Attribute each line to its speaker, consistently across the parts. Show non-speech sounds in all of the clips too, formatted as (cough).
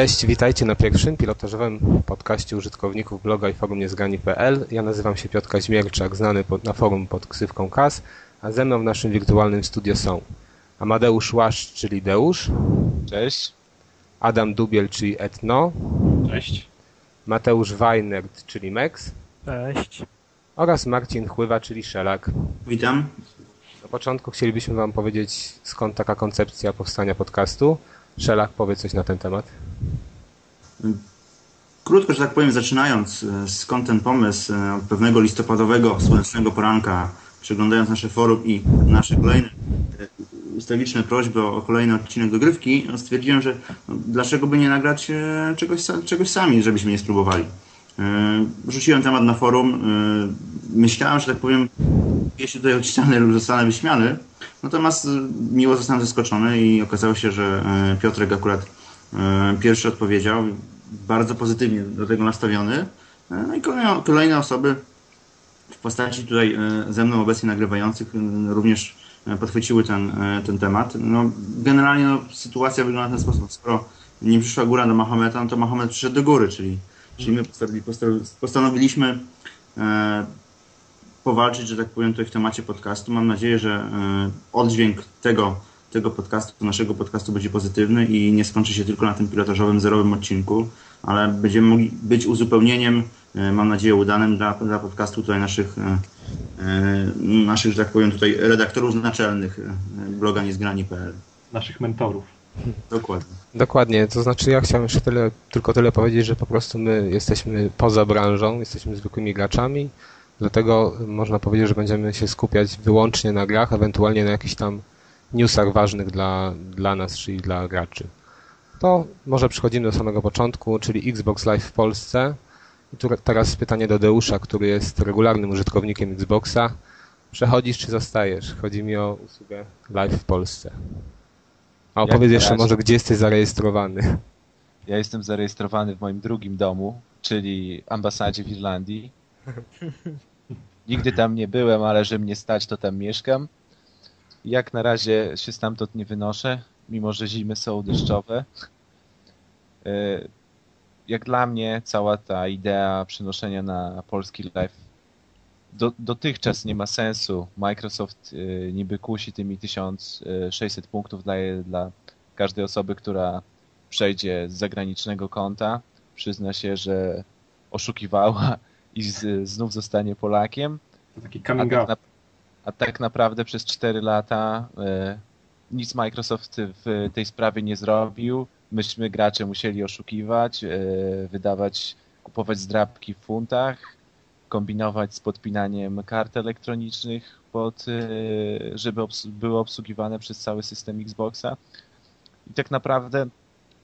Speaker 1: Cześć, witajcie na pierwszym pilotażowym podcaście użytkowników bloga i forum niezgrani.pl. Ja nazywam się Piotr Kaźmierczak, znany pod, na forum pod ksywką KAS, a ze mną w naszym wirtualnym studio są Amadeusz Łaszcz, czyli Deusz.
Speaker 2: Cześć.
Speaker 1: Adam Dubiel, czyli Etno.
Speaker 3: Cześć.
Speaker 1: Mateusz Weinert, czyli Mex.
Speaker 3: Cześć.
Speaker 1: Oraz Marcin Chływa, czyli Szelak.
Speaker 4: Witam.
Speaker 1: Na początku chcielibyśmy Wam powiedzieć, skąd taka koncepcja powstania podcastu. Szelak, powie coś na ten temat.
Speaker 4: Krótko, że tak powiem, zaczynając, e, skąd ten pomysł e, od pewnego listopadowego, słonecznego poranka, przeglądając nasze forum i nasze kolejne e, ustawiczne prośby o kolejny odcinek dogrywki, no, stwierdziłem, że no, dlaczego by nie nagrać czegoś, czegoś sami, żebyśmy nie spróbowali. Rzuciłem temat na forum, myślałem, że tak powiem, jeśli tutaj odcinany lub zostanę wyśmiany, natomiast miło zostałem zaskoczony i okazało się, że Piotrek akurat pierwszy odpowiedział, bardzo pozytywnie do tego nastawiony. No i kolejne, kolejne osoby w postaci tutaj ze mną obecnie nagrywających również podchwyciły ten, ten temat. No, generalnie no, sytuacja wygląda w ten sposób. Skoro nie przyszła góra do Mahometa, no to Mahomet przyszedł do góry, czyli, czyli my postanowiliśmy powalczyć, że tak powiem, tutaj w temacie podcastu. Mam nadzieję, że oddźwięk tego tego podcastu, naszego podcastu będzie pozytywny i nie skończy się tylko na tym pilotażowym, zerowym odcinku, ale będziemy mogli być uzupełnieniem, e, mam nadzieję udanym dla, dla podcastu tutaj naszych, e, e, naszych, że tak powiem, tutaj redaktorów naczelnych bloga niezgrani.pl.
Speaker 3: Naszych mentorów.
Speaker 4: Dokładnie.
Speaker 1: Dokładnie, to znaczy ja chciałem jeszcze tyle, tylko tyle powiedzieć, że po prostu my jesteśmy poza branżą, jesteśmy zwykłymi graczami, dlatego można powiedzieć, że będziemy się skupiać wyłącznie na grach, ewentualnie na jakichś tam newsach ważnych dla, dla nas, czyli dla graczy. To może przechodzimy do samego początku, czyli Xbox Live w Polsce. I tu teraz pytanie do Deusza, który jest regularnym użytkownikiem Xboxa. Przechodzisz czy zostajesz? Chodzi mi o usługę Live w Polsce. A opowiedz jeszcze może, gdzie jesteś zarejestrowany.
Speaker 2: Ja jestem zarejestrowany w moim drugim domu, czyli ambasadzie w Irlandii. Nigdy tam nie byłem, ale że mnie stać, to tam mieszkam. Jak na razie się stamtąd nie wynoszę, mimo że zimy są deszczowe. E, jak dla mnie cała ta idea przenoszenia na polski live do, dotychczas nie ma sensu. Microsoft e, niby kusi tymi 1600 punktów daje dla każdej osoby, która przejdzie z zagranicznego konta. Przyzna się, że oszukiwała i z, znów zostanie Polakiem.
Speaker 3: To taki coming tak out
Speaker 2: a tak naprawdę przez 4 lata e, nic Microsoft w tej sprawie nie zrobił. Myśmy gracze musieli oszukiwać, e, wydawać, kupować zdrabki w funtach, kombinować z podpinaniem kart elektronicznych, pod, e, żeby obs były obsługiwane przez cały system Xboxa. I tak naprawdę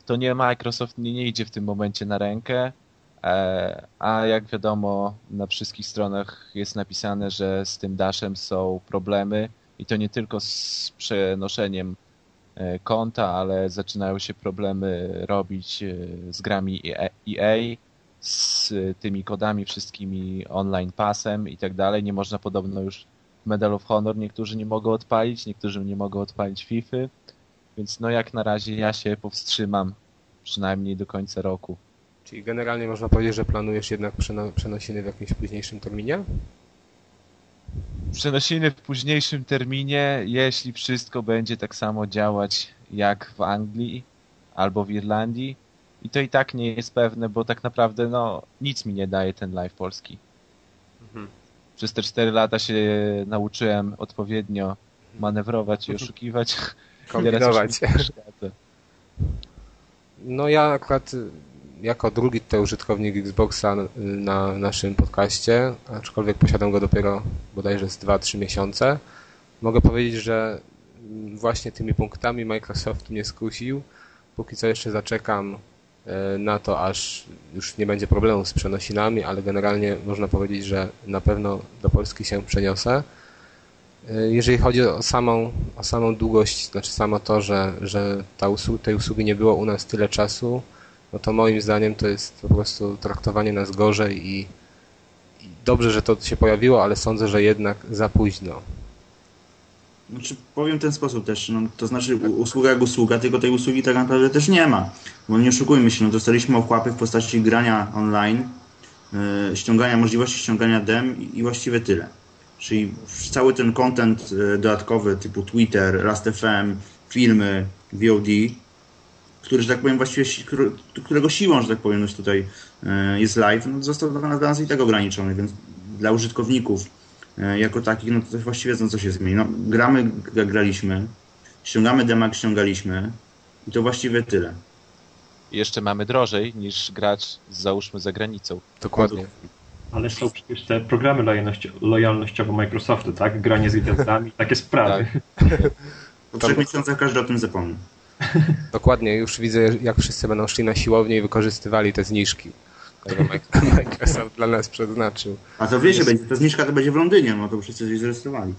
Speaker 2: to nie Microsoft nie, nie idzie w tym momencie na rękę. E, a jak wiadomo, na wszystkich stronach jest napisane, że z tym dashem są problemy i to nie tylko z przenoszeniem e, konta, ale zaczynają się problemy robić e, z grami EA, z tymi kodami wszystkimi online passem i tak dalej. Nie można podobno już Medal of Honor, niektórzy nie mogą odpalić, niektórzy nie mogą odpalić FIFA, więc no jak na razie ja się powstrzymam przynajmniej do końca roku.
Speaker 1: Czyli generalnie można powiedzieć, że planujesz jednak przenosiny w jakimś późniejszym terminie?
Speaker 2: Przenosiny w późniejszym terminie, jeśli wszystko będzie tak samo działać jak w Anglii albo w Irlandii. I to i tak nie jest pewne, bo tak naprawdę no, nic mi nie daje ten live polski. Mhm. Przez te 4 lata się nauczyłem odpowiednio manewrować i (laughs) oszukiwać.
Speaker 1: Kombinować. No ja akurat jako drugi tutaj użytkownik Xboxa na naszym podcaście, aczkolwiek posiadam go dopiero bodajże z 2-3 miesiące, mogę powiedzieć, że właśnie tymi punktami Microsoft mnie skusił. Póki co jeszcze zaczekam na to, aż już nie będzie problemu z przenosinami, ale generalnie można powiedzieć, że na pewno do Polski się przeniosę. E, jeżeli chodzi o samą, o samą długość, znaczy samo to, że, że ta usług, tej usługi nie było u nas tyle czasu, no to moim zdaniem to jest po prostu traktowanie nas gorzej i, i dobrze, że to się pojawiło, ale sądzę, że jednak za późno.
Speaker 4: Znaczy, powiem w ten sposób też, no, to znaczy usługa jak usługa, tylko tej usługi tak naprawdę też nie ma. Bo nie oszukujmy się, no, dostaliśmy okłapy w postaci grania online, yy, ściągania, możliwości ściągania dem i, i właściwie tyle. Czyli cały ten content yy, dodatkowy typu Twitter, Last.fm, filmy, VOD, który, że tak powiem, właściwie, którego siłą, że tak powiem, już tutaj yy, jest live, no, został dla nas, dla nas i tak ograniczony, więc dla użytkowników E, jako takich, no to właściwie wiedzą, co się zmieni. No, gramy, graliśmy, ściągamy demak, ściągaliśmy i to właściwie tyle.
Speaker 2: I jeszcze mamy drożej niż grać załóżmy za granicą.
Speaker 1: Dokładnie.
Speaker 3: Ale są przecież te programy lojalności, lojalnościowe Microsoftu, tak? Granie z gwiazdami, takie sprawy. Tak. (laughs)
Speaker 4: Po trzech miesiącach każdy o tym zapomni.
Speaker 1: Dokładnie, już widzę, jak wszyscy będą szli na siłownię i wykorzystywali te zniżki tego Microsoft (laughs) dla nas przeznaczył.
Speaker 4: A to wiecie, jest... ta zniżka to będzie w Londynie, no to wszyscy się zarejestrowali.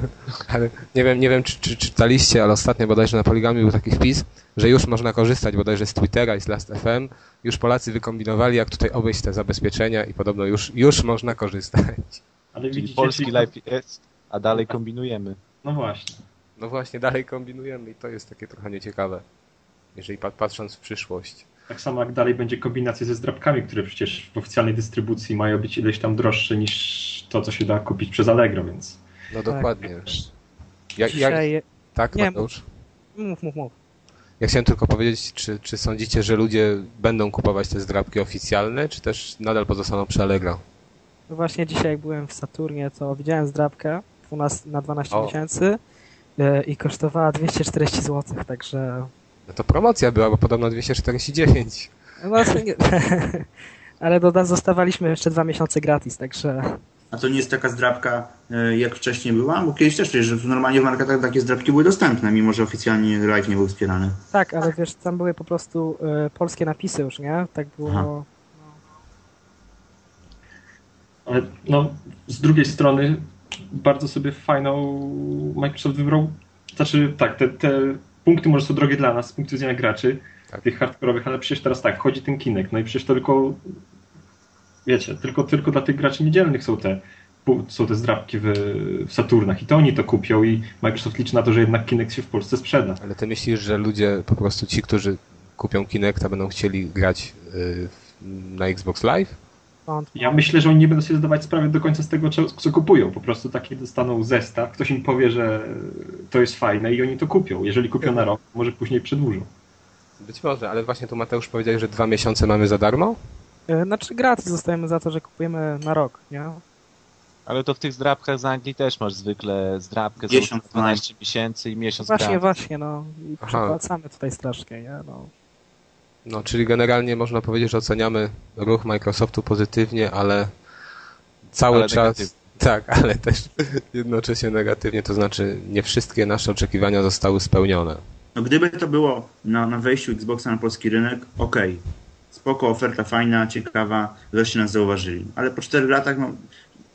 Speaker 4: (laughs)
Speaker 1: ale nie wiem, nie wiem czy, czy, czytaliście, ale ostatnio bodajże na Poligami był taki wpis, że już można korzystać bodajże z Twittera i z Last.fm. Już Polacy wykombinowali, jak tutaj obejść te zabezpieczenia i podobno już, już można korzystać.
Speaker 2: Ale Czyli widzicie, polski live jest, a dalej kombinujemy.
Speaker 3: No właśnie.
Speaker 1: No właśnie, dalej kombinujemy i to jest takie trochę nieciekawe, jeżeli patrząc w przyszłość.
Speaker 3: Tak samo jak dalej będzie kombinacja ze zdrabkami, które przecież w oficjalnej dystrybucji mają być ileś tam droższe niż to, co się da kupić przez Allegro, więc...
Speaker 1: No dokładnie. Tak. Jak, jak... Tak, Nie, Mateusz?
Speaker 5: Mów, mów, mów.
Speaker 1: Ja chciałem tylko powiedzieć, czy, czy sądzicie, że ludzie będą kupować te zdrabki oficjalne, czy też nadal pozostaną przy Allegro?
Speaker 5: No właśnie dzisiaj jak byłem w Saturnie, to widziałem zdrabkę na 12 o. miesięcy e, i kosztowała 240 zł, także
Speaker 1: no to promocja była, bo podobno 249.
Speaker 5: No, nie... (laughs) Ale do, zostawaliśmy jeszcze dwa miesiące gratis, także...
Speaker 4: A to nie jest taka zdrabka, e, jak wcześniej była? Bo kiedyś też że normalnie w marketach takie zdrabki były dostępne, mimo że oficjalnie live nie był wspierany.
Speaker 5: Tak, ale wiesz, tam były po prostu y, polskie napisy już, nie? Tak było... No.
Speaker 3: Ale no, z drugiej strony bardzo sobie fajną Microsoft wybrał, znaczy tak, te, te punkty może są drogie dla nas z punktu widzenia graczy, tak. tych hardkorowych, ale przecież teraz tak, wchodzi ten kinek, no i przecież to tylko wiecie, tylko, tylko dla tych graczy niedzielnych są te są te zdrabki w, w Saturnach i to oni to kupią i Microsoft liczy na to, że jednak Kinect się w Polsce sprzeda.
Speaker 1: Ale ty myślisz, że ludzie, po prostu ci, którzy kupią Kinecta będą chcieli grać yy, na Xbox Live?
Speaker 3: Ja myślę, że oni nie będą sobie zdawać sprawy do końca z tego, co, co, kupują. Po prostu taki dostaną zestaw, ktoś im powie, że to jest fajne i oni to kupią. Jeżeli kupią na rok, może później przedłużą.
Speaker 1: Być może, ale właśnie tu Mateusz powiedział, że dwa miesiące mamy za darmo?
Speaker 5: E, znaczy gratis zostajemy za to, że kupujemy na rok, nie?
Speaker 2: Ale to w tych zdrabkach z Anglii też masz zwykle zdrabkę za 12 miesięcy i miesiąc
Speaker 5: Właśnie, gratis. właśnie, no. I przepłacamy tutaj strasznie, nie? No.
Speaker 1: No, czyli generalnie można powiedzieć, że oceniamy ruch Microsoftu pozytywnie, ale cały ale czas. Negatywnie. Tak, (laughs) ale też jednocześnie negatywnie, to znaczy nie wszystkie nasze oczekiwania zostały spełnione.
Speaker 4: No gdyby to było na, na wejściu Xboxa na polski rynek, okej. Okay. Spoko, oferta fajna, ciekawa, wreszcie nas zauważyli. Ale po czterech latach no,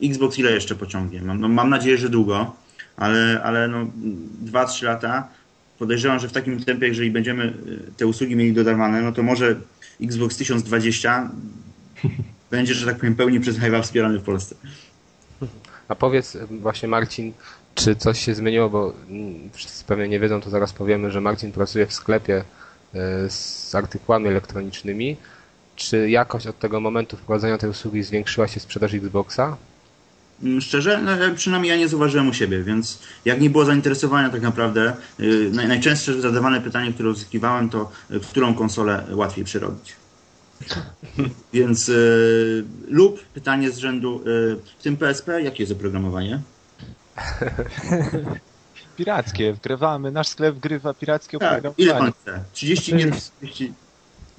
Speaker 4: Xbox ile jeszcze pociągnie? Mam, no, mam nadzieję, że długo, ale, ale no, 2-3 lata podejrzewam, że w takim tempie, jeżeli będziemy y, te usługi mieli dodawane, no to może Xbox 1020 (laughs) będzie, że tak powiem, pełni przez Hive'a wspierany w Polsce.
Speaker 1: A powiedz właśnie Marcin, czy coś się zmieniło, bo wszyscy pewnie nie wiedzą, to zaraz powiemy, że Marcin pracuje w sklepie y, z artykułami elektronicznymi. Czy jakoś od tego momentu wprowadzenia tej usługi zwiększyła się sprzedaż Xboxa?
Speaker 4: Mm, szczerze, no, przynajmniej ja nie zauważyłem u siebie, więc jak nie było zainteresowania tak naprawdę, yy, najczęstsze zadawane pytanie, które uzyskiwałem to, yy, którą konsolę łatwiej przerobić. (laughs) więc yy, lub pytanie z rzędu, yy, w tym PSP, jakie jest oprogramowanie? (laughs)
Speaker 2: Pirackie, wgrywamy, nasz sklep wgrywa pirackie
Speaker 4: tak, oprogramowanie. ile pan chce? 30 gier, 30...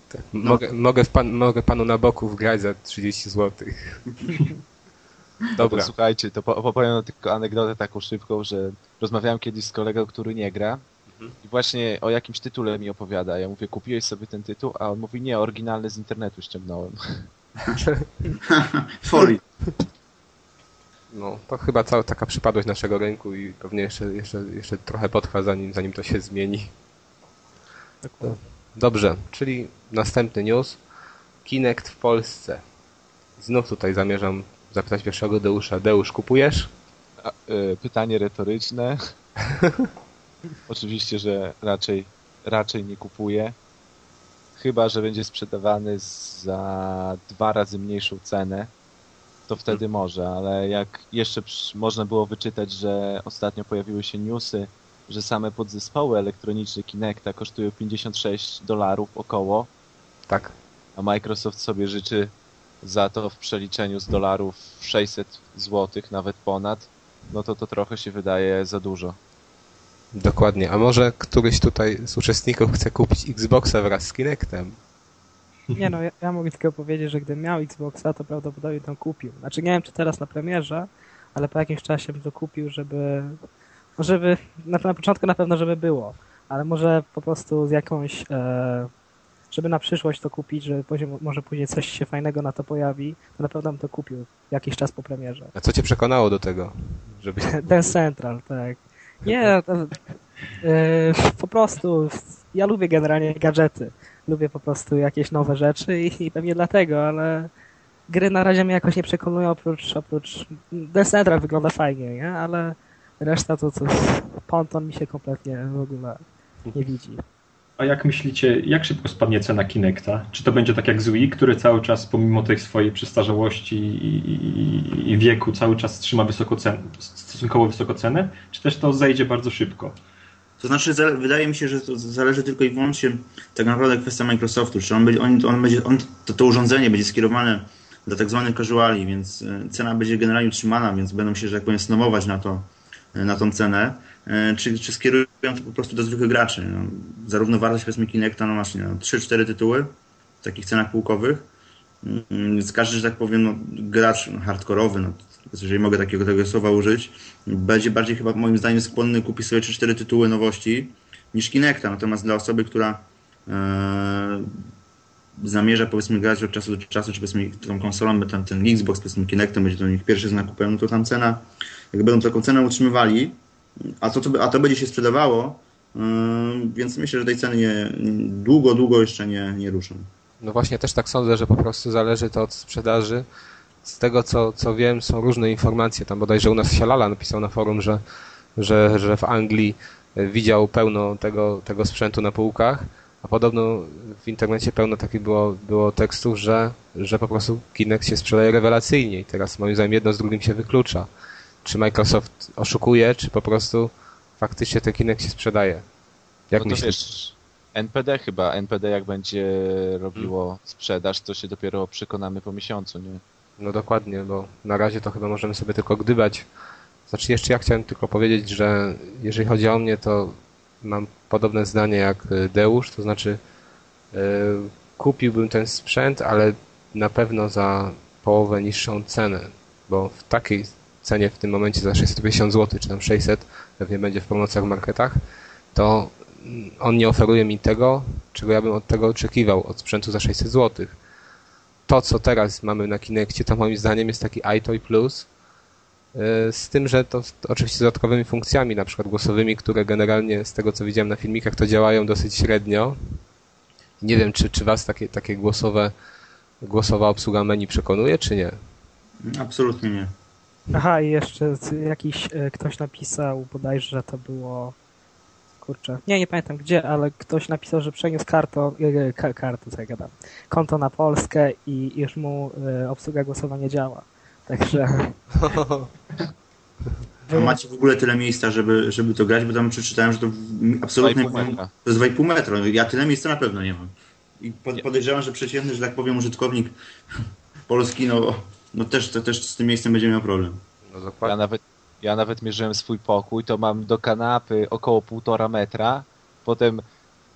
Speaker 1: Tak, no. mogę, mogę, pan, mogę panu na boku wgrać za 30 zł. (laughs)
Speaker 2: Dobra. To, słuchajcie, to opowiem tylko anegdotę taką szybką, że rozmawiałem kiedyś z kolegą, który nie gra mhm. i właśnie o jakimś tytule mi opowiada. Ja mówię, kupiłeś sobie ten tytuł? A on mówi, nie, oryginalny z internetu ściągnąłem. (laughs)
Speaker 4: Folii.
Speaker 1: No, to chyba cała taka przypadłość naszego rynku i pewnie jeszcze, jeszcze, jeszcze trochę potrwa, zanim, zanim to się zmieni. Dobrze, czyli następny news. Kinect w Polsce. Znów tutaj zamierzam zapytać pierwszego Deusza. Deusz, kupujesz?
Speaker 2: A, y, pytanie retoryczne. (laughs) Oczywiście, że raczej, raczej nie kupuję. Chyba, że będzie sprzedawany za dwa razy mniejszą cenę, to wtedy może, ale jak jeszcze można było wyczytać, że ostatnio pojawiły się newsy, że same podzespoły elektroniczne Kinecta kosztują 56 dolarów około.
Speaker 1: Tak.
Speaker 2: A Microsoft sobie życzy za to w przeliczeniu z dolarów 600 złotych, nawet ponad, no to to trochę się wydaje za dużo.
Speaker 1: Dokładnie. A może któryś tutaj z uczestników chce kupić Xboxa wraz z Kinectem?
Speaker 5: Nie no, ja, ja mogę tylko powiedzieć, że gdybym miał Xboxa, to prawdopodobnie to kupił. Znaczy nie wiem, czy teraz na premierze, ale po jakimś czasie bym to kupił, żeby... żeby na, na początku na pewno, żeby było, ale może po prostu z jakąś... E, żeby na przyszłość to kupić, że może później coś się fajnego na to pojawi, to na pewno bym to kupił jakiś czas po premierze.
Speaker 1: A co cię przekonało do tego?
Speaker 5: Żeby... Ten Central, tak. Nie, to, yy, po prostu ja lubię generalnie gadżety. Lubię po prostu jakieś nowe rzeczy i, i pewnie dlatego, ale gry na razie mnie jakoś nie przekonują oprócz, oprócz Central wygląda fajnie, nie? Ale reszta to coś, Ponton mi się kompletnie w ogóle nie widzi.
Speaker 3: A jak myślicie, jak szybko spadnie cena Kinecta? Czy to będzie tak jak z Wii, który cały czas pomimo tej swojej przestarzałości i, wieku cały czas trzyma wysoko cen, stosunkowo wysoko cenę? Czy też to zejdzie bardzo szybko?
Speaker 4: To znaczy, wydaje mi się, że to zależy tylko i wyłącznie tak naprawdę kwestia Microsoftu. Czy on będzie, on, on będzie, on, to, to urządzenie będzie skierowane dla tak zwanych casuali, więc e, cena będzie generalnie utrzymana, więc będą się, że tak powiem, snowować na, to, e, na tą cenę. E, czy, czy skierują to po prostu do zwykłych graczy. No, zarówno wartość powiedzmy Kinecta, no właśnie, no, 3-4 tytuły w takich cenach półkowych. Mm, więc każdy, że tak powiem, no, gracz hardkorowy, no, jeżeli mogę takiego tego słowa użyć, będzie bardziej chyba moim zdaniem skłonny kupić sobie 3-4 tytuły nowości niż Kinecta. Natomiast dla osoby, która e, zamierza powiedzmy grać od czasu do czasu, czy powiedzmy tą konsolą, ten, ten Xbox powiedzmy Kinectem będzie to nich pierwszy znak kupiony, no to tam cena, jak będą taką cenę utrzymywali, a to, a to będzie się sprzedawało, yy, więc myślę, że tej ceny nie, długo, długo jeszcze nie, nie ruszą.
Speaker 1: No właśnie też tak sądzę, że po prostu zależy to od sprzedaży. Z tego co, co wiem są różne informacje, tam bodajże u nas Sialala napisał na forum, że, że, że w Anglii widział pełno tego, tego sprzętu na półkach, a podobno w internecie pełno takich było, było tekstów, że, że po prostu Kinect się sprzedaje rewelacyjnie i teraz moim zdaniem jedno z drugim się wyklucza czy Microsoft oszukuje, czy po prostu faktycznie ten Kinect się sprzedaje.
Speaker 2: Jak no myślisz? Wiesz, NPD chyba, NPD jak będzie robiło hmm. sprzedaż, to się dopiero przekonamy po miesiącu, nie?
Speaker 1: No dokładnie, bo na razie to chyba możemy sobie tylko gdybać. Znaczy jeszcze ja chciałem tylko powiedzieć, że jeżeli chodzi o mnie, to mam podobne zdanie jak Deusz, to znaczy yy, kupiłbym ten sprzęt, ale na pewno za połowę niższą cenę, bo w takiej cenie w tym momencie za 650 zł, czy tam 600, pewnie będzie w promocjach w marketach, to on nie oferuje mi tego, czego ja bym od tego oczekiwał, od sprzętu za 600 zł. To, co teraz mamy na Kinectie, to moim zdaniem jest taki iToy Plus, y, z tym, że to, to oczywiście z dodatkowymi funkcjami, na przykład głosowymi, które generalnie z tego, co widziałem na filmikach, to działają dosyć średnio. Nie wiem, czy, czy was takie, takie głosowe, głosowa obsługa menu przekonuje, czy nie?
Speaker 4: Absolutnie nie.
Speaker 5: Aha, i jeszcze jakiś e, ktoś napisał, bodajże, że to było kurczę, nie, nie pamiętam gdzie, ale ktoś napisał, że przeniósł kartę, e, kartę, co ja gadam, konto na Polskę i już mu e, obsługa głosowa nie działa. Także...
Speaker 4: A macie w ogóle tyle miejsca, żeby, żeby to grać, bo tam przeczytałem, że to absolutnie to jest 2,5 metra. Ja tyle miejsca na pewno nie mam. I podejrzewam, że przeciętny, że tak powiem, użytkownik polski, no no też, to, też z tym miejscem będzie miał problem. No
Speaker 2: dokładnie. Ja nawet, ja nawet mierzyłem swój pokój, to mam do kanapy około półtora metra, potem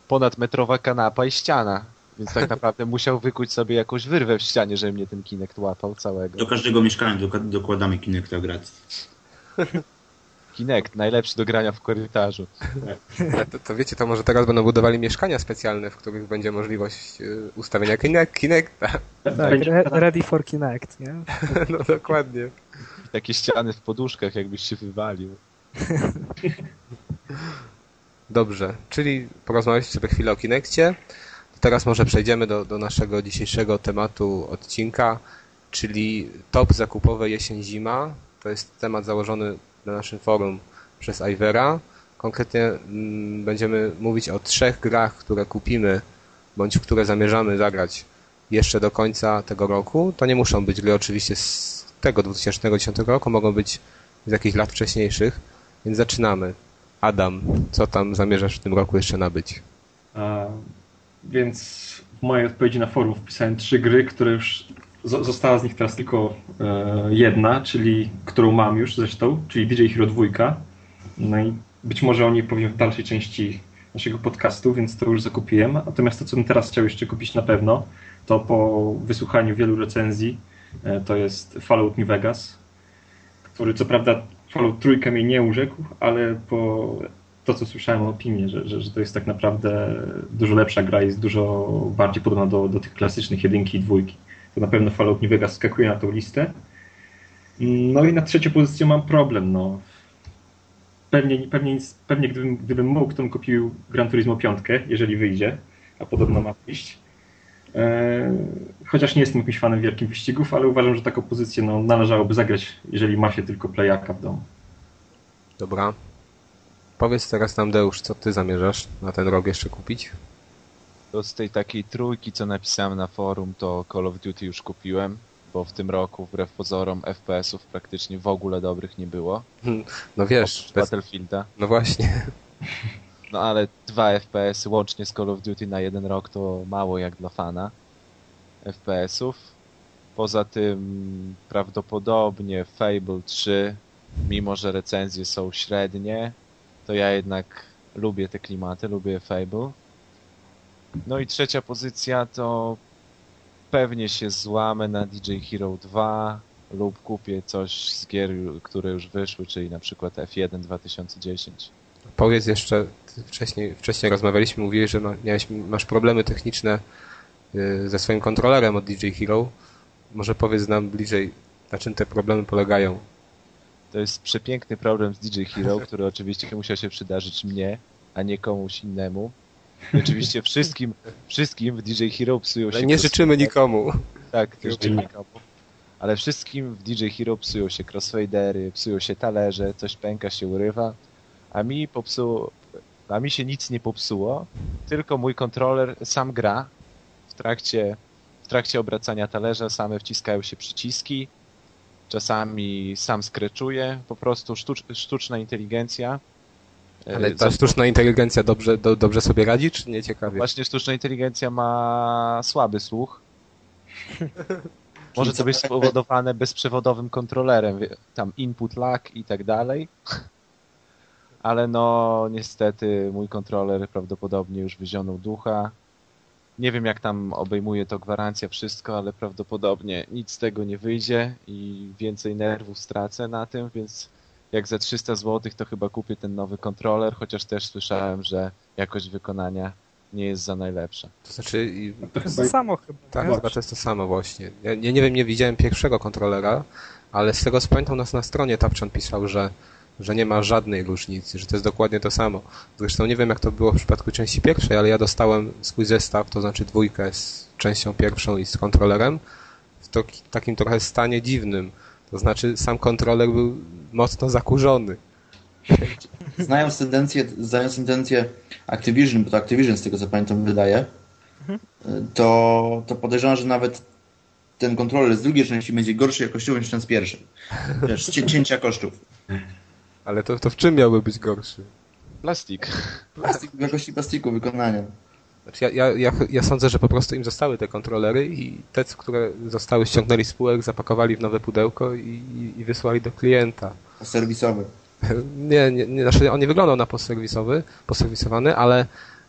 Speaker 2: ponadmetrowa kanapa i ściana. Więc tak (laughs) naprawdę musiał wykuć sobie jakąś wyrwę w ścianie, żeby mnie ten Kinect łapał całego.
Speaker 4: Do każdego mieszkania dokładamy Kinecta gratis. (laughs)
Speaker 2: Kinect, najlepszy do grania w korytarzu.
Speaker 1: To, to, wiecie, to może teraz będą budowali mieszkania specjalne, w których będzie możliwość y, ustawienia Kinect, Kinecta.
Speaker 5: Tak, ready for Kinect, nie? (laughs)
Speaker 1: No dokładnie.
Speaker 2: I takie ściany w poduszkach, jakbyś się wywalił.
Speaker 1: Dobrze, czyli porozmawialiście sobie chwilę o Kinectie. Teraz może przejdziemy do, do naszego dzisiejszego tematu odcinka, czyli top zakupowe jesień-zima. To jest temat założony na naszym forum przez Ivera. konkretnie mm, będziemy mówić o trzech grach, które kupimy, bądź które zamierzamy zagrać jeszcze do końca tego roku. To nie muszą być gry oczywiście z tego 2010 roku, mogą być z jakichś lat wcześniejszych, więc zaczynamy. Adam, co tam zamierzasz w tym roku jeszcze nabyć?
Speaker 3: A, więc w mojej odpowiedzi na forum wpisałem trzy gry, które już została z nich teraz tylko e, jedna, czyli którą mam już zresztą, czyli DJ Hero 2. No i być może o niej powiem w dalszej części naszego podcastu, więc to już zakupiłem. Natomiast to, co bym teraz chciał jeszcze kupić na pewno, to po wysłuchaniu wielu recenzji, e, to jest Fallout New Vegas, który co prawda Fallout trójkę mnie nie urzekł, ale po to, co słyszałem o opinii, że, że, że, to jest tak naprawdę dużo lepsza gra, jest dużo bardziej podobna do, do tych klasycznych jedynki i dwójki. To na pewno Fallout New Vegas skakuje na tą listę. No i na trzecią pozycję mam problem. No. Pewnie, pewnie, pewnie gdybym, gdybym mógł, to bym kupił Gran Turismo 5, jeżeli wyjdzie, a podobno ma wyjść. E, chociaż nie jestem jakimś fanem wielkich wyścigów, ale uważam, że taką pozycję no, należałoby zagrać, jeżeli ma się tylko playaka w domu.
Speaker 1: Dobra. Powiedz teraz nam, Deusz, co ty zamierzasz na ten rok jeszcze kupić?
Speaker 2: To z tej takiej trójki, co napisałem na forum, to Call of Duty już kupiłem, bo w tym roku, wbrew pozorom, FPS-ów praktycznie w ogóle dobrych nie było.
Speaker 1: No wiesz.
Speaker 2: Bez... Battlefielda.
Speaker 1: No właśnie. (laughs)
Speaker 2: No ale dwa FPS łącznie z Call of Duty na jeden rok to mało jak dla fana FPS-ów. Poza tym prawdopodobnie Fable 3, mimo że recenzje są średnie, to ja jednak lubię te klimaty, lubię Fable. No i trzecia pozycja to pewnie się złamę na DJ Hero 2 lub kupię coś z gier, które już wyszły, czyli na przykład F1 2010.
Speaker 1: Powiedz jeszcze, wcześniej, wcześniej rozmawialiśmy, mówiłeś, że miałeś, masz problemy techniczne y, ze swoim kontrolerem od DJ Hero. Może powiedz nam bliżej, na czym te problemy polegają.
Speaker 2: To jest przepiękny problem z DJ Hero, który oczywiście musiał się przydarzyć mnie, a nie komuś innemu. Oczywiście wszystkim, wszystkim w DJ Hero psują się...
Speaker 1: nie życzymy nikomu.
Speaker 2: Tak, też nikomu. Ale wszystkim w DJ Hero psują się crossfadery, psują się talerze, coś pęka się urywa, a mi popsuło, a mi się nic nie popsuło, tylko mój kontroler sam gra w trakcie, w trakcie obracania talerza same wciskają się przyciski, czasami sam skreczuje, po prostu sztucz, sztuczna inteligencja.
Speaker 1: E, Ale ta sztuczna inteligencja dobrze, do, dobrze sobie radzi, czy nie ciekawie?
Speaker 2: Właśnie sztuczna inteligencja ma słaby słuch. (laughs) Może to być spowodowane bezprzewodowym kontrolerem, tam input lag i tak dalej. (laughs) Ale no niestety mój kontroler prawdopodobnie już wyzionął ducha. Nie wiem jak tam obejmuje to gwarancja wszystko, ale prawdopodobnie nic z tego nie wyjdzie i więcej nerwów stracę na tym, więc jak za 300 zł to chyba kupię ten nowy kontroler, chociaż też słyszałem, że jakość wykonania nie jest za najlepsza.
Speaker 1: To znaczy...
Speaker 5: To jest to samo chyba.
Speaker 1: Tak, chyba to jest to samo właśnie. Ja nie, nie wiem, nie widziałem pierwszego kontrolera, ale z tego co pamiętam nas na stronie Tapczan pisał, że że nie ma żadnej różnicy, że to jest dokładnie to samo. Zresztą nie wiem, jak to było w przypadku części pierwszej, ale ja dostałem swój zestaw, to znaczy dwójkę z częścią pierwszą i z kontrolerem w to, takim trochę stanie dziwnym. To znaczy sam kontroler był mocno zakurzony.
Speaker 4: Znając tendencję, znając tendencję Activision, bo to Activision z tego co pamiętam wydaje, to, to podejrzewam, że nawet ten kontroler z drugiej części będzie gorszy jakościowo niż ten z pierwszej. Wiesz, cięcia kosztów.
Speaker 1: Ale to, to w czym miałby być gorszy?
Speaker 2: Plastik.
Speaker 4: Plastik, jakości plastiku, wykonania.
Speaker 1: Znaczy ja, ja, ja, sądzę, że po prostu im zostały te kontrolery i te, które zostały ściągnęli z półek, zapakowali w nowe pudełko i, i wysłali do klienta.
Speaker 4: Poserwisowy. (laughs)
Speaker 1: Nie, nie, nie, znaczy on nie wyglądał na poserwisowy, poserwisowany, ale,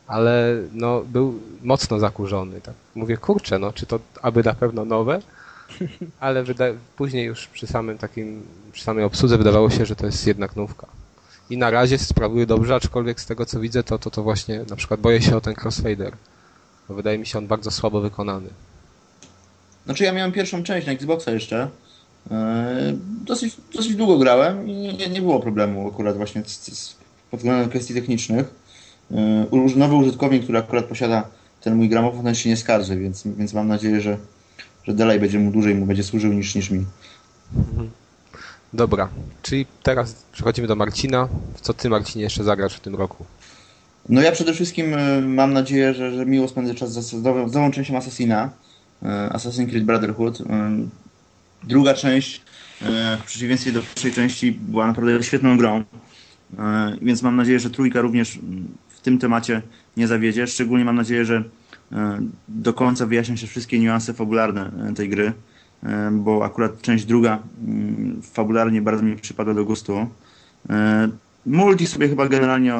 Speaker 1: ale no, był mocno zakurzony. Tak. Mówię, kurczę, no, czy to aby na pewno nowe? (laughs) ale później już przy samym takim, przy samej obsłudze wydawało się, że to jest jednak nówka. I na razie sprawuje dobrze, aczkolwiek z tego co widzę, to, to, to właśnie na przykład boję się o ten crossfader. Bo wydaje mi się on bardzo słabo wykonany.
Speaker 4: Znaczy ja miałem pierwszą część na Xboxa jeszcze. E, dosyć, dosyć długo grałem i nie, nie było problemu akurat właśnie z, z, pod względem kwestii technicznych. E, nowy użytkownik, który akurat posiada ten mój gramofon, się nie skarży, więc, więc mam nadzieję, że, że dalej będzie mu dłużej mu będzie służył niż, niż mi. Mhm.
Speaker 1: Dobra, czyli teraz przechodzimy do Marcina. Co ty, Marcinie, jeszcze zagrasz w tym roku?
Speaker 4: No ja przede wszystkim y, mam nadzieję, że, że miło spędzę czas z, nową częścią Assassina, y, Assassin's Creed Brotherhood. Y, druga część, w przeciwieństwie do pierwszej części, była naprawdę świetną grą, więc mam nadzieję, że trójka również w tym temacie nie zawiedzie. Szczególnie mam nadzieję, że do końca wyjaśnią się wszystkie niuanse fabularne tej gry, bo akurat część druga fabularnie bardzo mi przypada do gustu. Multi sobie chyba generalnie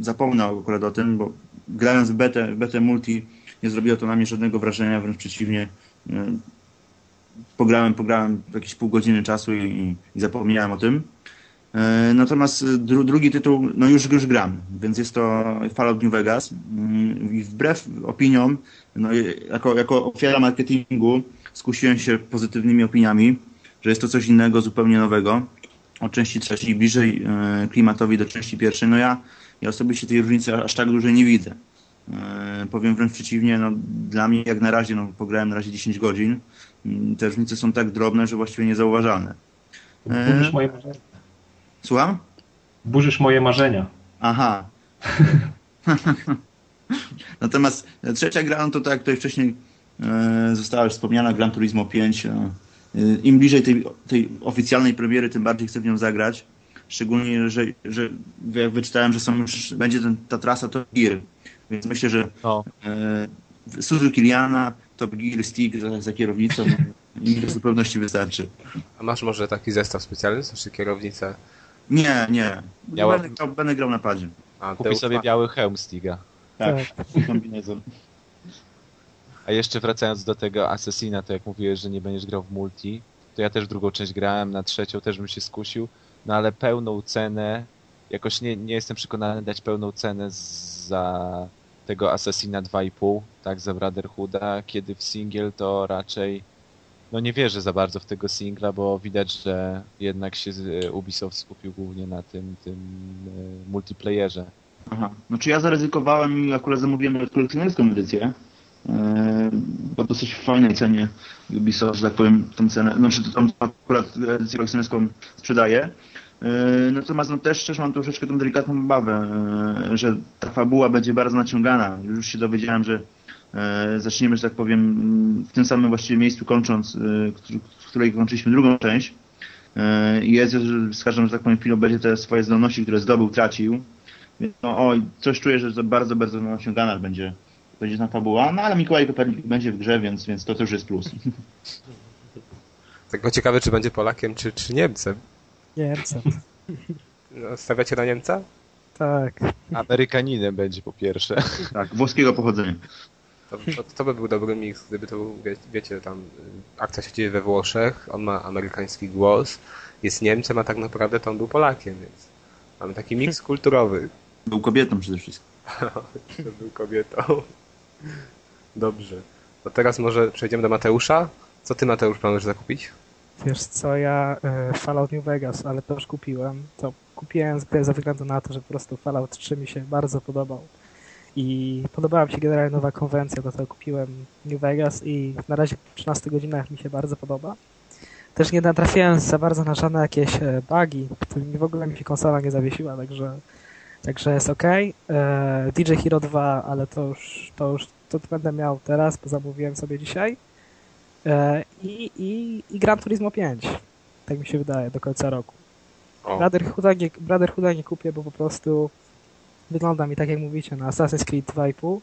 Speaker 4: zapomniał akurat o tym, bo grając w betę, betę multi nie zrobiło to na mnie żadnego wrażenia, wręcz przeciwnie. E, pograłem, pograłem jakieś pół godziny czasu i, i zapomniałem o tym. E, natomiast dru, drugi tytuł, no już, już gram, więc jest to Fallout New Vegas mm, i wbrew opiniom, no jako, jako ofiara marketingu skusiłem się pozytywnymi opiniami, że jest to coś innego, zupełnie nowego od części trzeciej bliżej e, klimatowi do części pierwszej, no ja, ja osobiście tej różnicy aż tak dużej nie widzę. E, powiem wręcz przeciwnie, no, dla mnie jak na razie, no, pograłem na razie 10 godzin, mm, te różnice są tak drobne, że właściwie niezauważalne.
Speaker 3: E, Burzysz moje marzenia.
Speaker 4: Słucham?
Speaker 3: Burzysz moje marzenia.
Speaker 4: Aha. (laughs) (laughs) Natomiast trzecia gra, no to tak jak tutaj wcześniej została już wspomniana, Gran Turismo 5, Y, im bliżej tej, tej oficjalnej premiery, tym bardziej chcę w nią zagrać. Szczególnie, że, że jak wyczytałem, że są już, będzie ten, ta trasa Top Gear, więc myślę, że no. e, Suzuki Kiliana, Top Gear, Stick za, za kierownicą (laughs) i do zupełności wystarczy.
Speaker 1: A masz może taki zestaw specjalny, znaczy kierownicę?
Speaker 4: Nie, nie. Miała... Będę, grał, będę grał na padzie.
Speaker 2: A, Kupi sobie biały hełm Stiga.
Speaker 4: Tak, tak. (laughs) kombinezon.
Speaker 2: A jeszcze wracając do tego Assassina, to jak mówiłeś, że nie będziesz grał w multi, to ja też drugą część grałem, na trzecią też bym się skusił, no ale pełną cenę, jakoś nie, nie jestem przekonany dać pełną cenę za tego Assassina 2,5, tak, za Brotherhooda, kiedy w single to raczej no nie wierzę za bardzo w tego singla, bo widać, że jednak się Ubisoft skupił głównie na tym, tym e, multiplayerze.
Speaker 4: Aha, no czy ja zaryzykowałem i akurat zamówiłem kolekcjonerską edycję, po dosyć fajnej cenie Ubisoft, że tak powiem, tą cenę, znaczy tą akurat edycję kolekcjonerską sprzedaje. E, natomiast no, też, też mam troszeczkę tą delikatną obawę, e, że ta fabuła będzie bardzo naciągana. Już się dowiedziałem, że e, zaczniemy, że tak powiem, w tym samym właściwie miejscu kończąc, w której kończyliśmy drugą część. I jest, z każdym, że tak powiem, chwilą będzie te swoje zdolności, które zdobył, tracił. No, oj, coś czuję, że to bardzo, bardzo naciągana będzie będzie ta fabuła, no ale Mikołaj Kopernik będzie w grze, więc, więc to też jest plus.
Speaker 1: Ciekawe, czy będzie Polakiem, czy, czy Niemcem.
Speaker 5: Niemcem.
Speaker 1: No, stawiacie na Niemca?
Speaker 5: Tak.
Speaker 2: Amerykaninem będzie po pierwsze.
Speaker 4: Tak, włoskiego pochodzenia.
Speaker 1: To, to, to, by był dobry mix, gdyby to był, wie, wiecie, tam akcja się dzieje we Włoszech, on ma amerykański głos, jest Niemcem, a tak naprawdę to on był Polakiem, więc mamy taki mix kulturowy.
Speaker 4: Był kobietą przede wszystkim. (laughs)
Speaker 1: był kobietą. Dobrze. To teraz może przejdziemy do Mateusza. Co ty, Mateusz, planujesz zakupić?
Speaker 5: Wiesz co, ja y, Fallout New Vegas, ale to już kupiłem. To kupiłem z ze względu na to, że po prostu Fallout 3 mi się bardzo podobał. I podobała mi się generalnie nowa konwencja, dlatego kupiłem New Vegas i na razie po 13 godzinach mi się bardzo podoba. Też nie natrafiłem za bardzo na żadne jakieś e, bugi, którymi w ogóle mi się konsola nie zawiesiła, także Także jest ok. E, DJ Hero 2, ale to już, to już to będę miał teraz, bo zamówiłem sobie dzisiaj. E, I, i, i Gran Turismo 5. Tak mi się wydaje, do końca roku. Brotherhooda nie, Brotherhooda nie kupię, bo po prostu wygląda mi tak jak mówicie na Assassin's Creed 2,5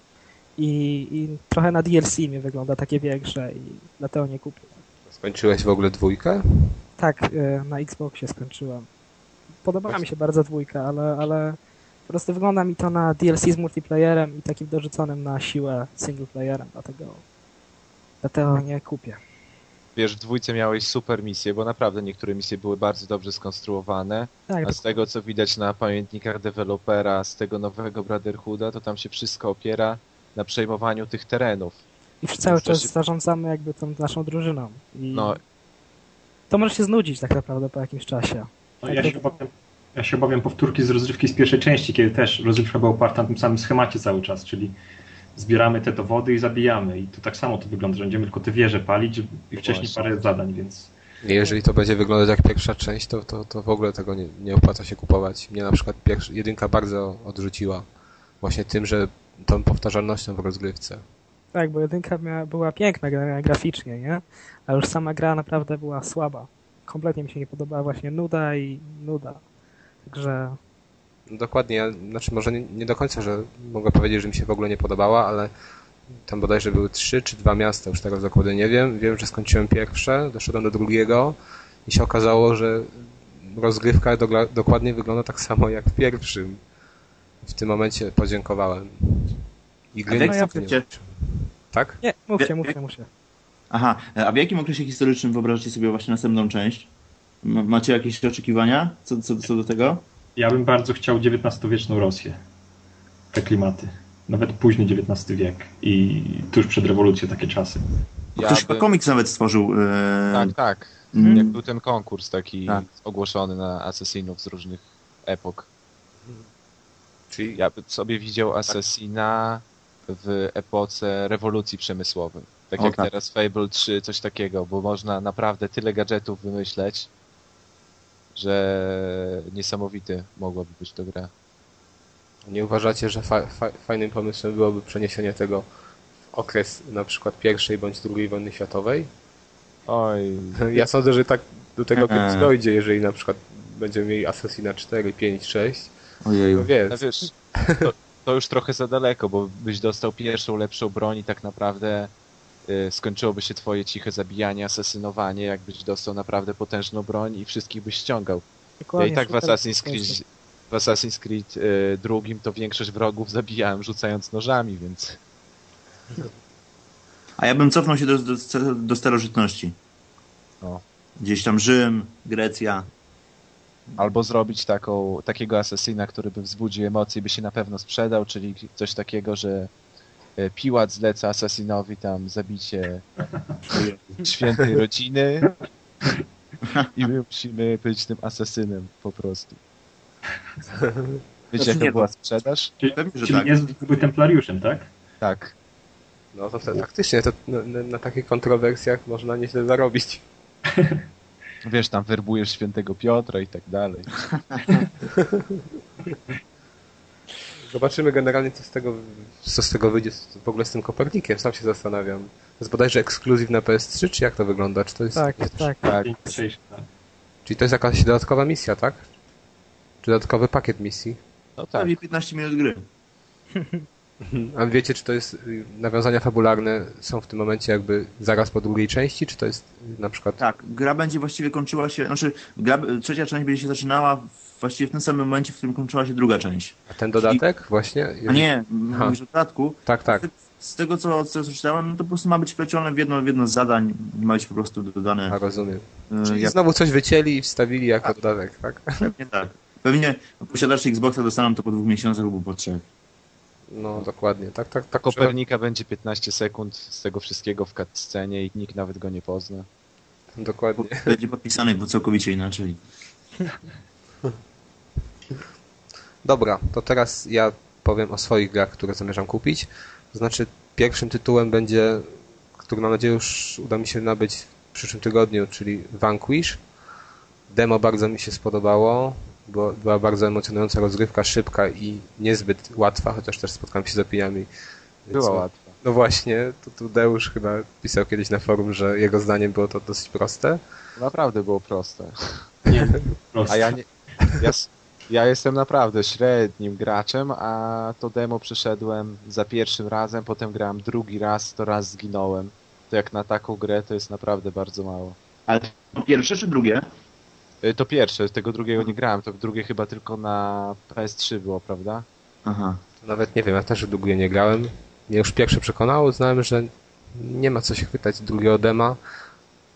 Speaker 5: i, i trochę na DLC mi wygląda takie większe i dlatego nie kupię.
Speaker 1: Skończyłeś w ogóle dwójkę?
Speaker 5: Tak, e, na Xboxie skończyłem. Podobała mi się bardzo dwójka, ale, ale po prostu wygląda mi to na DLC z multiplayerem i takim dorzuconym na siłę singleplayerem, dlatego, dlatego nie kupię.
Speaker 2: Wiesz, w dwójce miałeś super misje, bo naprawdę niektóre misje były bardzo dobrze skonstruowane, tak, a z tego co widać na pamiętnikach dewelopera z tego nowego Brotherhooda, to tam się wszystko opiera na przejmowaniu tych terenów.
Speaker 5: I cały czas się... zarządzamy jakby tą naszą drużyną. I no. To może się znudzić tak naprawdę po jakimś czasie.
Speaker 3: No, tak ja się obawiam, ja się obawiam powtórki z rozrywki z pierwszej części, kiedy też rozrywka była oparta na tym samym schemacie cały czas, czyli zbieramy te dowody i zabijamy. I to tak samo to wygląda, że będziemy tylko te wieże palić i wcześniej Właśnie. parę zadań, więc
Speaker 1: Jeżeli to będzie wyglądać jak pierwsza część, to, to, to w ogóle tego nie, nie opłaca się kupować. Mnie na przykład pierwsza, jedynka bardzo odrzuciła. Właśnie tym, że tą powtarzalnością w rozgrywce.
Speaker 5: Tak, bo jedynka miała, była piękna gra, graficznie, nie? A już sama gra naprawdę była słaba. Kompletnie mi się nie podobała właśnie nuda i nuda. Także
Speaker 1: Dokładnie, ja, znaczy może nie, nie do końca, że mogę powiedzieć, że mi się w ogóle nie podobała, ale tam bodajże były trzy czy dwa miasta, już teraz dokładnie nie wiem. Wiem, że skończyłem pierwsze, doszedłem do drugiego i się okazało, że rozgrywka dogla- dokładnie wygląda tak samo jak w pierwszym. W tym momencie podziękowałem. I gry
Speaker 4: w jakim
Speaker 1: niestety nie. Tak?
Speaker 5: nie, mówcie, mówcie, mówcie.
Speaker 4: Aha, a w jakim okresie historycznym wyobrażacie sobie właśnie następną część? Macie jakieś oczekiwania co, co, co do tego?
Speaker 3: Ja bym bardzo chciał XIX-wieczną Rosję. Te klimaty. Nawet późny XIX wiek i tuż przed rewolucją takie czasy.
Speaker 2: Ja
Speaker 4: Ktoś chyba komiks nawet stworzył. E...
Speaker 2: Tak, tak.
Speaker 4: Mm.
Speaker 2: Jak był ten konkurs taki
Speaker 4: Tak.
Speaker 2: ogłoszony na asesinów z różnych epok.
Speaker 1: Czyli
Speaker 2: Ja bym sobie widział Assassina w epoce rewolucji przemysłowej. Tak
Speaker 4: O,
Speaker 2: jak
Speaker 4: tak.
Speaker 2: teraz Fable 3, coś takiego, bo można naprawdę tyle gadżetów wymyśleć, że niesamowity mogłaby być to gra.
Speaker 1: nie uważacie, że fa- fa- fajnym pomysłem byłoby przeniesienie tego w okres na przykład pierwszej bądź drugiej wojny światowej?
Speaker 2: Oj, (laughs)
Speaker 1: Ja sądzę, że tak do tego kiedyś dojdzie, jeżeli na przykład będziemy mieli Assassina 4, 5, 6. No
Speaker 4: Ojeju.
Speaker 1: wiesz,
Speaker 2: no wiesz, to, to już trochę za daleko, bo byś dostał pierwszą, lepszą broń i tak naprawdę skończyłoby się twoje ciche zabijanie, asesynowanie, jakbyś dostał naprawdę potężną broń i wszystkich byś ściągał. Ja
Speaker 5: Dokładnie,
Speaker 2: i tak w Assassin's Creed, w Assassin's Creed y, drugim to większość wrogów zabijałem rzucając nożami, więc
Speaker 4: A ja bym cofnął się do, do, do starożytności.
Speaker 2: O.
Speaker 4: Gdzieś tam Rzym, Grecja.
Speaker 2: albo zrobić taką, takiego asesyna, który by wzbudził emocje i by się na pewno sprzedał, czyli coś takiego, że Piłat zleca asasinowi tam zabicie świętej rodziny i my musimy być tym asesynem po prostu. Wiecie,
Speaker 4: Znaczy
Speaker 2: jaka
Speaker 4: nie,
Speaker 2: była sprzedaż?
Speaker 3: Czyli,
Speaker 4: Pewnie,
Speaker 3: czyli
Speaker 4: tak.
Speaker 3: Jezus był templariuszem, tak?
Speaker 2: Tak.
Speaker 1: no to wtedy faktycznie to na, na, na takich kontrowersjach można nieźle zarobić.
Speaker 2: Wiesz, tam werbujesz świętego Piotra i tak dalej. (laughs)
Speaker 1: Zobaczymy generalnie, co z tego, co z tego wyjdzie w ogóle z tym Kopernikiem. Sam się zastanawiam. To jest bodajże ekskluzyw na PS3, czy jak to wygląda? Czy to jest,
Speaker 5: Tak, tak.
Speaker 2: Tak.
Speaker 3: Tak.
Speaker 1: Czyli to jest jakaś dodatkowa misja, tak? Czy dodatkowy pakiet misji?
Speaker 2: No tak.
Speaker 4: Prawie 15 minut gry. (laughs)
Speaker 1: A wiecie, czy to jest nawiązania fabularne są w tym momencie jakby zaraz po drugiej części, czy to jest na przykład...
Speaker 4: Tak, gra będzie właściwie kończyła się, znaczy gra, trzecia część będzie się zaczynała właściwie w tym samym momencie, w którym kończyła się druga część.
Speaker 1: A ten dodatek właśnie?
Speaker 4: A nie,
Speaker 1: Aha.
Speaker 4: mówisz o dodatku.
Speaker 1: Tak, tak.
Speaker 4: Z tego, co, co czytałem, no to po prostu ma być wplecione w jedno, w jedno z zadań, ma być po prostu dodane.
Speaker 1: A rozumiem.
Speaker 4: e,
Speaker 1: Czyli
Speaker 4: jak,
Speaker 1: znowu coś wycięli i wstawili jako dodatek, tak?
Speaker 4: pewnie tak. Pewnie posiadacze Xboxa dostaną to po dwóch miesiącach albo po trzech.
Speaker 1: No dokładnie, tak, tak, tak.
Speaker 2: Kopernika będzie 15 sekund z tego wszystkiego w scenie i nikt nawet go nie pozna.
Speaker 1: Dokładnie.
Speaker 4: Będzie podpisany bo całkowicie inaczej. (laughs)
Speaker 1: Dobra, to teraz ja powiem o swoich grach, które zamierzam kupić. To znaczy, pierwszym tytułem będzie, który mam nadzieję już uda mi się nabyć w przyszłym tygodniu, czyli Vanquish. Demo bardzo mi się spodobało, bo była bardzo emocjonująca rozgrywka, szybka i niezbyt łatwa, chociaż też spotkałem się z opiniami.
Speaker 2: Była
Speaker 1: co-
Speaker 2: łatwa.
Speaker 1: No właśnie, to tu Deusz chyba pisał kiedyś na forum, że jego zdaniem było to dosyć proste.
Speaker 2: Naprawdę było proste.
Speaker 3: Nie, proste.
Speaker 2: A ja nie. Ja, ja jestem naprawdę średnim graczem, a to demo przeszedłem za pierwszym razem, potem grałem drugi raz, to raz zginąłem. To jak na taką grę to jest naprawdę bardzo mało.
Speaker 4: Ale to pierwsze czy drugie?
Speaker 2: Y, To pierwsze, tego drugiego nie grałem, to drugie chyba tylko na PS3 było, prawda?
Speaker 4: Aha.
Speaker 1: Nawet nie wiem, ja też długo nie grałem. Mnie już pierwsze przekonało, uznałem, że nie ma co się chwytać drugiego dema.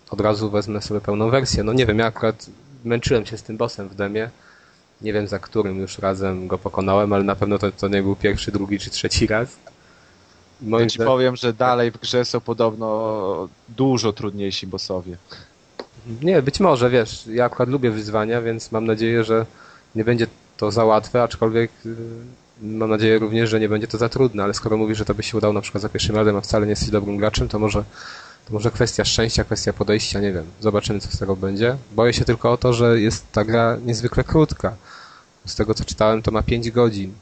Speaker 1: Od razu wezmę sobie pełną wersję. No nie wiem, ja akurat męczyłem się z tym bossem w demie. Nie wiem za którym już razem go pokonałem, ale na pewno to, to nie był pierwszy, drugi czy trzeci raz. Moim
Speaker 2: Ja ci powiem, że dalej w grze są podobno dużo trudniejsi bossowie.
Speaker 1: nie, być może, wiesz, ja akurat lubię wyzwania, więc mam nadzieję, że nie będzie to za łatwe, aczkolwiek yy, mam nadzieję również, że nie będzie to za trudne, ale skoro mówisz, że to by się udało na przykład za pierwszym razem, a wcale nie jesteś dobrym graczem, to może To może kwestia szczęścia, kwestia podejścia, nie wiem. Zobaczymy, co z tego będzie. Boję się tylko o to, że jest ta gra niezwykle krótka. Z tego, co czytałem, to ma 5 godzin.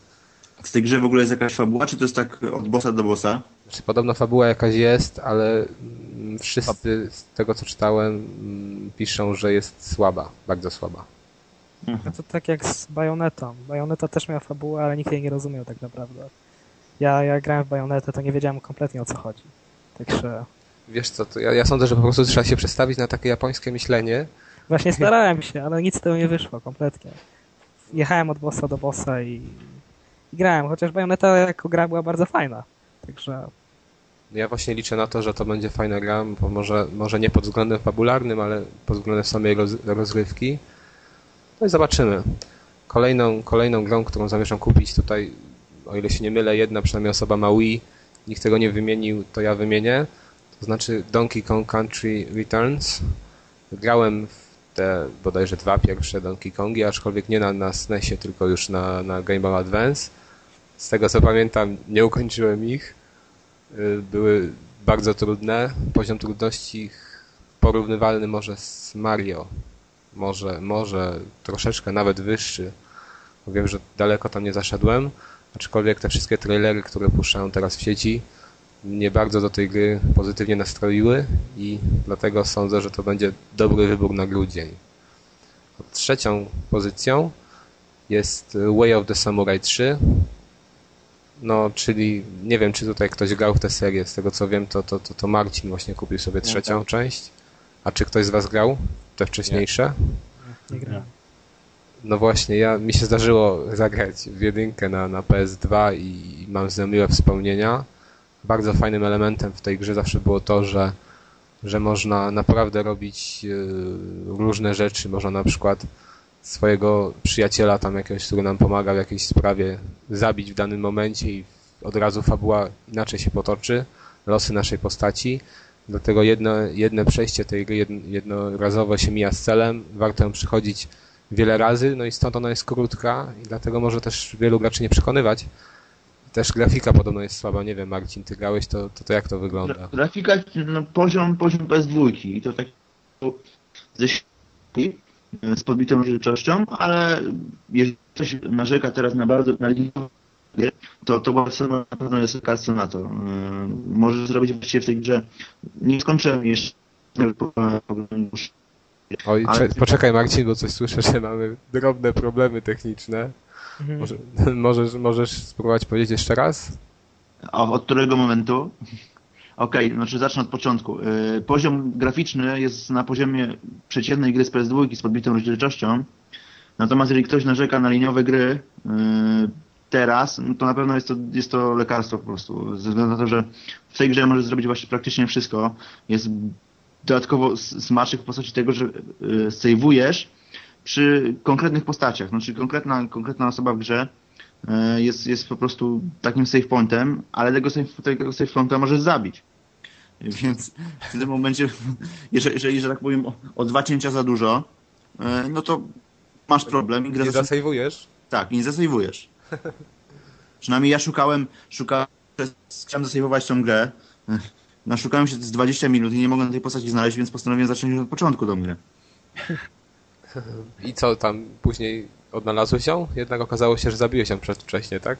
Speaker 4: Z tej grze w ogóle jest jakaś fabuła, czy to jest tak od bossa do bossa?
Speaker 1: Znaczy, podobno fabuła jakaś jest, ale mm, wszyscy z tego, co czytałem, mm, piszą, że jest słaba, bardzo słaba.
Speaker 5: No to tak jak z Bajonetą. Bajoneta też miała fabułę, ale nikt jej nie rozumiał tak naprawdę. Ja, ja grałem w Bajonetę, to nie wiedziałem kompletnie o co chodzi. Także
Speaker 1: Wiesz co, to ja, ja sądzę, że po prostu trzeba się przestawić na takie japońskie myślenie.
Speaker 5: właśnie starałem się, ale nic z tego nie wyszło kompletnie. Jechałem od bossa do bossa i, i grałem, chociaż Bajoneta jako gra była bardzo fajna. Także
Speaker 1: Ja właśnie liczę na to, że to będzie fajna gra, bo może, może nie pod względem fabularnym, ale pod względem samej roz, rozrywki. No i zobaczymy. Kolejną, kolejną grą, którą zamierzam kupić tutaj, o ile się nie mylę, jedna przynajmniej osoba ma Wii, nikt tego nie wymienił, to ja wymienię. To znaczy Donkey Kong Country Returns. Grałem w te bodajże dwa pierwsze Donkey Kongi, aczkolwiek nie na, na SNESie, tylko już na, na Game Boy Advance. Z tego co pamiętam, nie ukończyłem ich. Y, Były bardzo trudne. Poziom trudności porównywalny może z Mario. Może, może troszeczkę nawet wyższy. Wiem, że daleko tam nie zaszedłem. Aczkolwiek te wszystkie trailery, które puszczają teraz w sieci, mnie bardzo do tej gry pozytywnie nastroiły i dlatego sądzę, że to będzie dobry wybór na grudzień. Trzecią pozycją jest Way of the Samurai 3. No, czyli nie wiem, czy tutaj ktoś grał w tę serię. Z tego co wiem, to, to, to, to Marcin właśnie kupił sobie trzecią
Speaker 2: tak.
Speaker 1: część. A czy ktoś z Was grał te wcześniejsze?
Speaker 5: nie grałem.
Speaker 1: No właśnie, ja mi się zdarzyło zagrać w jedynkę na, na PS2 i mam z nią miłe wspomnienia. Bardzo fajnym elementem w tej grze zawsze było to, że, że można naprawdę robić yy, różne rzeczy. Można na przykład swojego przyjaciela tam jakiegoś, który nam pomaga w jakiejś sprawie, zabić w danym momencie i od razu fabuła inaczej się potoczy, losy naszej postaci. Dlatego jedno, jedno przejście tej gry jedno, jednorazowo się mija z celem, warto ją przychodzić wiele razy, no i stąd ona jest krótka i dlatego może też wielu graczy nie przekonywać. Też grafika podobno jest słaba, nie wiem Marcin, ty grałeś, to, to, to jak to wygląda?
Speaker 4: Gra- Grafika, no, poziom, poziom PS2 i to tak ze środki, z podbitą rozdzielczością, ale jeżeli ktoś narzeka teraz na bardzo na linijkę, to to Barcelona na pewno jest lekarstwo na to. Yy, Możesz zrobić właściwie w tej grze. Nie skończyłem jeszcze.
Speaker 1: Oj,
Speaker 4: Ale-
Speaker 1: cze- poczekaj Marcin, bo coś słyszę, że mamy drobne problemy techniczne.
Speaker 5: Mhm.
Speaker 1: Może, (laughs) możesz, możesz spróbować powiedzieć jeszcze raz?
Speaker 4: A od którego momentu? Okej, znaczy zacznę od początku. Yy, Poziom graficzny jest na poziomie przeciętnej gry z PS2 z podbitą rozdzielczością. Natomiast jeżeli ktoś narzeka na liniowe gry yy, teraz, no to na pewno jest to, jest to lekarstwo po prostu. Ze względu na to, że w tej grze możesz zrobić właśnie praktycznie wszystko. Jest dodatkowo smaczek w postaci tego, że yy, sejwujesz przy konkretnych postaciach. Znaczy konkretna, konkretna osoba w grze e, jest, jest po prostu takim save pointem, ale tego save, tego save pointa możesz zabić. Więc w tym momencie, (laughs) jeżeli, jeżeli że tak powiem, o, o dwa cięcia za dużo, e, no to masz problem i grę
Speaker 1: Nie zasejwujesz?
Speaker 4: tak, nie zasejwujesz. Przynajmniej ja szukałem, szukałem, chciałem zasejwować tą grę. Naszukałem się z 20 minut i nie mogłem tej postaci znaleźć, więc postanowiłem zacząć od początku tą grę.
Speaker 1: I co tam później odnalazłeś ją? Jednak okazało się, że zabiłeś ją przedwcześnie, tak?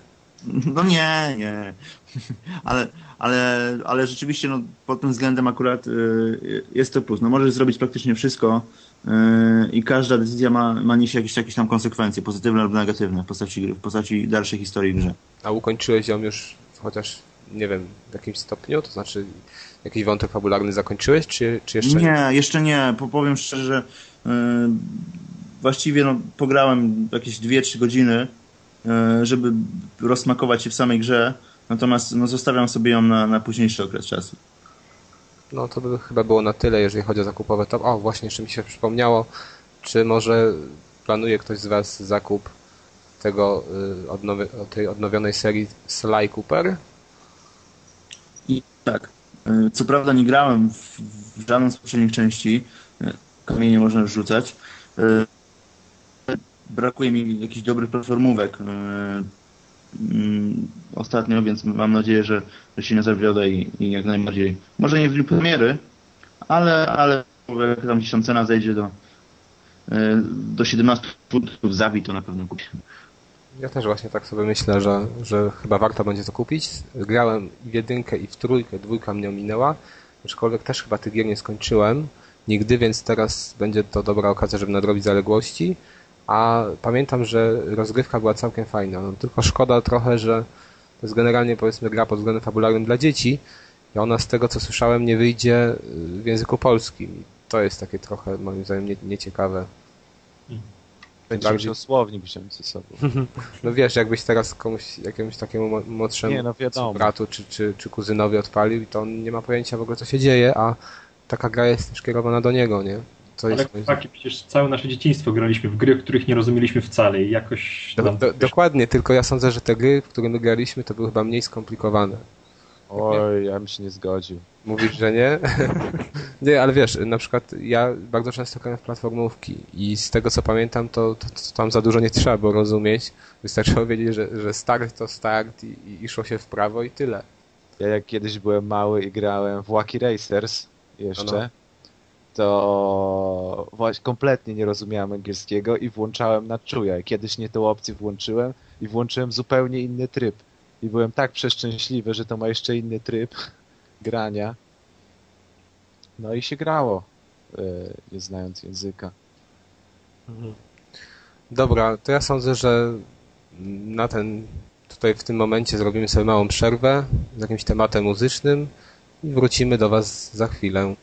Speaker 4: No nie, nie. (laughs) Ale, ale, ale rzeczywiście no, pod tym względem akurat y, jest to plus. No możesz zrobić praktycznie wszystko y, i każda decyzja ma, ma nieść jakieś, jakieś tam konsekwencje, pozytywne lub negatywne w postaci gry, w postaci dalszej historii grze.
Speaker 1: A ukończyłeś ją już chociaż, nie wiem, w jakimś stopniu? To znaczy jakiś wątek fabularny zakończyłeś, czy, czy jeszcze
Speaker 4: Nie, jeszcze nie. Po- Powiem szczerze, że właściwie no, pograłem jakieś 2-3 godziny, y, żeby rozsmakować się w samej grze, natomiast no, zostawiam sobie ją na, na późniejszy okres czasu.
Speaker 1: No to by chyba było na tyle, jeżeli chodzi o zakupowe to. O, właśnie jeszcze mi się przypomniało, czy może planuje ktoś z Was zakup tego y, odnowi- tej odnowionej serii Sly Cooper?
Speaker 4: I tak. y, Co prawda nie grałem w, w żadną z poprzednich części. Kamienie można rzucać. Y, Brakuje mi jakichś dobrych platformówek y, mm, ostatnio, więc mam nadzieję, że, się nie zawiodę i, i jak najbardziej. Może nie w dniu premiery, ale, ale jak tam tam cena zejdzie do, e, do 17 funtów zawi, to na pewno kupię.
Speaker 1: Ja też właśnie tak sobie myślę, że, że chyba warto będzie to kupić. Grałem w jedynkę i w trójkę, dwójka mnie ominęła, aczkolwiek też chyba tych gier nie skończyłem nigdy, więc teraz będzie to dobra okazja, żeby nadrobić zaległości. A pamiętam, że rozgrywka była całkiem fajna. No, tylko szkoda trochę, że to jest generalnie powiedzmy gra pod względem fabularnym dla dzieci i ona z tego co słyszałem nie wyjdzie w języku polskim. To jest takie trochę moim zdaniem nie, nieciekawe.
Speaker 2: Będzie bardziej... musiał słownik wziąć ze sobą. (laughs)
Speaker 1: No wiesz, jakbyś teraz komuś, jakiemuś takiemu młodszemu
Speaker 2: nie, no
Speaker 1: bratu czy, czy, czy kuzynowi odpalił, to on nie ma pojęcia w ogóle co się dzieje, a taka gra jest też kierowana do niego, nie?
Speaker 3: To Ale jest, tak, przecież całe nasze dzieciństwo graliśmy w gry, których nie rozumieliśmy wcale i jakoś...
Speaker 1: Do, do, dokładnie, tylko ja sądzę, że te gry, w które my graliśmy, to były chyba mniej skomplikowane.
Speaker 2: Oj, ja bym się nie zgodził.
Speaker 1: Mówisz, że nie? (laughs) nie, ale wiesz, na przykład ja bardzo często grałem w platformówki i z tego co pamiętam, to, to, to tam za dużo nie trzeba było rozumieć. Wystarczyło wiedzieć, że, że start to start i, i szło się w prawo i tyle.
Speaker 2: Ja jak kiedyś byłem mały i grałem w Wacky Racers jeszcze, no, no. to właśnie kompletnie nie rozumiałem angielskiego i włączałem na czuja. Kiedyś nie tą opcję włączyłem i włączyłem zupełnie inny tryb. I byłem tak przeszczęśliwy, że to ma jeszcze inny tryb (laughs) grania. No i się grało, e, nie znając języka.
Speaker 1: Mhm. Dobra, to ja sądzę, że na ten tutaj w tym momencie zrobimy sobie małą przerwę z jakimś tematem muzycznym i wrócimy do Was za chwilę.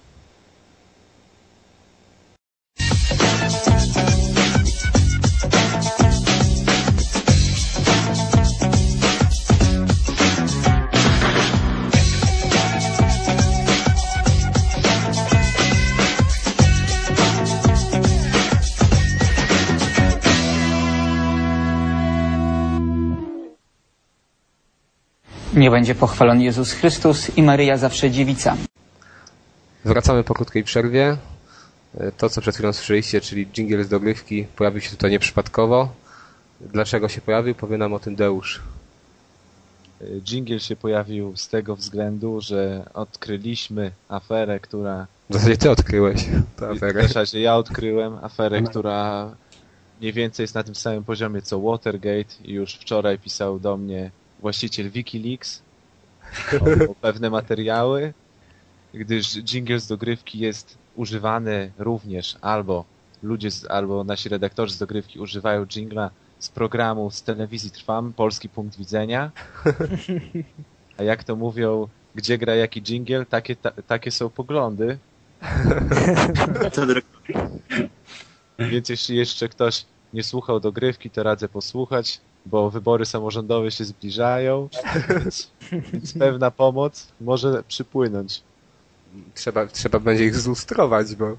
Speaker 6: Nie będzie pochwalony Jezus Chrystus i Maryja zawsze dziewica.
Speaker 1: Wracamy po krótkiej przerwie. To, co przed chwilą słyszeliście, czyli jingle z dogrywki, pojawił się tutaj nieprzypadkowo. Dlaczego się pojawił, powie nam o tym Deusz.
Speaker 2: Jingle się pojawił z tego względu, że odkryliśmy aferę, która...
Speaker 1: W zasadzie ty odkryłeś tę aferę.
Speaker 2: W zasadzie ja odkryłem aferę, która mniej więcej jest na tym samym poziomie co Watergate i już wczoraj pisał do mnie właściciel Wikileaks (laughs) o, o pewne materiały, gdyż jingle z dogrywki jest używany również albo ludzie, z, albo nasi redaktorzy z dogrywki używają jingla z programu z telewizji Trwam, Polski Punkt Widzenia. A jak to mówią, gdzie gra jaki jingle, takie, ta, takie są poglądy. (laughs) Więc jeśli jeszcze ktoś nie słuchał dogrywki, to radzę posłuchać bo wybory samorządowe się zbliżają, więc, więc pewna pomoc może przypłynąć.
Speaker 1: Trzeba, trzeba będzie ich zlustrować, bo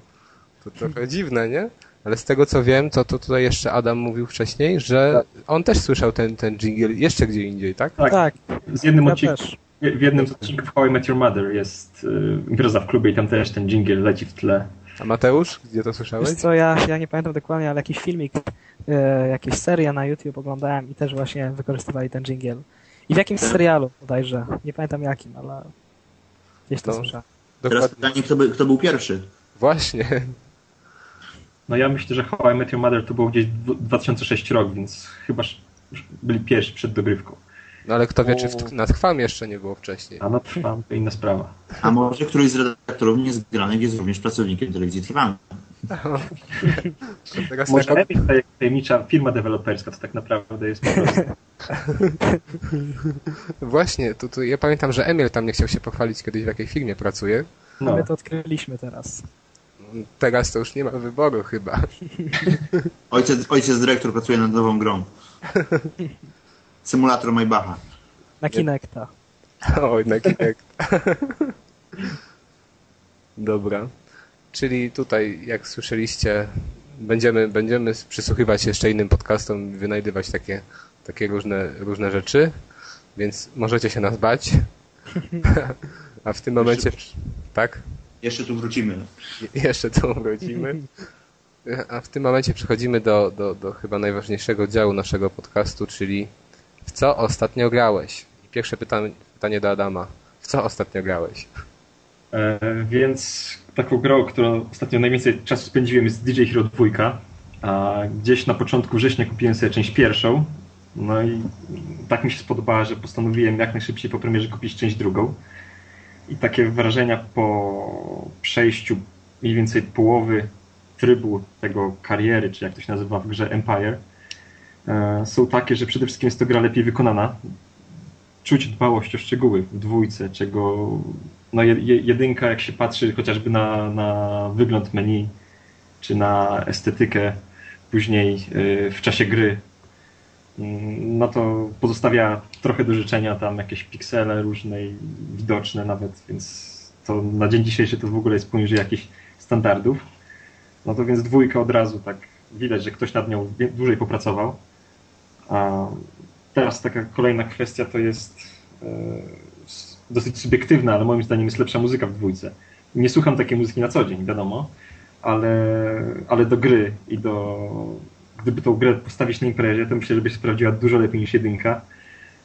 Speaker 1: to trochę dziwne, nie? Ale z tego co wiem, to, to tutaj jeszcze Adam mówił wcześniej, że on też słyszał ten, ten jingle jeszcze gdzie indziej, tak?
Speaker 3: Tak. tak. Z jednym ja odcinku, w jednym z odcinków How I Met Your Mother jest y, impreza w klubie i tam też ten jingle leci w tle.
Speaker 1: A Mateusz, gdzie to słyszałeś?
Speaker 5: Wiesz co, ja, ja nie pamiętam dokładnie, ale jakiś filmik, e, jakieś seria na YouTube oglądałem i też właśnie wykorzystywali ten jingle. I w jakimś serialu bodajże, nie pamiętam jakim, ale gdzieś to no, słyszałem.
Speaker 4: Teraz pytanie, kto, by, kto był pierwszy?
Speaker 1: Właśnie.
Speaker 3: No ja myślę, że How I Met Your Mother to było gdzieś 2006 rok, więc chyba byli pierwsi przed dogrywką.
Speaker 1: No ale kto wie, czy w, na Trwam jeszcze nie było wcześniej.
Speaker 3: A na Trwam to inna sprawa.
Speaker 4: A może któryś z redaktorów niezgranych jest również pracownikiem telewizji Trwam. (laughs)
Speaker 3: może jako... Epic, tajemnicza firma deweloperska, to tak naprawdę jest po prostu. (laughs)
Speaker 1: Właśnie, to, to ja pamiętam, że Emil tam nie chciał się pochwalić kiedyś w jakiej firmie pracuje.
Speaker 5: No. My to odkryliśmy teraz.
Speaker 1: Teraz to już nie ma wyboru chyba.
Speaker 4: Ojciec, ojciec dyrektor pracuje nad nową grą. (laughs) Symulator Maybacha.
Speaker 5: Na Kinecta.
Speaker 1: Oj, na Kinecta. (laughs) Dobra. Czyli tutaj, jak słyszeliście, będziemy, będziemy przysłuchiwać jeszcze innym podcastom i wynajdywać takie, takie różne, różne rzeczy, więc możecie się nas bać. (laughs) A w tym momencie... Jeszcze, tak?
Speaker 4: Jeszcze tu wrócimy.
Speaker 1: Je, (laughs) jeszcze tu wrócimy. A w tym momencie przechodzimy do, do, do chyba najważniejszego działu naszego podcastu, czyli w co ostatnio grałeś? Pierwsze pytanie, do Adama. W co ostatnio grałeś?
Speaker 3: E, więc taką grą, którą ostatnio najwięcej czasu spędziłem jest DJ Hero 2, a gdzieś na początku września kupiłem sobie część pierwszą, no i tak mi się spodobała, że postanowiłem jak najszybciej po premierze kupić część drugą. I takie wrażenia po przejściu mniej więcej połowy trybu tego kariery, czy jak to się nazywa w grze Empire, są takie, że przede wszystkim jest to gra lepiej wykonana. Czuć dbałość o szczegóły w dwójce, czego no jedynka, jak się patrzy chociażby na, na wygląd menu, czy na estetykę później e, w czasie gry, mm, no to pozostawia trochę do życzenia, tam jakieś piksele różne widoczne nawet, więc to na dzień dzisiejszy to w ogóle jest poniżej jakichś standardów. No to więc dwójka od razu tak widać, że ktoś nad nią dłużej popracował. A teraz taka kolejna kwestia to jest e, dosyć subiektywna, ale moim zdaniem jest lepsza muzyka w dwójce. Nie słucham takiej muzyki na co dzień, wiadomo, ale, ale do gry i do... Gdyby tą grę postawić na imprezie, to myślę, że by się sprawdziła dużo lepiej niż jedynka.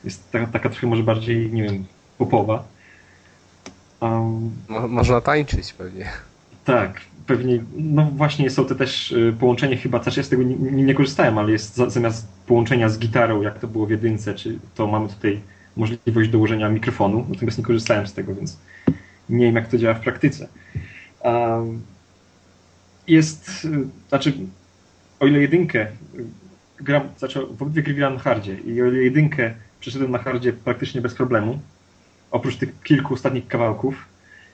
Speaker 3: Jest taka, taka trochę może bardziej, nie wiem, popowa.
Speaker 1: Um, Mo można tańczyć pewnie.
Speaker 3: Tak, pewnie, no właśnie są te też y, połączenie chyba, też ja z tego nie, nie, korzystałem, ale jest zamiast połączenia z gitarą, jak to było w jedynce, czy to mamy tutaj możliwość dołożenia mikrofonu, natomiast nie korzystałem z tego, więc nie wiem jak to działa w praktyce. Jest, y, znaczy, o ile jedynkę gram, znaczy w obydwie gry na hardzie i o ile jedynkę przeszedłem na hardzie praktycznie bez problemu, oprócz tych kilku ostatnich kawałków,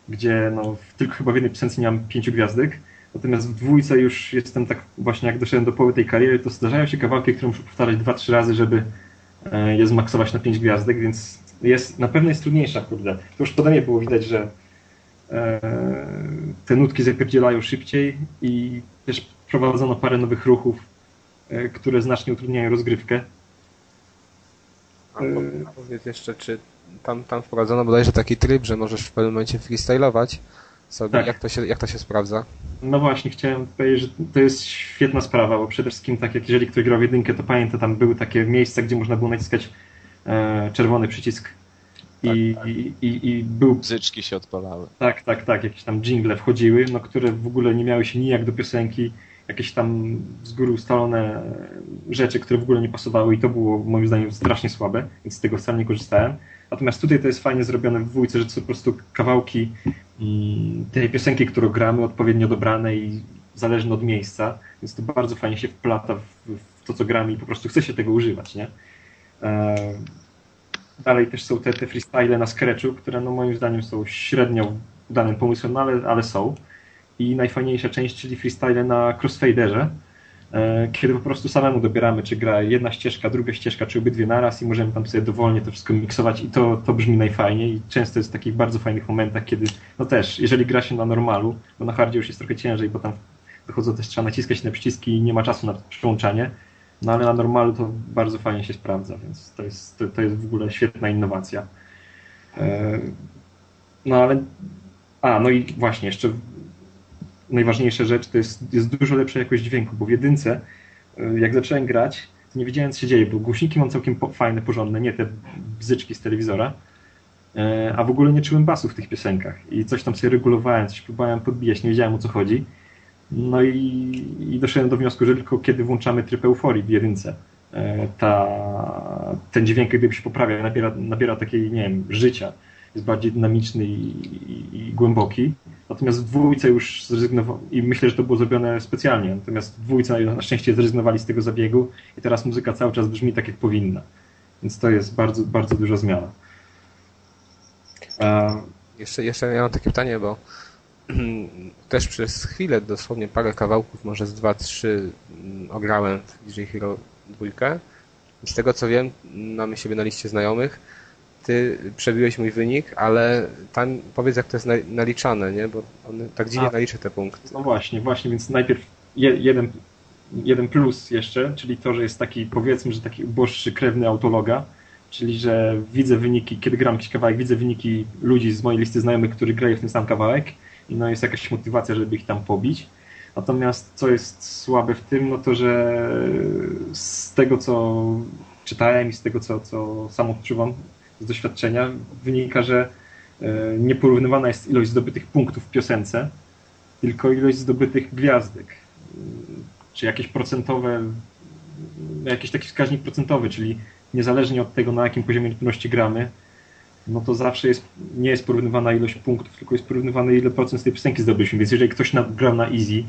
Speaker 3: gdzie no, tylko chyba w jednej piosence miałem pięciu gwiazdek, natomiast w dwójce już jestem tak właśnie jak doszedłem do połowy tej kariery, to zdarzają się kawałki, które muszę powtarzać dwa, trzy razy, żeby e, je zmaksować na pięć gwiazdek, więc jest, na pewno jest trudniejsza, kurde. To już pode mnie było widać, że e, te nutki zapierdzielają szybciej i też prowadzono parę nowych ruchów, e, które znacznie utrudniają rozgrywkę.
Speaker 1: A powiedz jeszcze, czy tam, tam wprowadzono bodajże taki tryb, że możesz w pewnym momencie freestylować sobie. Tak. Jak, to się, jak to się sprawdza?
Speaker 3: No właśnie, chciałem powiedzieć, że to jest świetna sprawa, bo przede wszystkim tak jak jeżeli ktoś grał w jedynkę, to pamiętam, tam były takie miejsca, gdzie można było naciskać e, czerwony przycisk i, tak, tak. I, i, i, był...
Speaker 2: Bzyczki się odpalały.
Speaker 3: Tak, tak, tak, jakieś tam jingle wchodziły, no, które w ogóle nie miały się nijak do piosenki, jakieś tam z góry ustalone rzeczy, które w ogóle nie pasowały i to było moim zdaniem strasznie słabe, więc z tego wcale nie korzystałem. Natomiast tutaj to jest fajnie zrobione w dwójce, że to są po prostu kawałki mm, tej piosenki, którą gramy, odpowiednio dobrane i zależne od miejsca, więc to bardzo fajnie się wplata w, w to, co gramy i po prostu chce się tego używać, nie? E, dalej też są te, te freestyle na Scratchu, które no moim zdaniem są średnio danym pomysłem, no ale, ale są. I najfajniejsza część, czyli freestyle na crossfaderze, kiedy po prostu samemu dobieramy, czy gra jedna ścieżka, druga ścieżka, czy obydwie naraz i możemy tam sobie dowolnie to wszystko miksować i to, to brzmi najfajniej i często jest w takich bardzo fajnych momentach, kiedy no też, jeżeli gra się na normalu, bo na hardzie już jest trochę ciężej, bo tam dochodzą też trzeba naciskać na przyciski i nie ma czasu na przełączanie, no ale na normalu to bardzo fajnie się sprawdza, więc to jest, to, to jest w ogóle świetna innowacja. E, no ale a, no i właśnie, jeszcze najważniejsza rzecz to jest, jest dużo lepsza jakość dźwięku, bo w jedynce, y, jak zacząłem grać, nie wiedziałem, co się dzieje, bo głośniki mam całkiem fajne, porządne, nie te bzyczki z telewizora, y, a w ogóle nie czułem basu w tych piosenkach i coś tam sobie regulowałem, coś próbowałem podbijać, nie wiedziałem o co chodzi. No i, i doszedłem do wniosku, że tylko kiedy włączamy tryb euforii w jedynce, y, ta, ten dźwięk gdyby się poprawia, nabiera, nabiera takiej, nie wiem, życia jest bardziej dynamiczny i, i, i, głęboki. Natomiast w dwójce już zrezygnował i myślę, że to było zrobione specjalnie. Natomiast w dwójce na szczęście zrezygnowali z tego zabiegu i teraz muzyka cały czas brzmi tak, jak powinna. Więc to jest bardzo, bardzo duża zmiana.
Speaker 1: A... Jeszcze, jeszcze ja mam takie pytanie, bo (clears throat) też przez chwilę, dosłownie parę kawałków, może z dwa, trzy mm, ograłem w DJ Hero 2. Z tego co wiem, mamy siebie na liście znajomych, ty przebiłeś mój wynik, ale tam powiedz jak to jest naliczane, nie? Bo on tak dziwnie A, nalicza te punkty.
Speaker 3: No właśnie, właśnie, więc najpierw jeden, jeden plus jeszcze, czyli to, że jest taki, powiedzmy, że taki uboższy krewny autologa, czyli że widzę wyniki, kiedy gram jakiś kawałek, widzę wyniki ludzi z mojej listy znajomych, którzy grają w ten sam kawałek i no jest jakaś motywacja, żeby ich tam pobić. Natomiast co jest słabe w tym, no to, że z tego, co czytałem i z tego, co, co sam odczuwam, z doświadczenia wynika, że e, nieporównywana jest ilość zdobytych punktów w piosence, tylko ilość zdobytych gwiazdek. Czy jakieś procentowe, jakiś taki wskaźnik procentowy, czyli niezależnie od tego, na jakim poziomie trudności gramy, no to zawsze jest, nie jest porównywana ilość punktów, tylko jest porównywane ile procent z tej piosenki zdobyliśmy. Więc jeżeli ktoś grał na easy,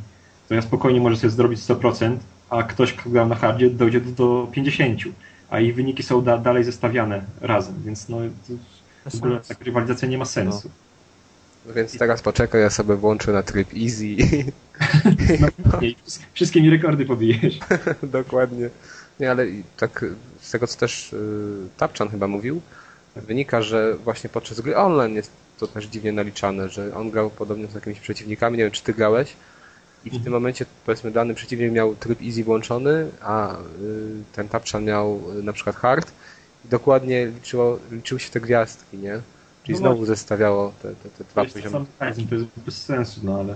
Speaker 3: to ja spokojnie może sobie zrobić 100%, a ktoś, kto grał na hardzie, dojdzie do, do 50%, a ich wyniki są da, dalej zestawiane razem, więc no, w ogóle taka rywalizacja nie ma sensu.
Speaker 1: No. Więc teraz poczekaj, ja sobie włączę na tryb easy. (laughs)
Speaker 3: No, nie, wszystkie mi rekordy pobijesz. (laughs)
Speaker 1: Dokładnie. Nie, ale tak z tego, co też y, Tapczan chyba mówił, wynika, że właśnie podczas gry online jest to też dziwnie naliczane, że on grał podobnie z jakimiś przeciwnikami, nie wiem, czy ty grałeś, i w tym momencie, powiedzmy, dany przeciwnik miał tryb easy włączony, a y, ten Tapczan miał y, na przykład hard i dokładnie liczyło, liczyły się te gwiazdki, nie? Czyli no znowu właśnie. zestawiało te, te, te dwa poziomy.
Speaker 3: To jest bez sensu, no ale...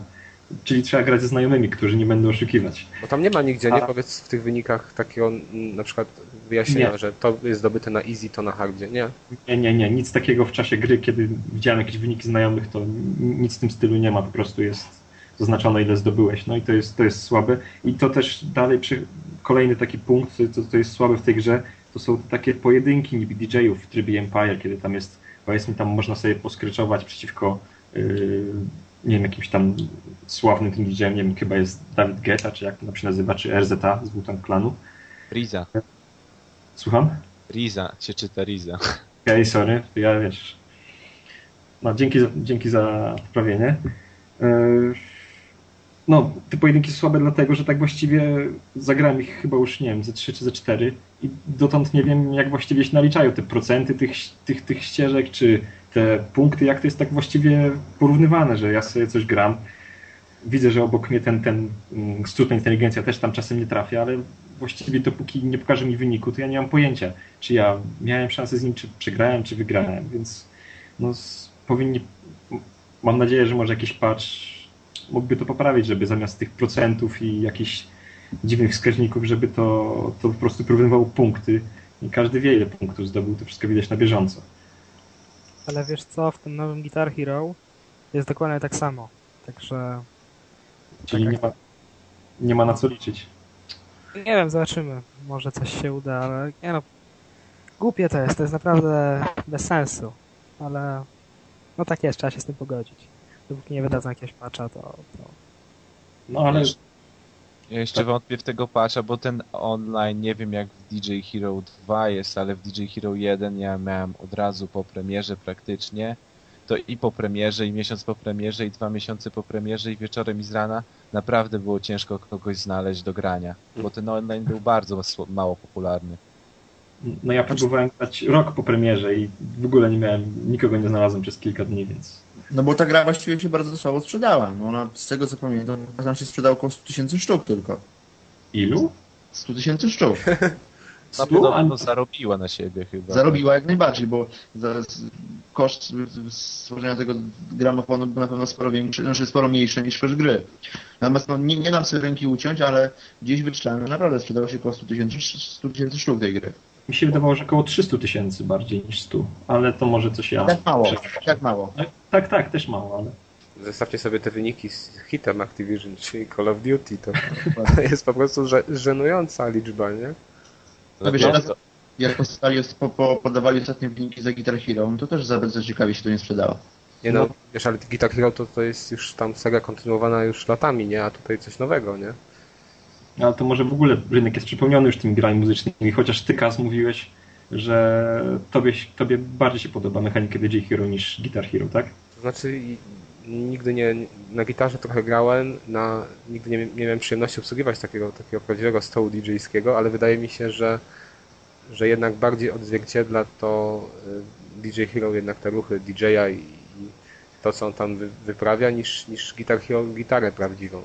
Speaker 3: Czyli trzeba grać ze znajomymi, którzy nie będą oszukiwać.
Speaker 1: Bo tam nie ma nigdzie, nie? Powiedz w tych wynikach takiego na przykład wyjaśnienia, nie. że to jest zdobyte na easy, to na hardzie, nie?
Speaker 3: Nie, nie, nie. Nic takiego w czasie gry, kiedy widziałem jakieś wyniki znajomych, to nic w tym stylu nie ma. Po prostu jest zaznaczone, ile zdobyłeś. No i to jest, to jest słabe. I to też dalej przy... kolejny taki punkt, to, to jest słabe w tej grze, to są takie pojedynki niby DJ-ów w trybie Empire, kiedy tam jest, powiedzmy, tam można sobie poskryczować przeciwko yy, nie wiem, jakimś tam sławnym tym DJ-em, nie wiem, chyba jest Dawid Geta, czy jak to się nazywa, czy RZA z Wutan Klanu.
Speaker 2: Riza.
Speaker 3: Słucham?
Speaker 2: Riza, się czyta Riza. Okej,
Speaker 3: okay, sorry, ja wiesz. No, dzięki za, dzięki za poprawienie. Yy no, te pojedynki są słabe dlatego, że tak właściwie zagrałem ich chyba już, nie wiem, ze 3 czy ze 4 i dotąd nie wiem, jak właściwie się naliczają te procenty tych, tych, tych ścieżek, czy te punkty, jak to jest tak właściwie porównywane, że ja sobie coś gram, widzę, że obok mnie ten, ten mm, sztuczna inteligencja też tam czasem nie trafia, ale właściwie dopóki nie pokaże mi wyniku, to ja nie mam pojęcia, czy ja miałem szansę z nim, czy przegrałem, czy wygrałem, więc no, powinni, mam nadzieję, że może jakiś patch mógłby to poprawić, żeby zamiast tych procentów i jakichś dziwnych wskaźników, żeby to, to po prostu porównywało punkty i każdy wie, ile punktów zdobył, to wszystko widać na bieżąco.
Speaker 5: Ale wiesz co, w tym nowym Guitar Hero jest dokładnie tak samo, także...
Speaker 3: Czyli tak nie, ma, nie ma na co liczyć.
Speaker 5: Nie wiem, zobaczymy. Może coś się uda, ale nie no. Głupie to jest, to jest naprawdę bez sensu. Ale no tak jest, trzeba się z tym pogodzić dopóki nie wydadzą jakiegoś patcha, to, to...
Speaker 3: No ale...
Speaker 2: Ja jeszcze tak. wątpię w tego patcha, bo ten online, nie wiem jak w DJ Hero 2 jest, ale w DJ Hero 1 ja miałem od razu po premierze praktycznie, to i po premierze, i miesiąc po premierze, i dwa miesiące po premierze, i wieczorem, i z rana naprawdę było ciężko kogoś znaleźć do grania, bo ten online był bardzo mało popularny.
Speaker 3: No ja próbowałem grać rok po premierze i w ogóle nie miałem, nikogo nie znalazłem przez kilka dni, więc
Speaker 4: no bo ta gra właściwie się bardzo słabo sprzedała. No ona, z tego co pamiętam, tam się sprzedał około 100 tysięcy sztuk tylko.
Speaker 3: Ilu?
Speaker 4: 100 tysięcy sztuk. (laughs)
Speaker 2: Na pewno zarobiła na siebie chyba.
Speaker 4: Zarobiła jak najbardziej, bo koszt stworzenia tego gramofonu był na pewno sporo większy, znaczy sporo mniejszy niż koszt gry. Natomiast no, nie, nie dam sobie ręki uciąć, ale gdzieś wyczytałem, że naprawdę sprzedało się około 100 tysięcy sztuk tej gry.
Speaker 3: Mi się wydawało, że około 300 tysięcy bardziej niż 100, ale to może coś ja...
Speaker 4: Tak mało, tak mało.
Speaker 3: Tak, tak, też mało, ale...
Speaker 1: Zestawcie sobie te wyniki z hitem Activision, czyli Call of Duty, to, to (laughs) jest po prostu żenująca liczba, nie?
Speaker 4: No wiesz, jak, jak postali, po, po, podawali ostatnie wyniki za Guitar Hero, no to też za bardzo ciekawie się to nie sprzedało.
Speaker 1: Nie no, wiesz, ale Guitar Hero to, to jest już tam seria kontynuowana już latami, nie? A tutaj coś nowego, nie?
Speaker 3: ale to może w ogóle rynek jest przepełniony już tymi grami muzycznymi, chociaż ty, Kaz, mówiłeś, że tobie, tobie bardziej się podoba mechanika DJ Hero niż Guitar Hero, tak?
Speaker 1: Znaczy nigdy nie, na gitarze trochę grałem, na, nigdy nie, nie miałem przyjemności obsługiwać takiego, takiego prawdziwego stołu DJ-skiego, ale wydaje mi się, że, że jednak bardziej odzwierciedla to y, DJ Hero jednak te ruchy DJ-a i, i to, co on tam wy, wyprawia, niż, niż Guitar Hero gitarę prawdziwą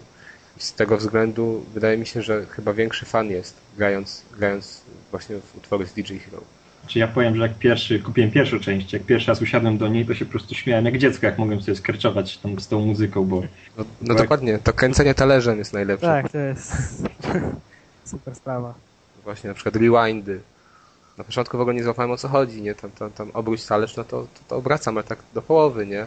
Speaker 1: z tego względu wydaje mi się, że chyba większy fan jest grając, grając właśnie w utwory z DJ Hero.
Speaker 3: Czy ja powiem, że jak pierwszy, kupiłem pierwszą część, jak pierwszy raz usiadłem do niej, to się po prostu śmiałem jak dziecko, jak mogłem sobie skryczować tam z tą muzyką, bo...
Speaker 1: No, no bo dokładnie, to kręcenie talerzem jest najlepsze.
Speaker 5: Tak, to jest (laughs) super sprawa.
Speaker 1: Właśnie, na przykład rewindy. Na początku w ogóle nie złapałem o co chodzi, nie? Tam, tam, tam obróć talerz, no to, to, to obracam, ale tak do połowy, nie?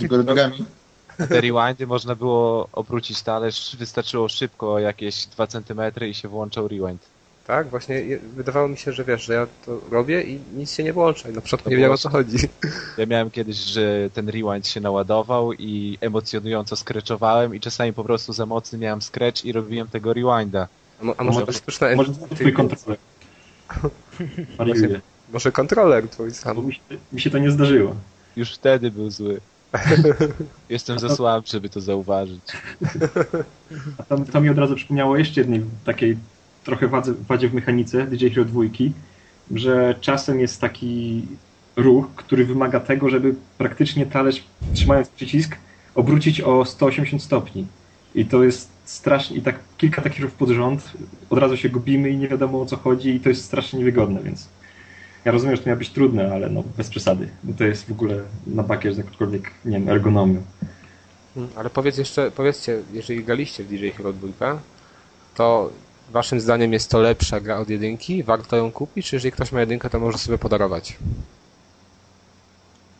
Speaker 4: Tylko nogami. (laughs)
Speaker 2: Te rewindy można było obrócić talerz, wystarczyło szybko jakieś 2 cm i się włączał rewind.
Speaker 1: Tak, właśnie wydawało mi się, że wiesz, że ja to robię i nic się nie włącza. I na początku
Speaker 2: To
Speaker 1: nie wiedziałem o co chodzi.
Speaker 2: Ja miałem kiedyś, że ten rewind się naładował i emocjonująco skreczowałem i czasami po prostu za mocny miałem scratch i robiłem tego rewinda.
Speaker 1: A, mo- a może to
Speaker 3: Może-
Speaker 1: jest sztuczne...
Speaker 3: Może to twój kontroler. (laughs) Wariuję.
Speaker 1: Może kontroler twój
Speaker 3: Bo
Speaker 1: sam.
Speaker 3: mi się, mi się to nie zdarzyło.
Speaker 2: Już wtedy był zły. (laughs) Jestem za słaby, żeby to zauważyć.
Speaker 3: A to, to mi od razu przypomniało jeszcze jednej takiej trochę wadze, wadzie w mechanice DJ Hero 2, że czasem jest taki ruch, który wymaga tego, żeby praktycznie talerz, trzymając przycisk, obrócić o 180 stopni. I to jest strasznie, i tak kilka takich ruchów pod rząd, od razu się gubimy i nie wiadomo o co chodzi i to jest strasznie niewygodne, więc ja rozumiem, że to miało być trudne, ale no bez przesady. To jest w ogóle na bakier z jakąkolwiek, nie wiem, ergonomią.
Speaker 1: Mm, Ale powiedz jeszcze, powiedzcie, jeżeli graliście w DJ Hero 2, to waszym zdaniem jest to lepsza gra od jedynki? Warto ją kupić? Czy jeżeli ktoś ma jedynkę, to może sobie podarować?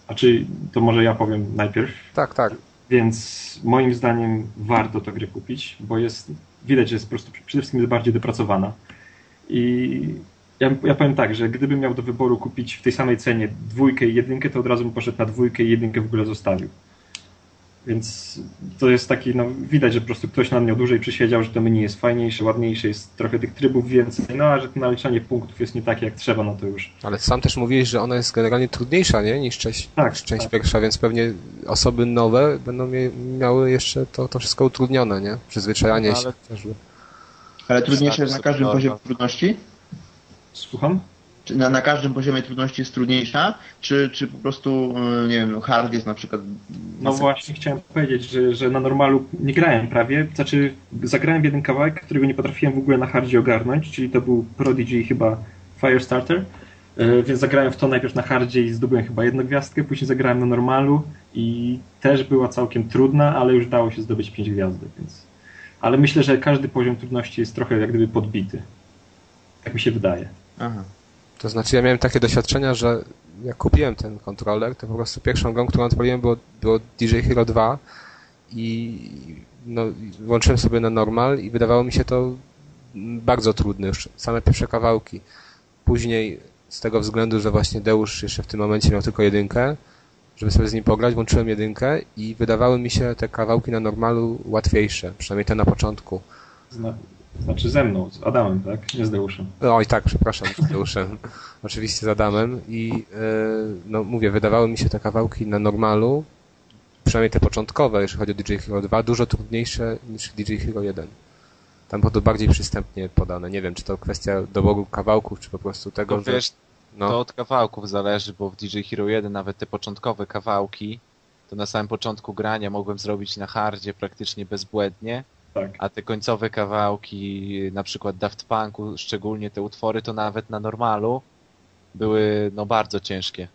Speaker 3: A czy to może ja powiem najpierw?
Speaker 1: Tak, tak.
Speaker 3: Więc moim zdaniem warto tę grę kupić, bo jest widać, że jest po prostu przede wszystkim jest bardziej dopracowana. I ja, ja powiem tak, że gdybym miał do wyboru kupić w tej samej cenie dwójkę i jedynkę, to od razu bym poszedł na dwójkę i jedynkę w ogóle zostawił. Więc to jest taki, no widać, że po prostu ktoś na mnie dłużej przysiedział, że to menu jest fajniejsze, ładniejsze, jest trochę tych trybów więcej, no a że to naliczanie punktów jest nie takie jak trzeba, no to już
Speaker 1: Ale sam też mówiłeś, że ona jest generalnie trudniejsza, nie? Niż część,
Speaker 3: Tak,
Speaker 1: niż część
Speaker 3: tak.
Speaker 1: pierwsza, więc pewnie osoby nowe będą miały jeszcze to, to wszystko utrudnione, nie? Przyzwyczajanie
Speaker 2: No,
Speaker 1: się.
Speaker 2: ale-
Speaker 1: chociażby.
Speaker 4: Ale trudniejsze jest na każdym poziomie trudności?
Speaker 3: słucham?
Speaker 4: Czy na, na każdym poziomie trudności jest trudniejsza? Czy, czy po prostu, y, nie wiem, hard jest na przykład...
Speaker 3: No właśnie chciałem powiedzieć, że, że na normalu nie grałem prawie, znaczy zagrałem w jeden kawałek, którego nie potrafiłem w ogóle na hardzie ogarnąć, czyli to był Prodigy chyba Firestarter, E, więc zagrałem w to najpierw na hardzie i zdobyłem chyba jedną gwiazdkę, później zagrałem na normalu i też była całkiem trudna, ale już dało się zdobyć pięć gwiazdek, więc... Ale myślę, że każdy poziom trudności jest trochę jak gdyby podbity. Tak mi się wydaje.
Speaker 4: Aha.
Speaker 1: To znaczy ja miałem takie doświadczenia, że jak kupiłem ten kontroler, to po prostu pierwszą grą, którą odpaliłem było, było DJ Hero 2 i no, włączyłem sobie na normal i wydawało mi się to bardzo trudne już, same pierwsze kawałki. Później z tego względu, że właśnie Deusz jeszcze w tym momencie miał tylko jedynkę, żeby sobie z nim pograć, włączyłem jedynkę i wydawały mi się te kawałki na normalu łatwiejsze, przynajmniej te na początku.
Speaker 3: Znaczy ze mną, z Adamem, tak? Nie z Deuszem.
Speaker 1: Oj, tak, przepraszam, z Deuszem. (laughs) Oczywiście z Adamem i e, no mówię, wydawały mi się te kawałki na normalu, przynajmniej te początkowe, jeżeli chodzi o DJ Hero 2, dużo trudniejsze niż DJ Hero 1. Tam było to bardziej przystępnie podane. Nie wiem, czy to kwestia doboru kawałków, czy po prostu tego,
Speaker 2: To
Speaker 1: że...
Speaker 2: wiesz,
Speaker 1: No,
Speaker 2: to od kawałków zależy, bo w DJ Hero 1 nawet te początkowe kawałki, to na samym początku grania mogłem zrobić na hardzie praktycznie bezbłędnie,
Speaker 3: Tak.
Speaker 2: a te końcowe kawałki, na przykład Daft Punku, szczególnie te utwory, to nawet na normalu były no bardzo ciężkie.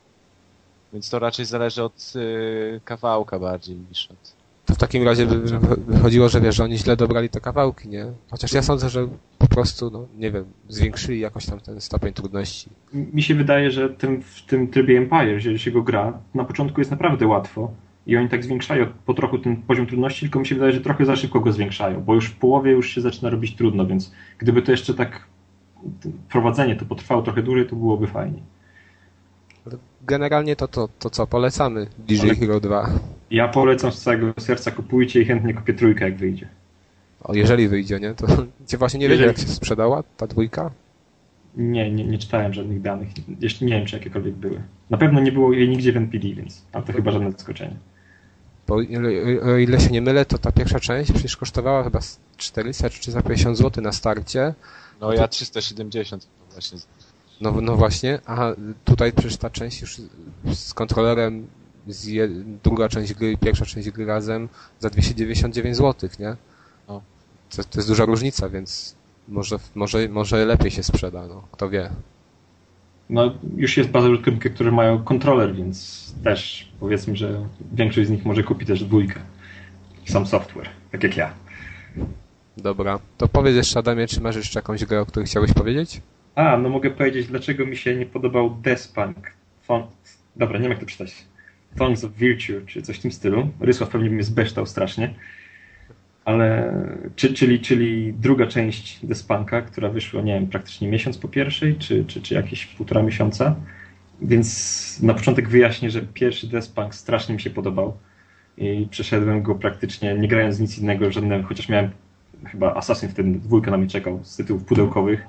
Speaker 2: Więc to raczej zależy od y, kawałka bardziej niż od...
Speaker 1: to w takim razie by wy- wychodziło, że wiesz, że oni źle dobrali te kawałki, nie? Chociaż ja sądzę, że po prostu, no nie wiem, zwiększyli jakoś tam ten stopień trudności.
Speaker 3: Mi się wydaje, że tym, w tym trybie Empire, jeżeli się go gra, na początku jest naprawdę łatwo i oni tak zwiększają po trochu ten poziom trudności, tylko mi się wydaje, że trochę za szybko go zwiększają, bo już w połowie już się zaczyna robić trudno, więc gdyby to jeszcze tak prowadzenie to potrwało trochę dłużej, to byłoby fajnie.
Speaker 1: Generalnie to, to, to co, polecamy DJ
Speaker 3: Ale-
Speaker 1: Hero 2.
Speaker 3: Ja polecam z całego serca, kupujcie i chętnie kupię trójkę, jak wyjdzie.
Speaker 1: O, jeżeli wyjdzie, nie? To (laughs) cię właśnie nie
Speaker 3: Jeżeli-
Speaker 1: wiedział, jak się sprzedała ta dwójka?
Speaker 3: Nie, nie, nie czytałem żadnych danych, jeszcze nie wiem, czy jakiekolwiek były. Na pewno nie było jej nigdzie w NPD, więc a to chyba żadne zaskoczenie.
Speaker 1: Bo o ile- się nie mylę, to ta pierwsza część przecież kosztowała chyba z 400 czy 450 zł na starcie.
Speaker 2: No ja 370 właśnie
Speaker 1: No, no właśnie, a tutaj przecież ta część już z kontrolerem, z je, druga część gry, pierwsza część gry razem za 299 zł, nie?
Speaker 2: No.
Speaker 1: To, to jest duża różnica, więc może, może, może lepiej się sprzeda, no, kto wie.
Speaker 3: No, już jest baza użytkowników, którzy mają kontroler, więc też powiedzmy, że większość z nich może kupić też dwójkę. Sam software, tak jak ja.
Speaker 1: Dobra, to powiedz jeszcze Adamie, czy masz jeszcze jakąś grę, o której chciałbyś powiedzieć?
Speaker 3: A, no mogę powiedzieć, dlaczego mi się nie podobał Despunk. Fon... Dobra, nie wiem jak to przeczytać. Thorns of Virtue, czy coś w tym stylu. Rysław pewnie mnie zbeształ strasznie. Ale, czy, czyli, czyli druga część Despunka, która wyszła, nie wiem, praktycznie miesiąc po pierwszej, czy, czy, czy jakieś półtora miesiąca. Więc na początek wyjaśnię, że pierwszy Despunk strasznie mi się podobał. I przeszedłem go praktycznie, nie grając nic innego, żadnego, chociaż miałem chyba Assassin wtedy dwójkę na mnie czekał z tytułów pudełkowych,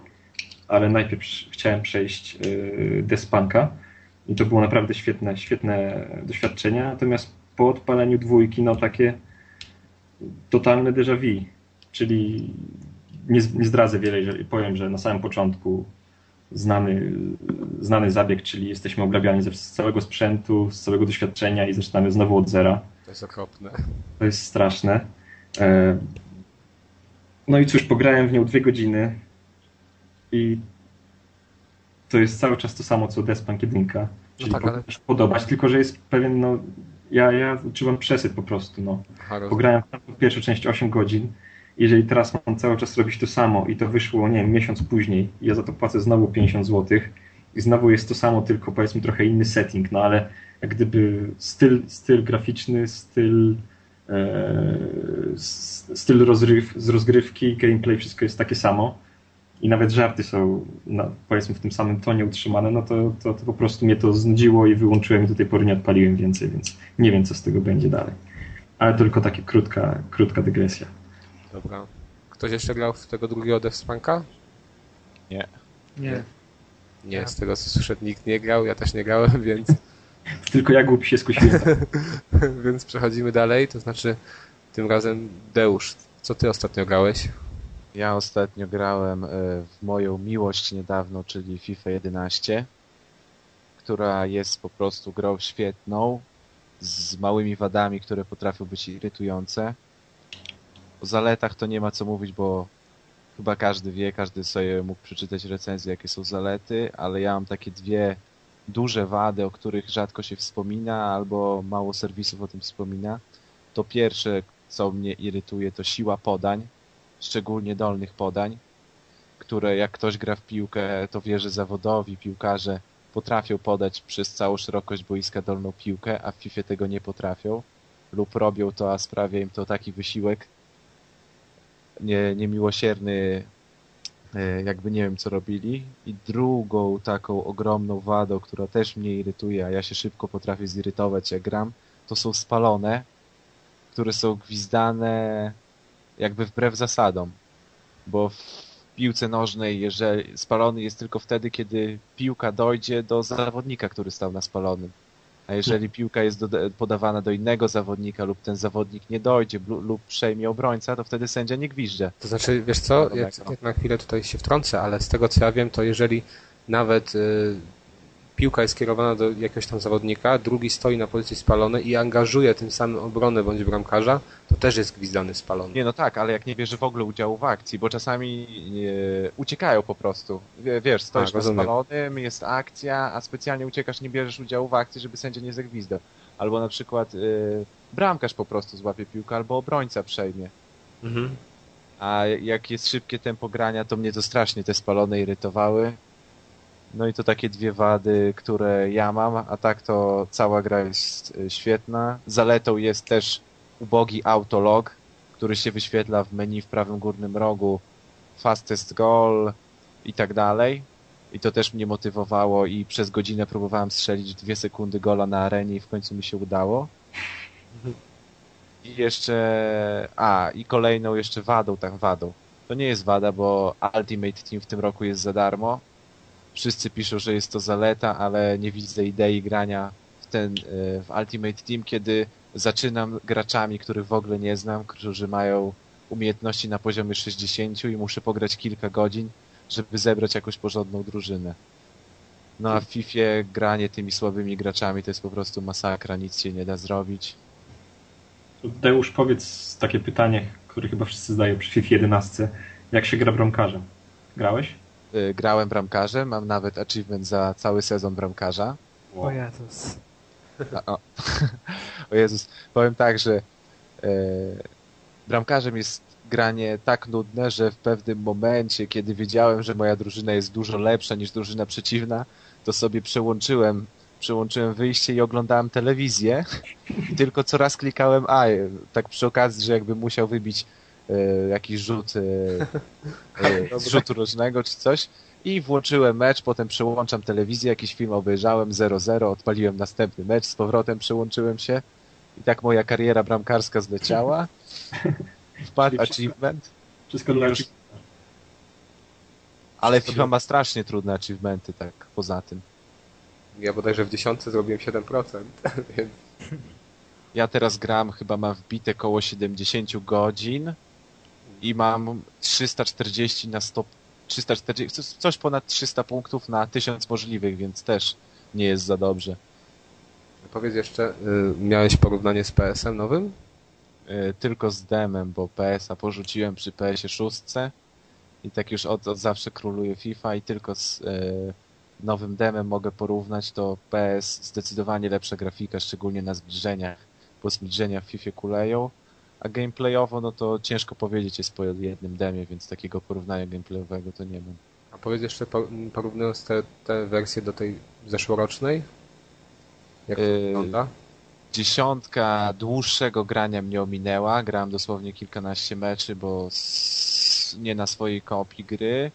Speaker 3: ale najpierw chciałem przejść yy, Despunka i to było naprawdę świetne, świetne doświadczenie. Natomiast po odpaleniu dwójki, no takie totalne déjà vu, czyli nie, nie zdradzę wiele, jeżeli powiem, że na samym początku znany, znany zabieg, czyli jesteśmy obrabiani z całego sprzętu, z całego doświadczenia i zaczynamy znowu od zera.
Speaker 1: To jest okropne.
Speaker 3: To jest straszne. E, no i cóż, pograłem w nią dwie godziny i to jest cały czas to samo, co Despunk 1. Czyli no tak, ale... podobać, tylko że jest pewien, no ja, ja odczuwam przesyt po prostu, no. Aha, Pograłem w pierwszą część 8 godzin, jeżeli teraz mam cały czas robić to samo i to wyszło, nie wiem, miesiąc później i ja za to płacę znowu 50 zł i znowu jest to samo, tylko powiedzmy trochę inny setting, no ale jak gdyby styl, styl graficzny, styl e, styl rozryw, z rozgrywki, gameplay, wszystko jest takie samo i nawet żarty są no, powiedzmy w tym samym tonie utrzymane, no to, to, to po prostu mnie to znudziło i wyłączyłem i do tej pory nie odpaliłem więcej, więc nie wiem co z tego będzie dalej. Ale tylko taka krótka, krótka dygresja.
Speaker 1: Dobra. Ktoś jeszcze grał w tego drugiego Deathspunka?
Speaker 2: Nie.
Speaker 5: Nie.
Speaker 1: Nie, z tego co słyszę nikt nie grał, ja też nie grałem, (laughs) więc... (laughs)
Speaker 3: Tylko ja głupi się skusiłem. (laughs)
Speaker 1: więc przechodzimy dalej, to znaczy tym razem Deusz, co ty ostatnio grałeś?
Speaker 2: Ja ostatnio grałem e, w moją miłość niedawno, czyli FIFA 11, która jest po prostu grą świetną, z małymi wadami, które potrafią być irytujące. O zaletach to nie ma co mówić, bo chyba każdy wie, każdy sobie mógł przeczytać recenzję, jakie są zalety, ale ja mam takie dwie duże wady, o których rzadko się wspomina, albo mało serwisów o tym wspomina. To pierwsze, co mnie irytuje, to siła podań, szczególnie dolnych podań, które jak ktoś gra w piłkę, to wie, że zawodowi piłkarze potrafią podać przez całą szerokość boiska dolną piłkę, a w FIFA tego nie potrafią lub robią to, a sprawia im to taki wysiłek nie, niemiłosierny, e, jakby nie wiem co robili. I drugą taką ogromną wadą, która też mnie irytuje, a ja się szybko potrafię zirytować jak gram, to są spalone, które są gwizdane jakby wbrew zasadom. Bo w piłce nożnej, jeżeli spalony jest tylko wtedy, kiedy piłka dojdzie do zawodnika, który stał na spalonym. A jeżeli piłka jest do, podawana do innego zawodnika lub ten zawodnik nie dojdzie lub przejmie obrońca, to wtedy sędzia nie gwizdże.
Speaker 1: To znaczy, wiesz co, ja, na chwilę tutaj się wtrącę, ale z tego co ja wiem, to jeżeli nawet y, piłka jest kierowana do jakiegoś tam zawodnika, drugi stoi na pozycji spalonej i angażuje tym samym obronę bądź bramkarza, to też jest gwizdany spalony.
Speaker 2: Nie, no tak, ale jak nie bierze w ogóle udziału w akcji, bo czasami e, uciekają po prostu. Wiesz, stoisz a, na spalonym, jest akcja, a specjalnie uciekasz, nie bierzesz udziału w akcji, żeby sędzia nie zagwizdał. Albo na przykład e, bramkarz po prostu złapie piłkę, albo obrońca przejmie. Mhm. A jak jest szybkie tempo grania, to mnie to strasznie te spalone irytowały. No i to takie dwie wady, które ja mam, a tak to cała gra jest e, świetna. Zaletą jest też ubogi autolog, który się wyświetla w menu w prawym górnym rogu, fastest goal i tak dalej. I to też mnie motywowało i przez godzinę próbowałem strzelić dwie sekundy gola na arenie i w końcu mi się udało. I jeszcze, a i kolejną jeszcze wadą, tak wadą. To nie jest wada, bo Ultimate Team w tym roku jest za darmo, wszyscy piszą, że jest to zaleta, ale nie widzę idei grania w ten, e, w Ultimate Team, kiedy zaczynam graczami, których w ogóle nie znam, którzy mają umiejętności na poziomie 60 i muszę pograć kilka godzin, żeby zebrać jakąś porządną drużynę. No a w FIFA granie tymi słabymi graczami to jest po prostu masakra, nic się nie da zrobić.
Speaker 3: Deusz, powiedz takie pytanie, które chyba wszyscy zdają przy FIFA 11. Jak się gra bramkarzem? Grałeś?
Speaker 2: Y, grałem bramkarzem, mam nawet achievement za cały sezon bramkarza.
Speaker 5: O Jezus.
Speaker 2: o, (laughs) o Jezus, powiem tak, że e, bramkarzem jest granie tak nudne, że w pewnym momencie, kiedy wiedziałem, że moja drużyna jest dużo lepsza niż drużyna przeciwna, to sobie przełączyłem, przełączyłem wyjście i oglądałem telewizję. (laughs) I tylko coraz klikałem A, tak przy okazji, że jakby musiał wybić jakiś rzut e, (laughs) e, z rzutu rożnego czy coś. I włączyłem mecz, potem przełączam telewizję, jakiś film obejrzałem 0-0, odpaliłem następny mecz, z powrotem przełączyłem się. I tak moja kariera bramkarska zleciała. (laughs) Wpadł achievement,
Speaker 3: Wszystko dla
Speaker 2: Już- ale FIFA ma strasznie trudne achievementy, tak poza tym.
Speaker 1: Ja bodajże w dziesiątce zrobiłem 7%, (laughs) więc
Speaker 2: Ja teraz gram, chyba mam wbite koło 70 godzin i mam 340 na 100, 340, coś- ponad 300 punktów na 1000 możliwych, więc też nie jest za dobrze.
Speaker 1: powiedz jeszcze, y, miałeś porównanie z PS-em nowym?
Speaker 2: Y, Tylko z demem, bo PS-a porzuciłem przy PS-ie 6 i tak już od, od zawsze króluje FIFA i tylko z y, nowym demem mogę porównać, to PS zdecydowanie lepsza grafika, szczególnie na zbliżeniach, bo zbliżenia w FIFA kuleją, a gameplayowo no to ciężko powiedzieć jest po jednym demie, więc takiego porównania gameplayowego to nie mam.
Speaker 1: A powiedz jeszcze, po- porównując te, te wersje do tej zeszłorocznej, jak to
Speaker 2: Yy,
Speaker 1: wygląda?
Speaker 2: Dziesiątka dłuższego grania mnie ominęła. Grałem dosłownie kilkanaście meczy, bo s- nie na swojej kopii gry,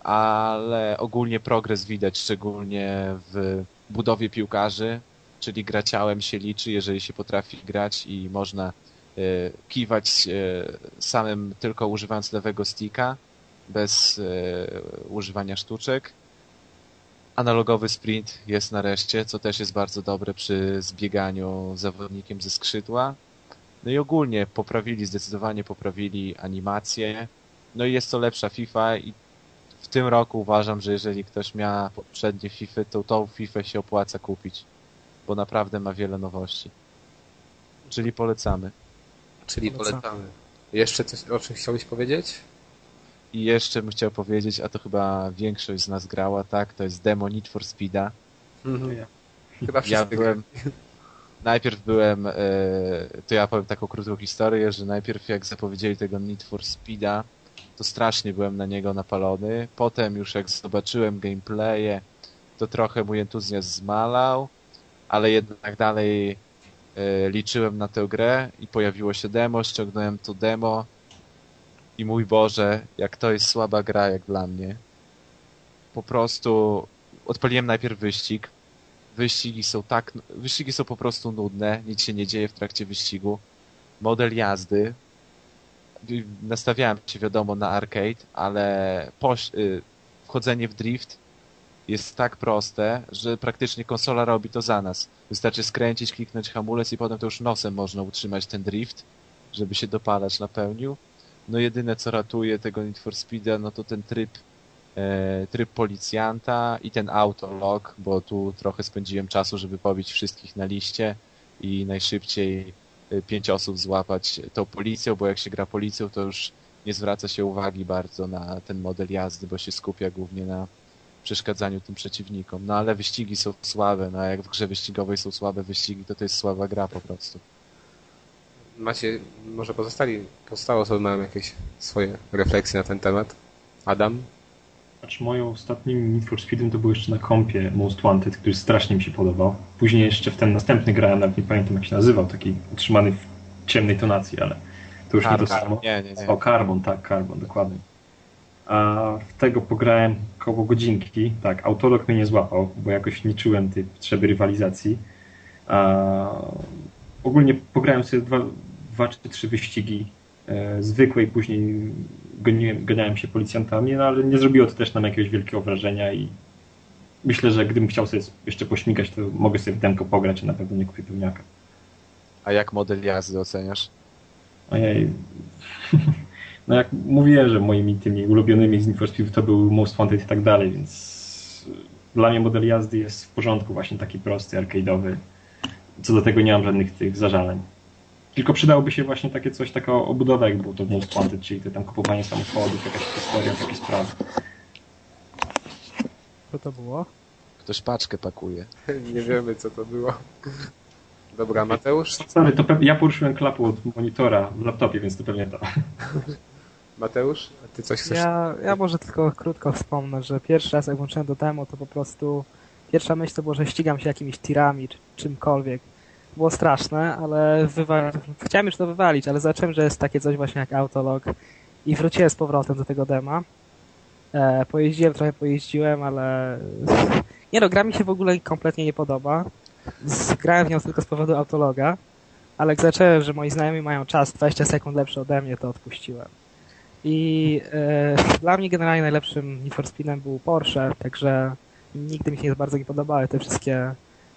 Speaker 2: ale ogólnie progres widać, szczególnie w budowie piłkarzy, czyli graciałem się liczy, jeżeli się potrafi grać i można kiwać e, samym tylko używając lewego sticka, bez e, używania sztuczek. Analogowy sprint jest nareszcie, co też jest bardzo dobre przy zbieganiu zawodnikiem ze skrzydła. No i ogólnie poprawili, zdecydowanie poprawili animację. No i jest to lepsza FIFA i w tym roku uważam, że jeżeli ktoś miał poprzednie FIFA, to tą FIFA się opłaca kupić, bo naprawdę ma wiele nowości. Czyli polecamy.
Speaker 1: Czyli
Speaker 5: polecam.
Speaker 1: polecamy. Jeszcze coś, o czym chciałbyś powiedzieć?
Speaker 2: I jeszcze bym chciał powiedzieć, a to chyba większość z nas grała, tak? To jest demo Need for Speeda.
Speaker 3: Ja.
Speaker 1: Chyba wszyscy
Speaker 2: Ja byłem. (laughs) Najpierw byłem. E, to ja powiem taką krótką historię, że najpierw jak zapowiedzieli tego Need for Speeda, to strasznie byłem na niego napalony. Potem już jak zobaczyłem gameplaye, to trochę mój entuzjazm zmalał, ale jednak dalej liczyłem na tę grę i pojawiło się demo, ściągnąłem to demo i mój Boże, jak to jest słaba gra jak dla mnie. Po prostu odpaliłem najpierw wyścig, wyścigi są tak, wyścigi są po prostu nudne, nic się nie dzieje w trakcie wyścigu. Model jazdy, nastawiałem się wiadomo na arcade, ale y, wchodzenie w drift jest tak proste, że praktycznie konsola robi to za nas. Wystarczy skręcić, kliknąć hamulec i potem to już nosem można utrzymać ten drift, żeby się dopalać napełnił. No jedyne co ratuje tego Need for Speeda, no to ten tryb e, tryb policjanta i ten autolog, bo tu trochę spędziłem czasu, żeby pobić wszystkich na liście i najszybciej e, pięć osób złapać tą policją, bo jak się gra policją, to już nie zwraca się uwagi bardzo na ten model jazdy, bo się skupia głównie na przeszkadzaniu tym przeciwnikom. No ale wyścigi są słabe, no a jak w grze wyścigowej są słabe wyścigi, to to jest słaba gra po prostu.
Speaker 1: Macie, może pozostali, pozostałe osoby mają jakieś swoje refleksje na ten temat? Adam?
Speaker 3: Znaczy moją ostatnim Need for Speedem to był jeszcze na kompie Most Wanted, który strasznie mi się podobał. Później jeszcze w ten następny grałem, nawet nie pamiętam jak się nazywał, taki utrzymany w ciemnej tonacji, ale to już nie to
Speaker 2: Carbon.
Speaker 3: samo.
Speaker 2: Nie, nie, nie.
Speaker 3: O, Carbon, tak, Carbon, dokładnie. A w tego pograłem koło godzinki. Tak, autolog mnie nie złapał, bo jakoś nie czułem tej potrzeby rywalizacji. A ogólnie pograłem sobie dwa, dwa czy trzy wyścigi e, zwykłe i później goniłem, ganiałem się policjantami, no ale nie zrobiło to też nam jakiegoś wielkiego wrażenia i myślę, że gdybym chciał sobie jeszcze pośmigać, to mogę sobie w demko pograć, a na pewno nie kupię pełniaka.
Speaker 2: A jak model jazdy oceniasz?
Speaker 3: Ojej. (laughs) No jak mówiłem, że moimi tymi ulubionymi z Need for Speed to był Most Wanted i tak dalej, więc dla mnie model jazdy jest w porządku, właśnie taki prosty, arcade'owy. Co do tego nie mam żadnych tych zażaleń. Tylko przydałoby się właśnie takie coś, taka obudowa, jak było to w Most Wanted, czyli to tam kupowanie samochodów, jakaś historia, takie sprawy.
Speaker 5: Co to było?
Speaker 2: Ktoś paczkę pakuje. (laughs)
Speaker 1: Nie wiemy, co to było. Dobra, Mateusz?
Speaker 3: Sorry, to ja poruszyłem klapę od monitora w laptopie, więc to pewnie to. (laughs)
Speaker 1: Mateusz, a ty coś chcesz?
Speaker 5: Ja, ja może tylko krótko wspomnę, że pierwszy raz jak włączyłem do demo, to po prostu pierwsza myśl to było, że ścigam się jakimiś tirami czy czymkolwiek. Było straszne, ale wywa... chciałem już to wywalić, ale zacząłem, że jest takie coś właśnie jak Autolog i wróciłem z powrotem do tego dema. E, pojeździłem, trochę pojeździłem, ale (laughs) nie no, gra mi się w ogóle kompletnie nie podoba. Zgrałem w nią tylko z powodu Autologa, ale jak zacząłem, że moi znajomi mają czas 20 sekund lepszy ode mnie, to odpuściłem. I e, dla mnie generalnie najlepszym Need for Speedem był Porsche, także nigdy mi się nie bardzo nie podobały te wszystkie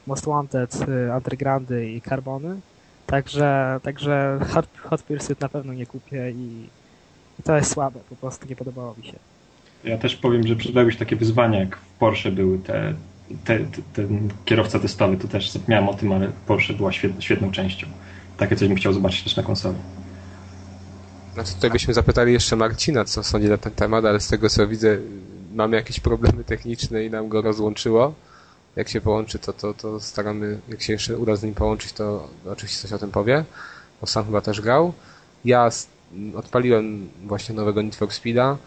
Speaker 5: Most Wanted, y, Undergroundy i Carbony. Także, także Hot, Hot Pursuit na pewno nie kupię i, i to jest słabe, po prostu nie podobało mi się.
Speaker 3: Ja też powiem, że przydały się takie wyzwania, jak w Porsche były te, te, te, ten kierowca testowy, to też zapomniałem o tym, ale Porsche była świetną, świetną częścią. Takie coś bym chciał zobaczyć też na konsoli.
Speaker 1: Znaczy tutaj byśmy zapytali jeszcze Marcina, co sądzi na ten temat, ale z tego co widzę, mamy jakieś problemy techniczne i nam go rozłączyło. Jak się połączy, to, to, to staramy, jak się jeszcze uda z nim połączyć, to oczywiście coś o tym powie, bo sam chyba też grał. Ja odpaliłem właśnie nowego Need for Speeda.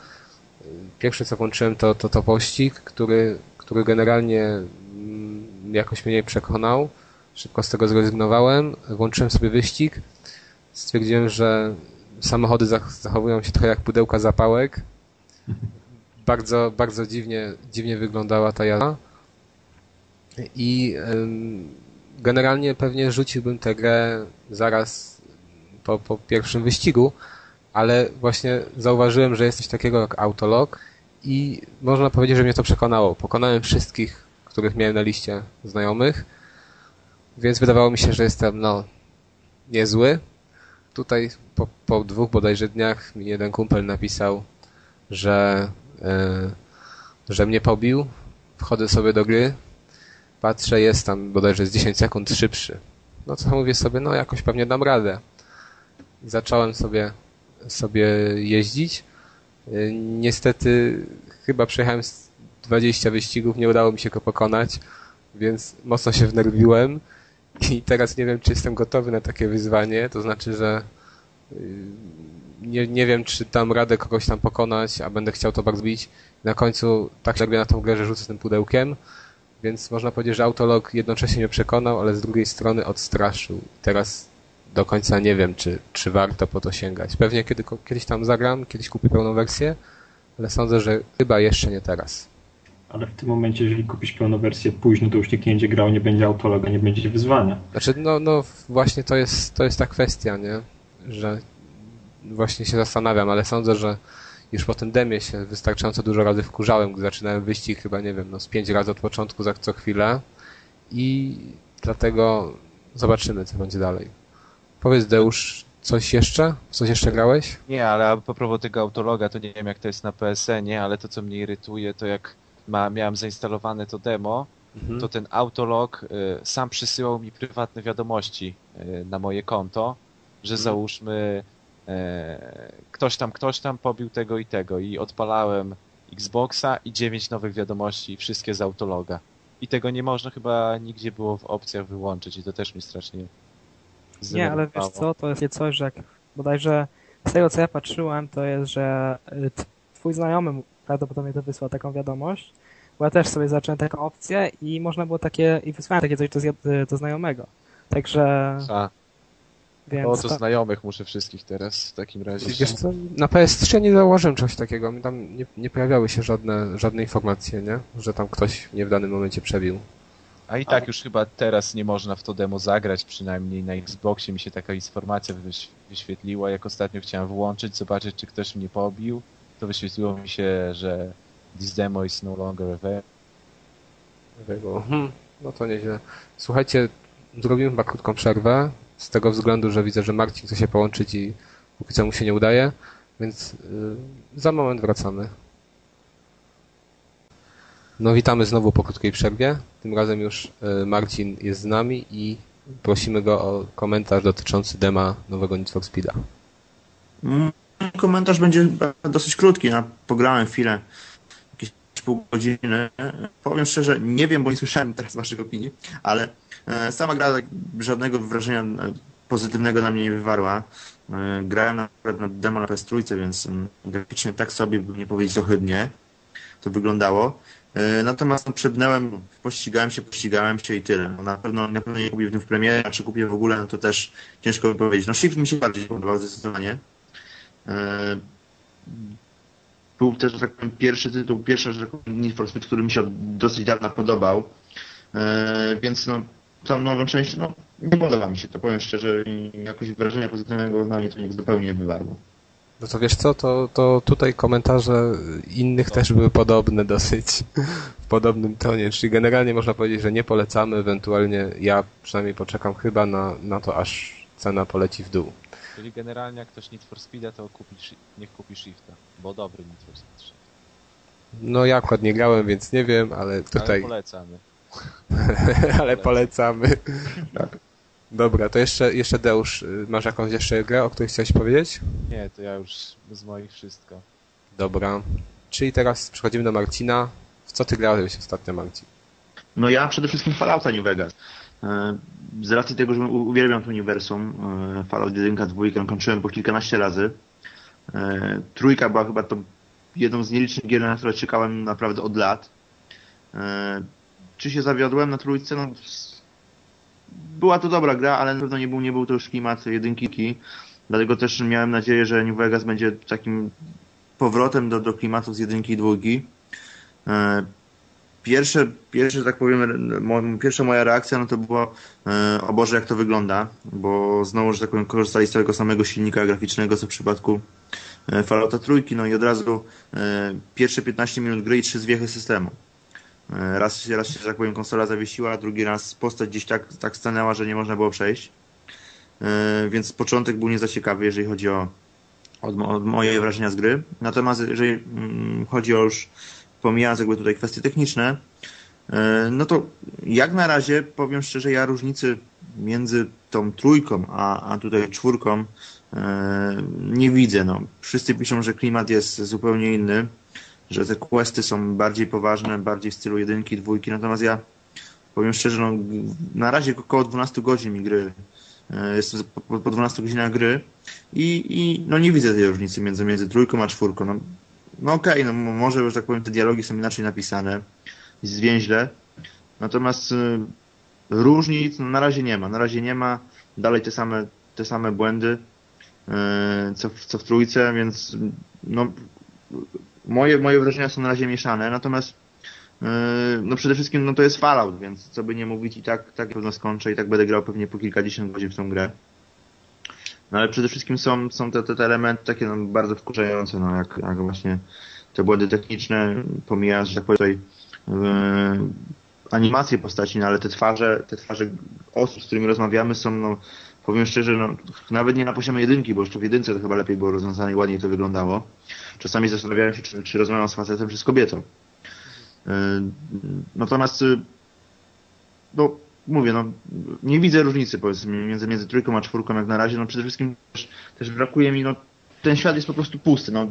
Speaker 1: Pierwsze co włączyłem to, to, to pościg, który, który generalnie mm, jakoś mnie nie przekonał. Szybko z tego zrezygnowałem. Włączyłem sobie wyścig. Stwierdziłem, że samochody zachowują się trochę jak pudełka zapałek. Bardzo, bardzo dziwnie, dziwnie wyglądała ta jazda. I generalnie pewnie rzuciłbym tę grę zaraz po, po pierwszym wyścigu, ale właśnie zauważyłem, że jest coś takiego jak Autolog i można powiedzieć, że mnie to przekonało. Pokonałem wszystkich, których miałem na liście znajomych, więc wydawało mi się, że jestem no niezły. Tutaj po, po dwóch bodajże dniach mi jeden kumpel napisał, że, yy, że mnie pobił. Wchodzę sobie do gry, patrzę, jest tam bodajże z 10 sekund szybszy. No co mówię sobie, no jakoś pewnie dam radę. Zacząłem sobie, sobie jeździć. Yy, niestety chyba przejechałem 20 wyścigów, nie udało mi się go pokonać, więc mocno się wnerwiłem i teraz nie wiem, czy jestem gotowy na takie wyzwanie, to znaczy, że yy, nie, nie wiem, czy dam radę kogoś tam pokonać, a będę chciał to bardzo bić. Na końcu tak się na tą grę, że rzucę tym pudełkiem, więc można powiedzieć, że Autolog jednocześnie mnie przekonał, ale z drugiej strony odstraszył. Teraz do końca nie wiem, czy, czy warto po to sięgać. Pewnie kiedy, kiedyś tam zagram, kiedyś kupię pełną wersję, ale sądzę, że chyba jeszcze nie teraz.
Speaker 3: Ale w tym momencie, jeżeli kupisz pełną wersję późno, to już nikt nie będzie grał, nie będzie autologa, nie będzie wyzwania.
Speaker 1: Znaczy, no, no właśnie to jest, to jest ta kwestia, nie? Że właśnie się zastanawiam, ale sądzę, że już po tym demie się wystarczająco dużo razy wkurzałem, gdy zaczynałem wyścig chyba, nie wiem, no z pięć razy od początku za co chwilę i dlatego zobaczymy, co będzie dalej. Powiedz Deusz, coś jeszcze? Coś jeszcze grałeś?
Speaker 2: Nie, ale a propos tego autologa, to nie wiem jak to jest na PSN-ie, ale to co mnie irytuje, to jak ma, miałem zainstalowane to demo, mhm. to ten autolog y, sam przysyłał mi prywatne wiadomości y, na moje konto, że mhm. załóżmy y, ktoś tam, ktoś tam pobił tego i tego i odpalałem Xboxa i dziewięć nowych wiadomości, wszystkie z autologa. I tego nie można chyba nigdzie było w opcjach wyłączyć i to też mi strasznie
Speaker 5: Nie, ale wiesz co, to jest coś, że jak bodajże z tego co ja patrzyłem, to jest, że twój znajomy prawdopodobnie to wysłał taką wiadomość, bo ja też sobie zacząłem taką opcję i można było takie, i wysłałem takie coś do, do znajomego. Także...
Speaker 2: A. Więc o, to ta... znajomych muszę wszystkich teraz w takim razie.
Speaker 1: Wiesz co, na PS3 nie założyłem czegoś takiego. Tam nie, nie pojawiały się żadne, żadne informacje, nie? Że tam ktoś mnie w danym momencie przebił.
Speaker 2: A i tak A... już chyba teraz nie można w to demo zagrać, przynajmniej na Xboxie mi się taka informacja wyświetliła, jak ostatnio chciałem włączyć, zobaczyć, czy ktoś mnie pobił to wyświetliło mi się, że this demo is no longer
Speaker 1: available. Hmm, no to nieźle. Słuchajcie, zrobimy chyba krótką przerwę, z tego względu, że widzę, że Marcin chce się połączyć i póki co mu się nie udaje, więc yy, za moment wracamy. No witamy znowu po krótkiej przerwie. Tym razem już yy, Marcin jest z nami i prosimy go o komentarz dotyczący dema nowego Need for Speed'a.
Speaker 4: Mm komentarz będzie dosyć krótki. Ja pograłem chwilę jakieś 3,5 godziny. Powiem szczerze, nie wiem, bo nie słyszałem teraz waszych opinii, ale sama gra tak żadnego wrażenia pozytywnego na mnie nie wywarła. Grałem nawet na demo na PS3, więc mm, graficznie tak sobie, by nie powiedzieć ohydnie, to wyglądało. Natomiast no, przebnąłem, pościgałem się, pościgałem się i tyle. No, na pewno na pewno nie kupię w tym w a czy kupię w ogóle, no to też ciężko by powiedzieć. No Shift mi się bardziej podobał zdecydowanie. Był też, że tak powiem, pierwszy tytuł, pierwszy, że tak powiem, Need for Speed, który mi się dosyć dawno podobał. Więc no, tą nową część, no, nie podoba mi się to, powiem szczerze, jakoś wrażenia pozytywnego na mnie to nie zupełnie nie wywarło.
Speaker 1: No to wiesz co, to, to tutaj komentarze innych też były podobne dosyć, w podobnym tonie, czyli generalnie można powiedzieć, że nie polecamy, ewentualnie ja przynajmniej poczekam chyba na, na to, aż cena poleci w dół.
Speaker 2: Czyli generalnie jak ktoś Need for Speeda, to kupi, niech kupi Shifta, bo dobry Need for Speed Shift.
Speaker 1: No ja akurat nie grałem, więc nie wiem, ale tutaj... (laughs) Ale
Speaker 2: polecamy.
Speaker 1: ale polecamy. Tak. Dobra, to jeszcze, jeszcze Deusz, y, masz jakąś jeszcze grę, o której chciałeś powiedzieć?
Speaker 2: Nie, to ja już z moich wszystko.
Speaker 1: Dobra. Czyli teraz przechodzimy do Marcina. W co ty grałeś ostatnio, Marcin?
Speaker 4: No ja przede wszystkim Fallouta New Vegas. E, z racji tego, że uwielbiam to uniwersum, e, Fallout 1, 2 kończyłem po kilkanaście razy. E, trójka była chyba to jedną z nielicznych gier, na które czekałem naprawdę od lat. Czy się zawiodłem na trójce? No, była to dobra gra, ale na pewno nie był, nie był to już klimat jedynki. Dlatego też miałem nadzieję, że New Vegas będzie takim powrotem do, do klimatu z jedynki i dwójki. Pierwsze, pierwsze, tak powiem, pierwsza moja reakcja no to było o Boże, jak to wygląda, bo znowu, że tak powiem, korzystali z tego samego silnika graficznego, co w przypadku Fallouta trójki, no i od razu pierwsze 15 minut gry i trzy zwiechy systemu. Raz, raz się, tak powiem, konsola zawiesiła, drugi raz postać gdzieś tak, tak stanęła, że nie można było przejść. Więc początek był nie za ciekawy, jeżeli chodzi o, o, moje wrażenia z gry. Natomiast jeżeli mm, chodzi o już pomijając jakby tutaj kwestie techniczne, no to jak na razie powiem szczerze, ja różnicy między tą trójką a, a tutaj czwórką nie widzę. No. Wszyscy piszą, że klimat jest zupełnie inny że te questy są bardziej poważne, bardziej w stylu jedynki, dwójki, natomiast ja powiem szczerze, no, na razie około 12 godzin mi gry, e, jestem po, po 12 godzinach gry i, i no nie widzę tej różnicy między, między trójką a czwórką. No, no okej, okay, no może, że tak powiem, te dialogi są inaczej napisane, zwięźle, natomiast y, różnic no, na razie nie ma, na razie nie ma, dalej te same, te same błędy, y, co, w, co w trójce, więc no moje, moje wrażenia są na razie mieszane, natomiast yy, no przede wszystkim no to jest Fallout, więc co by nie mówić i tak, tak pewno skończę i tak będę grał pewnie po kilkadziesiąt godzin w tą grę. No ale przede wszystkim są, są te, te, elementy takie no, bardzo wkurzające, no jak, jak właśnie te błędy techniczne, pomijając, że tak powiem tutaj yy, animacje postaci, no ale te twarze, te twarze osób, z którymi rozmawiamy są, no powiem szczerze, no nawet nie na poziomie jedynki, bo jeszcze w jedynce to chyba lepiej było rozwiązane i ładniej to wyglądało. Czasami zastanawiałem się, czy, czy rozmawiam z facetem, czy z kobietą. Yy, natomiast, y, no, mówię, no, nie widzę różnicy, powiedzmy, między, między trójką a czwórką jak na razie. No, przede wszystkim też, też brakuje mi, no, ten świat jest po prostu pusty, no.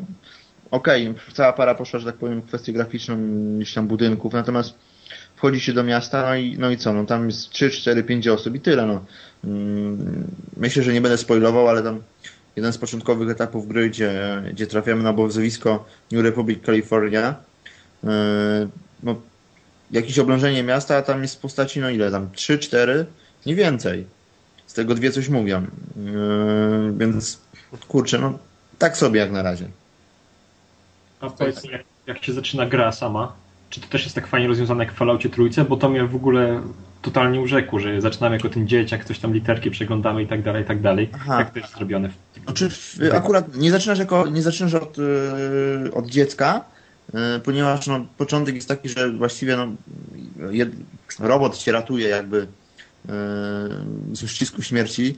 Speaker 4: Okej, okay, cała para poszła, że tak powiem, w kwestię graficzną, niż tam budynków, natomiast wchodzi się do miasta, no i, no i co, no tam jest 3, 4, 5 osób i tyle, no. Mm, myślę, że nie będę spoilował, ale tam jeden z początkowych etapów gry, gdzie, gdzie trafiamy na obozowisko New Republic California. Yy, no, jakieś oblężenie miasta, a tam jest w postaci, no ile tam, 3-4, nie więcej. Z tego dwie coś mówią. Yy, więc kurczę, no tak sobie jak na razie.
Speaker 3: A powiedz, jak, jak się zaczyna gra sama, czy to też jest tak fajnie rozwiązane jak w Falloutie Trójce, bo to mnie w ogóle totalnie urzekło, że zaczynamy jako ten dzieciak, coś tam literki przeglądamy i tak dalej, i tak dalej. Aha. Jak to jest zrobione? W...
Speaker 4: Znaczy, akurat nie zaczynasz, jako, nie zaczynasz od, yy, od dziecka, ponieważ no, początek jest taki, że właściwie no, jed, robot cię ratuje jakby yy, z uścisku śmierci.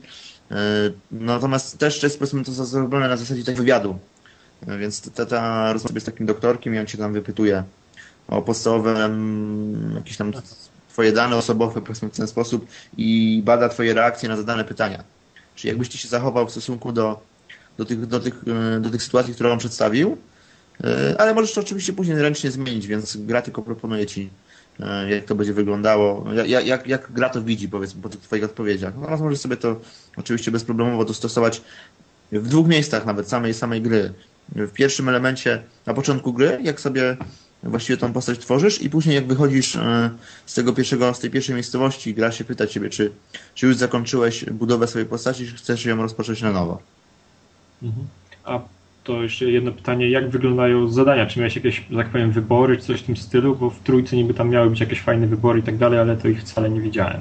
Speaker 4: Natomiast też jest powiedzmy to zrobione na zasadzie tego wywiadu. Więc ta, ta rozmowa jest takim doktorkiem i on cię tam wypytuje o podstawowe jakieś tam twoje dane osobowe powiedzmy w ten sposób i bada twoje reakcje na zadane pytania. Czyli jakbyś ty się zachował w stosunku do, do, tych, do, tych, e, do tych sytuacji, które on przedstawił, E, ale możesz to oczywiście później ręcznie zmienić, więc gra tylko proponuje ci, e, jak to będzie wyglądało, jak, jak, jak gra to widzi, powiedzmy, po twoich odpowiedziach. Natomiast możesz sobie to oczywiście bezproblemowo dostosować w dwóch miejscach nawet samej, samej gry. W pierwszym elemencie, na początku gry, jak sobie właściwie tą postać tworzysz i później jak wychodzisz e, z tego pierwszego, z tej pierwszej miejscowości, gra się pyta ciebie, czy, czy już zakończyłeś budowę swojej postaci, czy chcesz ją rozpocząć na nowo.
Speaker 3: Mhm. A to jeszcze jedno pytanie, jak wyglądają zadania? Czy miałeś jakieś, tak powiem, wybory, czy coś w tym stylu? Bo w trójce niby tam miały być jakieś fajne wybory i tak dalej, ale to ich wcale nie widziałem.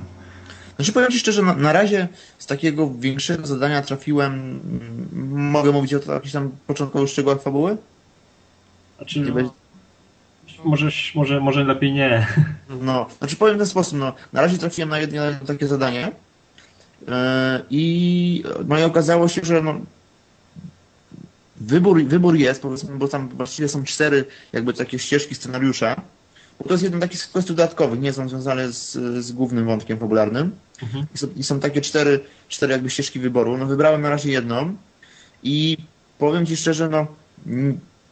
Speaker 4: Znaczy powiem Ci szczerze, na, na razie z takiego większego zadania trafiłem, mm, mogę mówić o jakichś tam początkowych szczegółach fabuły?
Speaker 3: Znaczy, no, będzie... może, może, może lepiej nie.
Speaker 4: No, znaczy powiem w ten sposób, no, na razie trafiłem na jedno, takie zadanie yy, i no i okazało się, że no, wybór, wybór jest, powiedzmy, bo tam właściwie są cztery jakby takie ścieżki scenariusza, bo to jest jeden taki z questów dodatkowych, nie są związane z, z głównym wątkiem fabularnym. Mhm. I, są, I, są, takie cztery, cztery jakby ścieżki wyboru. No wybrałem na razie jedną i powiem Ci szczerze, no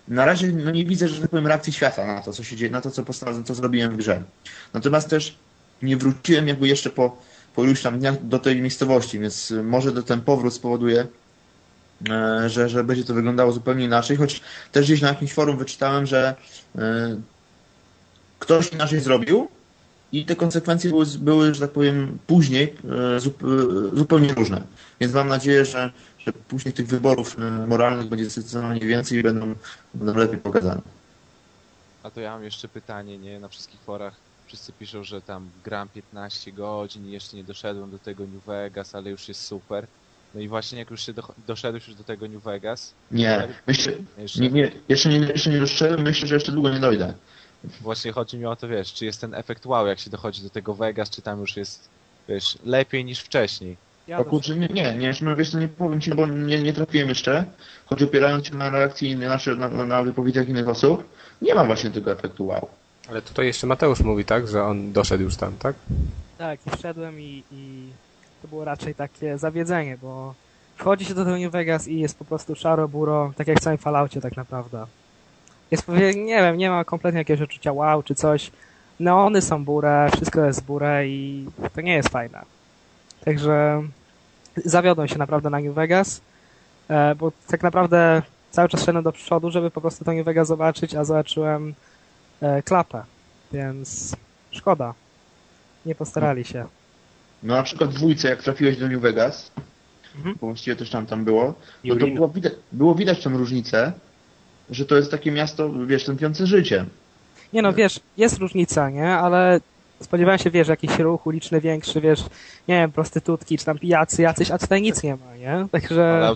Speaker 4: na razie no nie widzę, że tak powiem, reakcji świata na to, co się dzieje, na to, co, postanowiłem, co zrobiłem w grze. Natomiast też nie wróciłem jakby jeszcze po, po iluś tam dniach do tej miejscowości, więc może ten powrót spowoduje, że, że będzie to wyglądało zupełnie inaczej, choć też gdzieś na jakimś forum wyczytałem, że e, ktoś inaczej zrobił i te konsekwencje były, były że tak powiem, później e, zupełnie różne. Więc mam nadzieję, że, że później tych wyborów e, moralnych będzie zdecydowanie więcej i będą, będą lepiej pokazane.
Speaker 2: A to ja mam jeszcze pytanie, nie? Na wszystkich forach wszyscy piszą, że tam gram 15 godzin i jeszcze nie doszedłem do tego New Vegas, ale już jest super. No i właśnie jak już się do, doszedłeś już do tego New Vegas...
Speaker 4: Nie, myślę, jeszcze... Nie, nie, jeszcze, nie, jeszcze nie doszedłem, myślę, że jeszcze długo nie dojdę.
Speaker 2: Właśnie chodzi mi o to, wiesz, czy jest ten efekt wow, jak się dochodzi do tego Vegas, czy tam już jest, wiesz, lepiej niż wcześniej.
Speaker 4: Ja o kurczę, nie, nie, nie, no wiesz, nie powiem Ci, no bo nie, nie trafiłem jeszcze, choć opierając się na reakcji nasze, na, na wypowiedziach innych osób, nie ma właśnie tego efektu wow.
Speaker 1: Ale tutaj jeszcze Mateusz mówi, tak, że on doszedł już tam, tak?
Speaker 5: Tak, i wszedłem i, i to było raczej takie zawiedzenie, bo wchodzi się do tego New Vegas i jest po prostu szaro, buro, tak jak w całym Falloutie tak naprawdę. Jest, nie wiem, nie ma kompletnie jakiegoś odczucia wow czy coś. Neony są burę, wszystko jest burę i to nie jest fajne. Także zawiodłem się naprawdę na New Vegas, e, bo tak naprawdę cały czas szedłem do przodu, żeby po prostu to New Vegas zobaczyć, a zobaczyłem e, klapę, więc szkoda. Nie postarali się.
Speaker 4: No na przykład w dwójce, jak trafiłeś do New Vegas, mhm. bo właściwie też tam tam było, no to było widać, było widać tą różnicę, że to jest takie miasto, wiesz, tępiące życie.
Speaker 5: Nie no, wiesz, jest różnica, nie? Ale spodziewałem się, wiesz, jakiś ruch uliczny większy, wiesz, nie wiem, prostytutki, czy tam pijacy jacyś, a tutaj nic nie ma, nie? Także... Ale...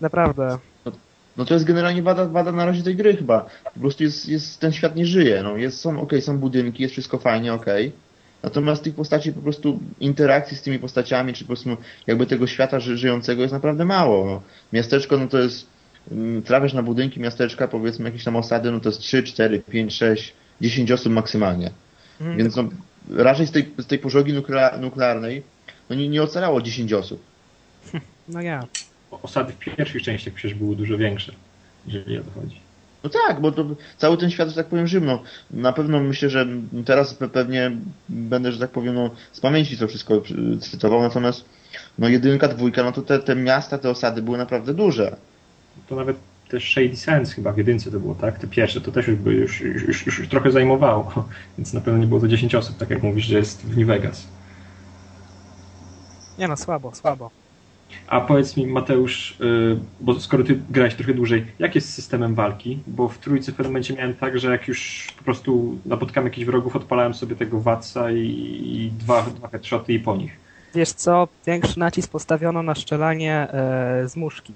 Speaker 5: Naprawdę.
Speaker 4: No, no, to jest generalnie wada, wada na razie tej gry chyba. Po prostu jest, jest ten świat nie żyje, no. Jest, są, okej, okay, są budynki, jest wszystko fajnie, okej. Okay. Natomiast tych postaci po prostu interakcji z tymi postaciami, czy po prostu jakby tego świata ży, żyjącego jest naprawdę mało. No. Miasteczko, no to jest Mm, trafiasz na budynki miasteczka, powiedzmy jakieś tam osady, no to jest 3, 4, 5, 6, 10 osób maksymalnie. Mhm. Więc no, raczej z tej, z tej pożogi nuklearnej no nie, nie ocalało 10 osób.
Speaker 5: No ja.
Speaker 3: Osady w pierwszych częściach przecież były dużo większe, jeżeli o to chodzi.
Speaker 4: No tak, bo to cały ten świat, że tak powiem, Rzym, no, na pewno myślę, że teraz pewnie będę, że tak powiem, no, z pamięci to wszystko cytował, natomiast no jedynka, dwójka, no to te, te miasta, te osady były naprawdę duże
Speaker 3: to nawet też Shady Sands chyba w jedynce to było, tak? Te pierwsze to też już, by, już, już, już, już trochę zajmowało, (laughs) więc na pewno nie było to 10 osób, tak jak mówisz, że jest w New Vegas.
Speaker 5: Nie no, słabo, słabo.
Speaker 3: A powiedz mi, Mateusz, yy, bo skoro ty grałeś trochę dłużej, jak jest z systemem walki? Bo w trójce w pewnym momencie miałem tak, że jak już po prostu napotkałem jakichś wrogów, odpalałem sobie tego Watsa i, i dwa, dwa headshoty i po nich.
Speaker 5: Wiesz co, większy nacisk postawiono na szczelanie yy, z muszki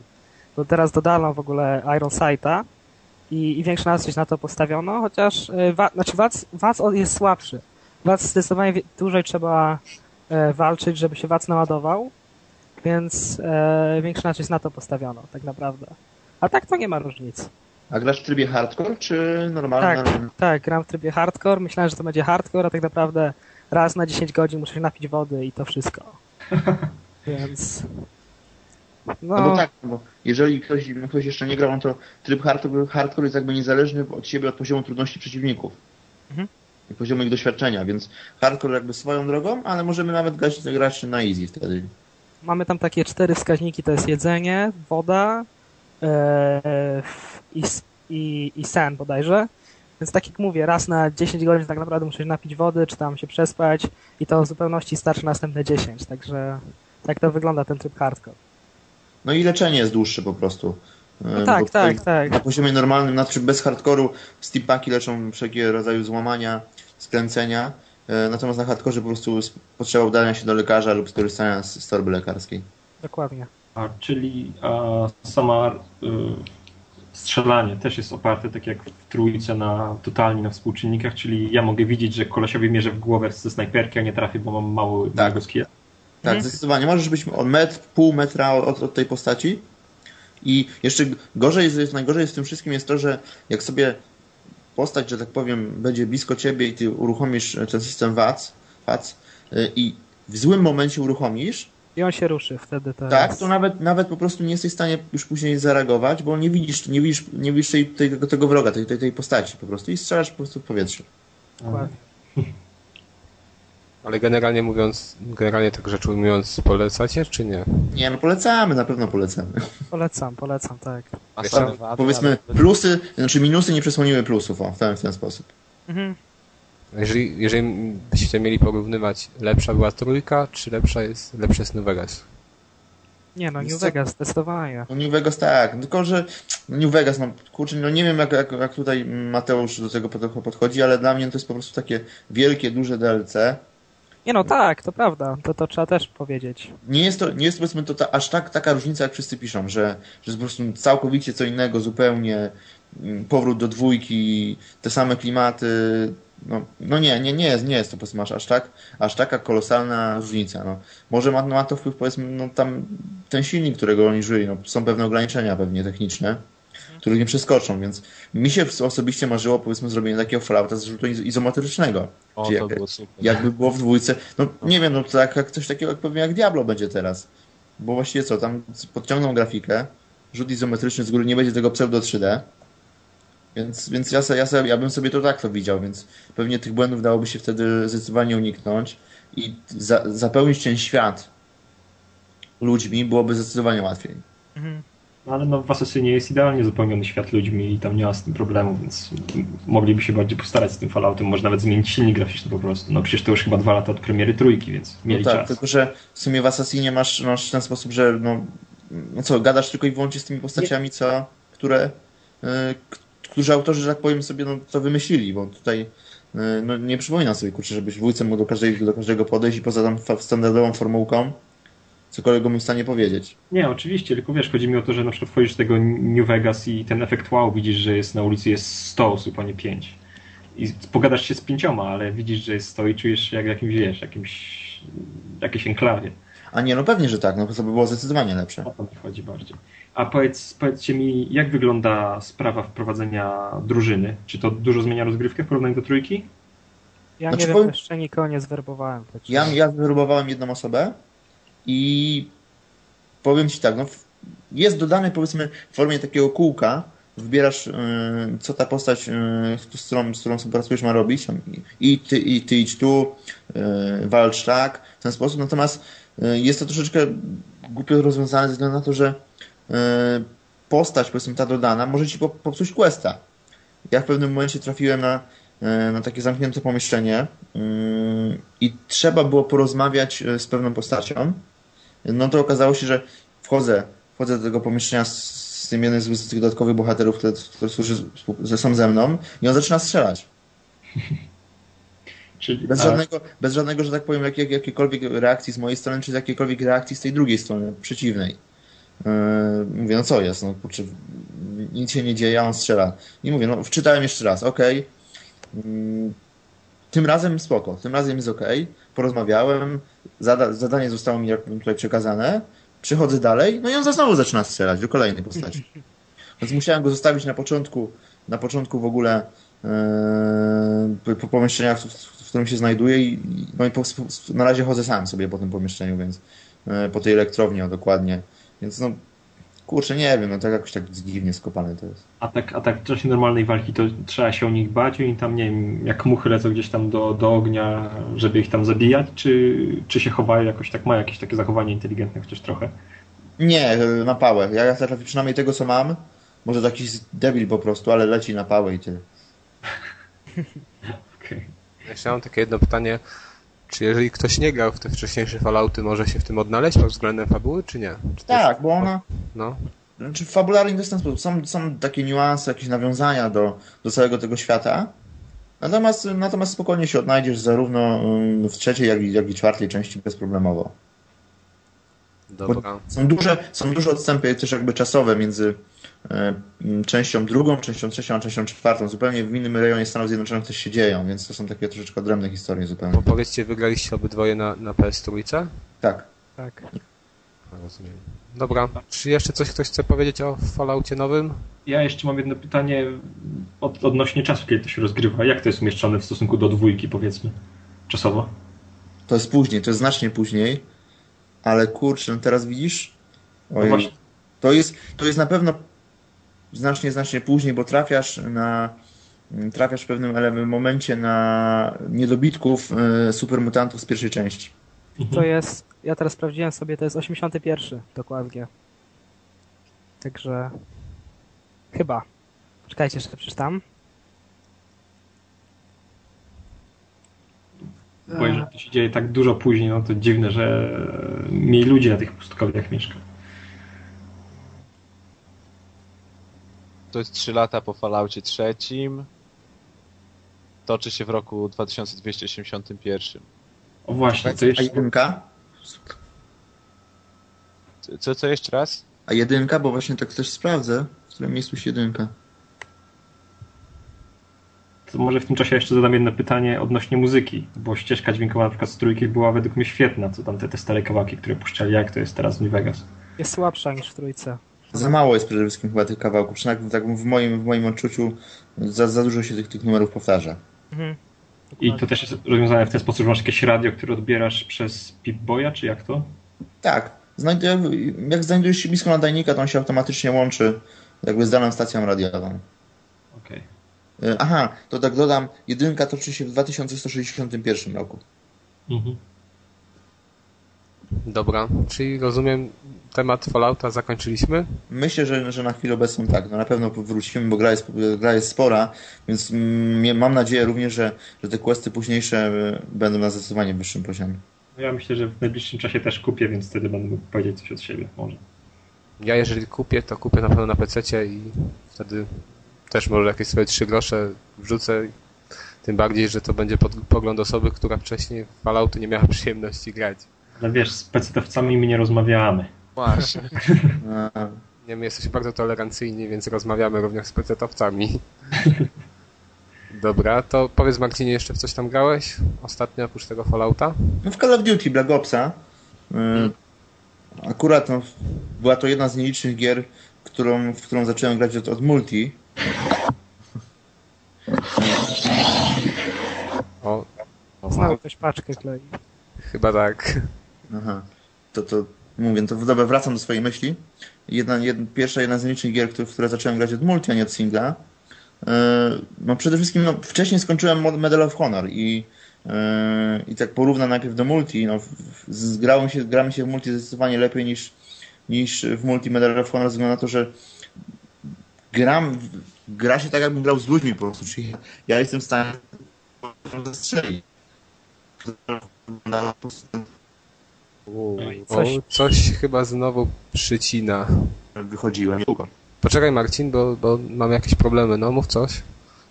Speaker 5: to teraz dodano w ogóle Iron Sight'a i, i większy nacisk na to postawiono, chociaż y, wa, znaczy Wac, Wac jest słabszy. Wac zdecydowanie dłużej trzeba e, walczyć, żeby się Wac naładował, więc e, większy nacisk na to postawiono, tak naprawdę. A tak to nie ma różnic.
Speaker 4: A grasz w trybie hardcore, czy normalnie?
Speaker 5: Tak, tak, gram w trybie hardcore. Myślałem, że to będzie hardcore, a tak naprawdę raz na 10 godzin muszę się napić wody i to wszystko. (laughs) Więc
Speaker 4: No, no bo tak, bo jeżeli ktoś, ktoś jeszcze nie grał, no to tryb hardcore, hardcore jest jakby niezależny od siebie, od poziomu trudności przeciwników. Mhm. I poziomu ich doświadczenia, więc hardcore jakby swoją drogą, ale możemy nawet grać, grać na easy wtedy.
Speaker 5: Mamy tam takie cztery wskaźniki, to jest jedzenie, woda ee, i, i, i sen bodajże. Więc tak jak mówię, raz na 10 godzin tak naprawdę muszę się napić wody, czy tam się przespać i to w zupełności starczy następne 10, także tak to wygląda ten tryb hardcore.
Speaker 4: No i leczenie jest dłuższe po prostu.
Speaker 5: No tak, tak, tak.
Speaker 4: Na poziomie normalnym, znaczy bez hardkoru steampaki leczą wszelkie rodzaju złamania, skręcenia, e, natomiast na hardkorze po prostu potrzeba udania się do lekarza lub skorzystania z, z torby lekarskiej.
Speaker 5: Dokładnie.
Speaker 3: A, czyli a, sama y, strzelanie też jest oparte, tak jak w trójce, na totalnie na współczynnikach, czyli ja mogę widzieć, że kolesiowi mierzę w głowę ze snajperki, a nie trafię, bo mam mały, tak. skilla.
Speaker 4: Tak, mhm. zdecydowanie. Możesz być od metr, pół metra od, od tej postaci. I jeszcze gorzej jest, najgorzej jest w tym wszystkim jest to, że jak sobie postać, że tak powiem, będzie blisko ciebie i ty uruchomisz ten system VAC, VAC y, i w złym momencie uruchomisz,
Speaker 5: i on się ruszy wtedy.
Speaker 4: Teraz. Tak, to nawet, nawet po prostu nie jesteś w stanie już później zareagować, bo nie widzisz, nie widzisz, nie widzisz tej, tej, tego wroga, tej, tej, tej postaci po prostu i strzelasz po prostu w powietrze.
Speaker 5: Dokładnie.
Speaker 1: Ale generalnie mówiąc, generalnie tak rzecz ujmując, polecacie czy nie?
Speaker 4: Nie, no polecamy, na pewno polecamy.
Speaker 5: Polecam, polecam, tak.
Speaker 4: Tam, powiedzmy, plusy, znaczy minusy nie przesłoniły plusów, o, w ten, w ten sposób. Mhm.
Speaker 1: Jeżeli, jeżeli byście mieli porównywać, lepsza była trójka, czy lepsza jest, lepszy jest New Vegas?
Speaker 5: Nie no, New Vegas, zdecydowanie.
Speaker 4: No New Vegas tak, tylko że New Vegas, no kurczę, no nie wiem jak, jak, jak tutaj Mateusz do tego podchodzi, ale dla mnie to jest po prostu takie wielkie, duże DLC.
Speaker 5: Nie no tak, to prawda, to, to trzeba też powiedzieć.
Speaker 4: Nie jest to, nie jest powiedzmy to ta, aż tak taka różnica, jak wszyscy piszą, że, że po prostu całkowicie co innego, zupełnie mm, powrót do dwójki, te same klimaty, no, no nie, nie, nie jest, nie jest to powiedzmy aż, aż, tak, aż taka kolosalna różnica. No. Może ma, ma to wpływ powiedzmy, no tam ten silnik, którego oni żyli, no, są pewne ograniczenia pewnie techniczne. Których nie przeskoczą, więc mi się osobiście marzyło powiedzmy zrobienie takiego Fallouta z rzutu izometrycznego.
Speaker 2: O, to jak, było super.
Speaker 4: Jakby było w dwójce, no nie wiem, no tak jak coś takiego jak pewnie jak Diablo będzie teraz. Bo właściwie co, tam podciągną grafikę, rzut izometryczny z góry, nie będzie tego pseudo 3D, więc, więc ja, ja, ja bym sobie to tak to widział, więc pewnie tych błędów dałoby się wtedy zdecydowanie uniknąć i za, zapełnić ten świat ludźmi byłoby zdecydowanie łatwiej.
Speaker 3: Mhm. No, ale no, w Assassinie jest idealnie zapełniony świat ludźmi i tam nie ma z tym problemu, więc mogliby się bardziej postarać z tym Falloutem. Może nawet zmienić silnik graficzny po prostu. No przecież to już chyba dwa lata od premiery trójki, więc mieli
Speaker 4: no tak,
Speaker 3: czas.
Speaker 4: tylko że w sumie w Assassinie masz, masz ten sposób, że no, no co, gadasz tylko i wyłącznie z tymi postaciami, co, które, y, którzy autorzy, że tak powiem, sobie no, to wymyślili, bo tutaj y, no, nie przypominam sobie, kurczę, żebyś wójcem mógł do, każdej, do każdego podejść i poza tam standardową formułką cokolwiek mu w stanie powiedzieć.
Speaker 3: Nie, oczywiście, tylko wiesz, chodzi mi o to, że na przykład wchodzisz do tego New Vegas i ten efekt wow, widzisz, że jest na ulicy jest 100 osób, a nie 5. I pogadasz się z pięcioma, ale widzisz, że jest 100 i czujesz się jak w jakimś, wiesz, jakimś, jakiejś enklawie.
Speaker 4: A nie, no pewnie, że tak, no to by było zdecydowanie lepsze.
Speaker 3: O to mi chodzi bardziej. A powiedz, powiedzcie mi, jak wygląda sprawa wprowadzenia drużyny? Czy to dużo zmienia rozgrywkę w porównaniu do trójki?
Speaker 5: Ja znaczy, nie wiem, powiem... jeszcze nikogo nie zwerbowałem.
Speaker 4: Tak ja, ja zwerbowałem jedną osobę i powiem Ci tak, no, jest dodany powiedzmy w formie takiego kółka, wybierasz y, co ta postać, y, z, którą, z którą współpracujesz ma robić. I ty, i ty idź tu, y, walcz tak, w ten sposób, natomiast jest to troszeczkę głupio rozwiązane ze względu na to, że postać, powiedzmy ta dodana, może Ci popsuć questa. Ja w pewnym momencie trafiłem na, na takie zamknięte pomieszczenie i trzeba było porozmawiać z pewną postacią, no to okazało się, że wchodzę, wchodzę do tego pomieszczenia z, z tym jednym z tych dodatkowych bohaterów, który, który służy, są ze mną i on zaczyna strzelać. (laughs) Czyli, bez, żadnego, bez żadnego, że tak powiem, jak, jak, jakiejkolwiek reakcji z mojej strony, czy z jakiejkolwiek reakcji z tej drugiej strony, przeciwnej. Yy, mówię, no co jest, no kurczę, nic się nie dzieje, a on strzela. I mówię, no wczytałem jeszcze raz, okej. Okay. Yy, tym razem spoko, tym razem jest ok, porozmawiałem, zada, zadanie zostało mi tutaj przekazane, przychodzę dalej, no i on znowu zaczyna strzelać do kolejnej postaci. Więc musiałem go zostawić na początku, na początku w ogóle yy, po pomieszczeniach, w, w, którym się znajduję i, no i po, na razie chodzę sam sobie po tym pomieszczeniu, więc yy, po tej elektrowni, dokładnie. Więc no, kurczę, nie wiem, no tak jakoś tak dziwnie skopane to jest.
Speaker 3: A tak, a tak w czasie normalnej walki to trzeba się o nich bać i tam, nie wiem, jak muchy lecą gdzieś tam do, do ognia, żeby ich tam zabijać, czy, czy się chowają jakoś tak, ma jakieś takie zachowanie inteligentne chociaż trochę?
Speaker 4: Nie, na pałę. Ja, ja trafię przynajmniej tego, co mam. Może to jakiś debil po prostu, ale leci na pałę i tyle. (laughs)
Speaker 3: Okay.
Speaker 1: Jeszcze mam takie jedno pytanie. Czy jeżeli ktoś nie grał w te wcześniejsze Fallouty, może się w tym odnaleźć pod względem fabuły, czy nie? Czy to jest-
Speaker 4: Tak, bo ona...
Speaker 1: No,
Speaker 4: Znaczy fabularnie to jest w ten sposób. Są, są takie niuanse, jakieś nawiązania do, do całego tego świata. Natomiast, natomiast spokojnie się odnajdziesz zarówno mm, w trzeciej, jak i, jak i czwartej części bezproblemowo.
Speaker 1: dobra.
Speaker 4: Są duże, są duże odstępy też jakby czasowe między częścią drugą, częścią trzecią, a częścią czwartą. Zupełnie w innym rejonie Stanów Zjednoczonych też się dzieją, więc to są takie troszeczkę odrębne historie zupełnie.
Speaker 1: Bo powiedzcie, wygraliście obydwoje na, na PS3?
Speaker 4: Tak.
Speaker 5: Tak.
Speaker 1: Rozumiem. Dobra, czy jeszcze coś ktoś chce powiedzieć o Falloutie nowym?
Speaker 3: Ja jeszcze mam jedno pytanie od, odnośnie czasu, kiedy to się rozgrywa. Jak to jest umieszczone w stosunku do dwójki, powiedzmy, czasowo?
Speaker 4: To jest później, to jest znacznie później, ale kurczę, no teraz widzisz?
Speaker 3: No
Speaker 4: Ojej.
Speaker 3: właśnie,
Speaker 4: To jest, to jest na pewno znacznie, znacznie później, bo trafiasz na trafiasz w pewnym momencie na niedobitków e, supermutantów z pierwszej części.
Speaker 5: To jest, ja teraz sprawdziłem sobie, to jest 81 dokładnie. Także chyba. Czekajcie, jeszcze przeczytam.
Speaker 3: bo jeżeli to się dzieje tak dużo później, no to dziwne, że mniej ludzi na tych pustkowiach mieszka.
Speaker 2: To jest 3 lata po Falloutie trzecim. Toczy się w roku 2281.
Speaker 3: O właśnie, to
Speaker 4: A
Speaker 3: jeszcze...
Speaker 4: jedynka?
Speaker 2: Co- Co, co jeszcze raz?
Speaker 4: A jedynka, bo właśnie tak też sprawdzę, w którym miejscu jest jedynka.
Speaker 3: To może w tym czasie jeszcze zadam jedno pytanie odnośnie muzyki, bo ścieżka dźwiękowa na przykład z trójki była według mnie świetna, co tam te, te stare kawałki, które puszczali, jak to jest teraz w New Vegas.
Speaker 5: Jest słabsza niż w trójce.
Speaker 4: Za mało jest przede wszystkim chyba tych kawałków, przynajmniej tak w moim, w moim odczuciu za, za dużo się tych, tych numerów powtarza.
Speaker 5: Mhm.
Speaker 3: I to też jest rozwiązane w ten sposób, że masz jakieś radio, które odbierasz przez Pip-Boya, czy jak to?
Speaker 4: Tak, znajdę, jak znajdujesz się blisko nadajnika, to on się automatycznie łączy jakby z daną stacją radiową.
Speaker 3: Okej.
Speaker 4: E, Aha, to tak dodam, jedynka toczy się w 2161 roku.
Speaker 3: Mhm.
Speaker 1: Dobra, czyli rozumiem, temat Fallouta zakończyliśmy.
Speaker 4: Myślę, że, że na chwilę obecną tak, no na pewno wrócimy, bo gra jest, gra jest spora, więc mm, mam nadzieję również, że, że te questy późniejsze e, będą na zdecydowanie wyższym poziomie.
Speaker 3: No Ja myślę, że w najbliższym czasie też kupię, więc wtedy będę mógł powiedzieć coś od siebie, może.
Speaker 1: Ja jeżeli kupię, to kupię na pewno na PC i wtedy też może jakieś swoje trzy grosze wrzucę. Tym bardziej, że to będzie pod, pogląd osoby, która wcześniej w Fallouty nie miała przyjemności grać.
Speaker 3: Ale wiesz, z pecetowcami my nie rozmawiamy.
Speaker 2: Właśnie.
Speaker 4: A, (laughs)
Speaker 1: Nie, my jesteśmy bardzo tolerancyjni, więc rozmawiamy również z PC-towcami. Dobra, to powiedz Marcinie, jeszcze w coś tam grałeś? Ostatnio oprócz tego Fallouta?
Speaker 4: No w Call of Duty Black Opsa y, akurat no, była to jedna z nielicznych gier, którą, w którą zacząłem grać od, od multi.
Speaker 1: O, o
Speaker 5: Znowu ktoś paczkę klei.
Speaker 1: chyba tak.
Speaker 4: Aha. To, to mówię, to dobra, wracam do swojej myśli. Jedna, jedna, pierwsza jedna z nielicznych gier, które, które zacząłem grać od multi, a nie od singla. E, No przede wszystkim no, wcześniej skończyłem Medal of Honor i, e, i tak porównam najpierw do multi. No, w- w- z- grało mi się, gra mi się w multi zdecydowanie lepiej niż, niż w multi Medal of Honor, ze względu na to, że gram, gra się tak jakbym grał z ludźmi po prostu, czyli ja, ja jestem w stanie zastrzelić. Po prostu
Speaker 1: U,
Speaker 5: Coś-
Speaker 1: O, coś chyba znowu przycina.
Speaker 4: wychodziłem. Długo.
Speaker 1: Poczekaj Marcin, bo, bo mam jakieś problemy. No mów coś.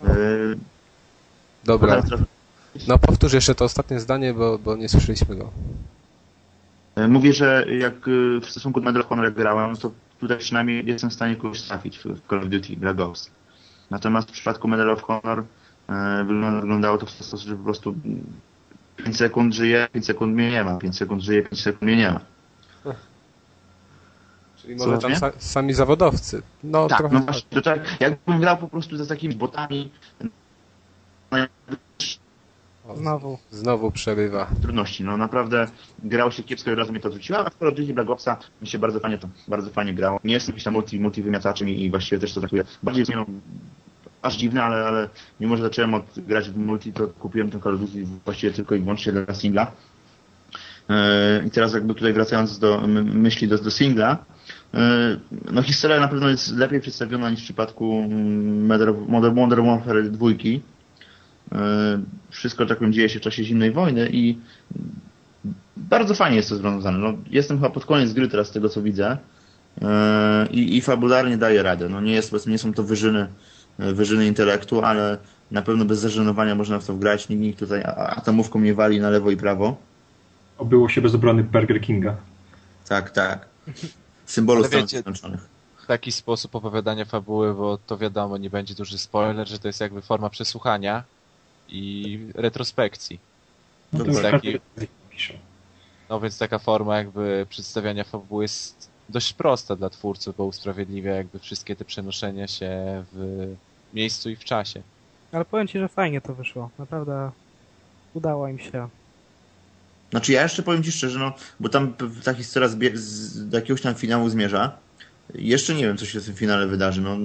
Speaker 4: Yy,
Speaker 1: Dobra. No powtórz jeszcze to ostatnie zdanie, bo, bo nie słyszeliśmy go.
Speaker 4: E, Mówię, że jak e, w stosunku do Medal of Honor jak grałem, to tutaj przynajmniej jestem w stanie kogoś trafić w Call of Duty, Black Ops. Natomiast w przypadku Medal of Honor wygląda- wyglądało to w ten sposób, że po prostu 5 sekund żyje, 5 sekund mnie nie ma, 5 sekund żyje, 5 sekund mnie nie ma.
Speaker 1: Czyli może tam sa, sami zawodowcy. No
Speaker 4: tak,
Speaker 1: trochę.
Speaker 4: no właśnie, to tak, jakbym grał po prostu za takimi botami,
Speaker 1: O,
Speaker 5: Znowu.
Speaker 1: Znowu przerywa.
Speaker 4: trudności. No naprawdę grało się kiepsko i od razu mnie to odrzuciło, a of Duty Black Opsa mi się bardzo fajnie to, bardzo fajnie grało. Nie jestem jakimś tam multi, multi wymiataczem i, i właściwie też to traktuję. Bardziej no, aż dziwne, ale, ale mimo, że zacząłem od grać w multi, to kupiłem ten Call of Duty właściwie tylko i wyłącznie dla singla. Yy, I teraz jakby tutaj wracając do myśli do, do singla, yy, no historia na pewno jest lepiej przedstawiona niż w przypadku mm, Modern, Modern Warfare 2. Yy, Wszystko tak dzieje się w czasie zimnej wojny i bardzo fajnie jest to związane. No, jestem chyba pod koniec gry teraz z tego co widzę i, i fabularnie daje radę. No, nie, jest, nie są to wyżyny, wyżyny intelektu, ale na pewno bez zażenowania można w to wgrać. Nikt, nikt tutaj atomówką nie wali na lewo i prawo.
Speaker 3: Obyło się bez obrony Burger Kinga.
Speaker 4: Tak, tak. Symbolu Stanów Zjednoczonych.
Speaker 2: Taki sposób opowiadania fabuły, bo to wiadomo, nie będzie duży spoiler, że to jest jakby forma przesłuchania i retrospekcji.
Speaker 3: No to
Speaker 2: taki-. No więc taka forma jakby przedstawiania fabuły jest dość prosta dla twórców, bo usprawiedliwia jakby wszystkie te przenoszenia się w miejscu i w czasie.
Speaker 5: Ale powiem ci, że fajnie to wyszło. Naprawdę udało im się.
Speaker 4: Znaczy ja jeszcze powiem Ci szczerze, no, bo tam ta historia zbie- z, do jakiegoś tam finału zmierza. Jeszcze nie wiem, co się w tym finale wydarzy. No,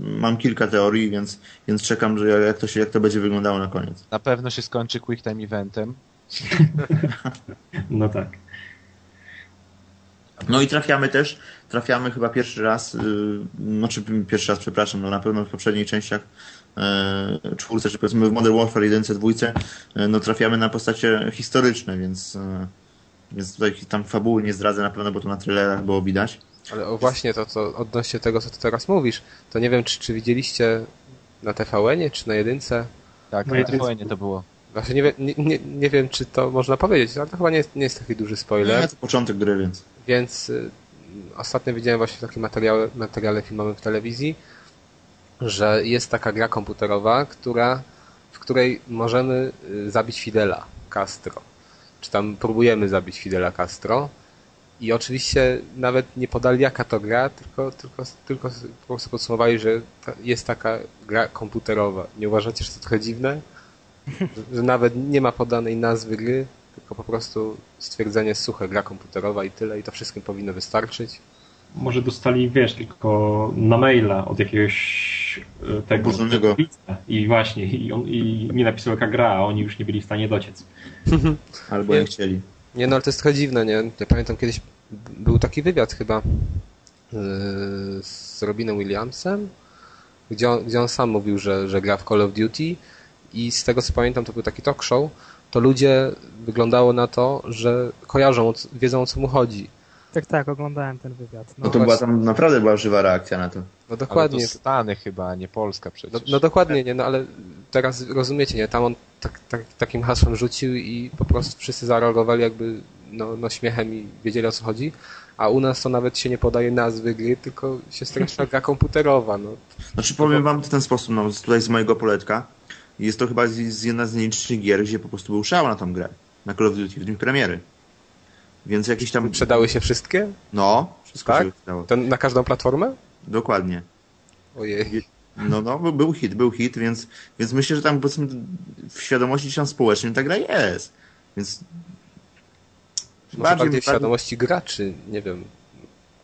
Speaker 4: mam kilka teorii, więc, więc czekam, że jak to, się, jak to będzie wyglądało na koniec.
Speaker 2: Na pewno się skończy quick time eventem. (laughs)
Speaker 3: No tak.
Speaker 4: No i trafiamy też, trafiamy chyba pierwszy raz, yy, znaczy pierwszy raz, przepraszam, no na pewno w poprzednich częściach yy, czwórce, czy powiedzmy w Modern Warfare 1, dwójce, yy, no trafiamy na postacie historyczne, więc, więc tutaj tam fabuły nie zdradzę na pewno, bo to na trailerach było widać.
Speaker 1: Ale o właśnie to, co odnośnie tego, co ty teraz mówisz, to nie wiem, czy, czy widzieliście na TVN-ie, czy na jedynce.
Speaker 2: Tak,
Speaker 3: No
Speaker 2: na TVN to było.
Speaker 1: Właśnie nie, nie, nie, nie wiem, czy to można powiedzieć, ale to chyba nie jest, nie jest taki duży
Speaker 4: Nie,
Speaker 1: spoiler.
Speaker 4: to początek gry, więc.
Speaker 1: Więc y, ostatnio widziałem właśnie w takim materiale, filmowym w telewizji, że jest taka gra komputerowa, która, w której możemy y, zabić Fidela Castro. Czy tam próbujemy zabić Fidela Castro. I oczywiście nawet nie podali jaka to gra, tylko, tylko, tylko po prostu podsumowali, że jest taka gra komputerowa. Nie uważacie, że to trochę dziwne? (laughs) Że nawet nie ma podanej nazwy gry, tylko po prostu stwierdzenie suche, gra komputerowa i tyle, i to wszystkim powinno wystarczyć.
Speaker 3: Może dostali, wiesz, tylko na maila od jakiegoś e, tego
Speaker 4: Oburzonego.
Speaker 3: i właśnie, i, on, i mi napisał jaka gra, a oni już nie byli w stanie dociec. (laughs)
Speaker 4: Albo
Speaker 1: Nie.
Speaker 4: jak chcieli.
Speaker 1: Nie no, ale to jest trochę dziwne, nie? Ja pamiętam kiedyś był taki wywiad chyba yy, z Robinem Williamsem, gdzie on, gdzie on sam mówił, że, że gra w Call of Duty i z tego co pamiętam to był taki talk show, to ludzie wyglądało na to, że kojarzą, wiedzą o co mu chodzi.
Speaker 5: Tak, tak, oglądałem ten wywiad.
Speaker 4: No
Speaker 5: No,
Speaker 4: to była tam naprawdę była żywa reakcja na to.
Speaker 1: No
Speaker 2: Ale
Speaker 1: dokładnie.
Speaker 2: to Stany chyba, a nie Polska
Speaker 1: No,
Speaker 2: przecież.
Speaker 1: no dokładnie, nie, no ale teraz rozumiecie, nie, tam on tak, tak, takim hasłem rzucił i po prostu wszyscy zareagowali jakby no, no śmiechem i wiedzieli o co chodzi, a u nas to nawet się nie podaje nazwy gry, tylko się streszcza gra komputerowa, no.
Speaker 4: Znaczy powiem wam w ten sposób, no tutaj z mojego poletka. Jest to chyba z, z jedna z nielicznych gier, gdzie po prostu był szał na tą grę. Na Call of Duty, w dniu premiery. Więc jakieś tam...
Speaker 1: Przedały się wszystkie?
Speaker 4: No, wszystko
Speaker 1: Tak?
Speaker 4: się wydało.
Speaker 1: To na każdą platformę?
Speaker 4: Dokładnie.
Speaker 1: Ojej.
Speaker 4: No, no, był- hit, był hit, więc, więc myślę, że tam powiedzmy w świadomości tam społecznej ta gra jest. Więc
Speaker 1: Może bardziej w świadomości graczy, nie wiem,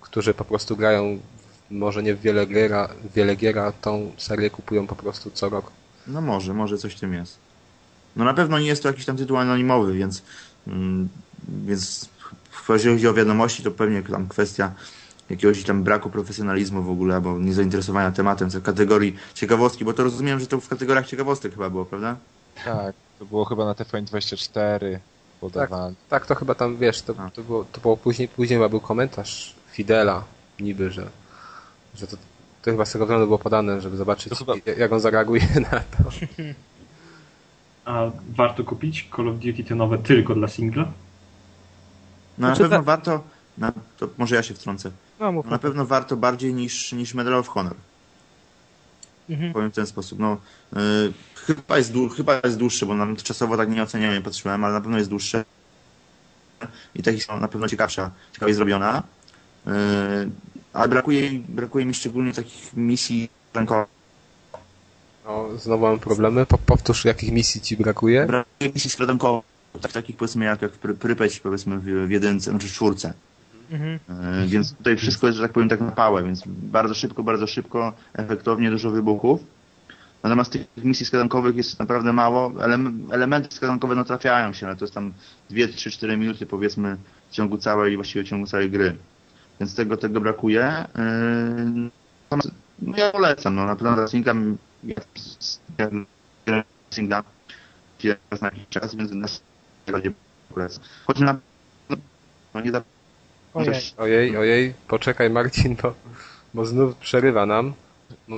Speaker 1: którzy po prostu grają może nie w wiele gier, a, wiele gier, a tą serię kupują po prostu co rok.
Speaker 4: No może, może coś w tym jest. No na pewno nie jest to jakiś tam tytuł anonimowy, więc, mm, więc jeżeli chodzi o wiadomości, to pewnie tam kwestia jakiegoś tam braku profesjonalizmu w ogóle, albo niezainteresowania tematem, w kategorii ciekawostki, bo to rozumiem, że to w kategoriach ciekawostek chyba było, prawda?
Speaker 2: Tak, to było chyba na TVN24 podawane.
Speaker 1: Tak, to chyba tam, wiesz, to, to, było, to było później, później chyba był komentarz Fidela, niby, że, że to, to chyba z tego względu było podane, żeby zobaczyć,
Speaker 2: chyba-
Speaker 1: jak on zareaguje na to. (laughs)
Speaker 3: A warto kupić Call of Duty te nowe tylko dla singla?
Speaker 4: No na
Speaker 5: Znaczy
Speaker 4: pewno
Speaker 5: ta-
Speaker 4: warto, na, to może ja się wtrącę,
Speaker 5: no
Speaker 4: no, na pewno warto bardziej niż, niż Medal of Honor.
Speaker 5: Mhm.
Speaker 4: powiem w ten sposób. No, y, chyba, jest dłu- chyba jest dłuższe, bo nam czasowo tak nie oceniałem, nie patrzyłem, ale na pewno jest dłuższe. I ta historia na pewno ciekawsza, ciekawie zrobiona. Y, ale brakuje, brakuje mi szczególnie takich misji rękowych.
Speaker 1: O, znowu mam problemy. Po, powtórz, jakich misji ci brakuje?
Speaker 4: Brakuje misji skradankowych, tak, takich powiedzmy jak, jak Pry- Prypeć, powiedzmy w, w jedynce, znaczy czwórce.
Speaker 5: Mhm.
Speaker 4: E, Więc tutaj wszystko jest, że tak powiem, tak na pałę, więc bardzo szybko, bardzo szybko, efektownie, dużo wybuchów. Natomiast tych misji skradankowych jest naprawdę mało. Elem- elementy skradankowe no trafiają się, ale to jest tam 2, 3, 4 minuty powiedzmy w ciągu całej, właściwie w ciągu całej gry. Więc tego, tego brakuje. Yy, natomiast, No ja polecam, no na pewno raz na jakiś czas, więc na nie polecam. Choć na no nie da
Speaker 5: Ojej.
Speaker 1: Ojej, ojej, poczekaj Marcin, bo, bo znów przerywa nam.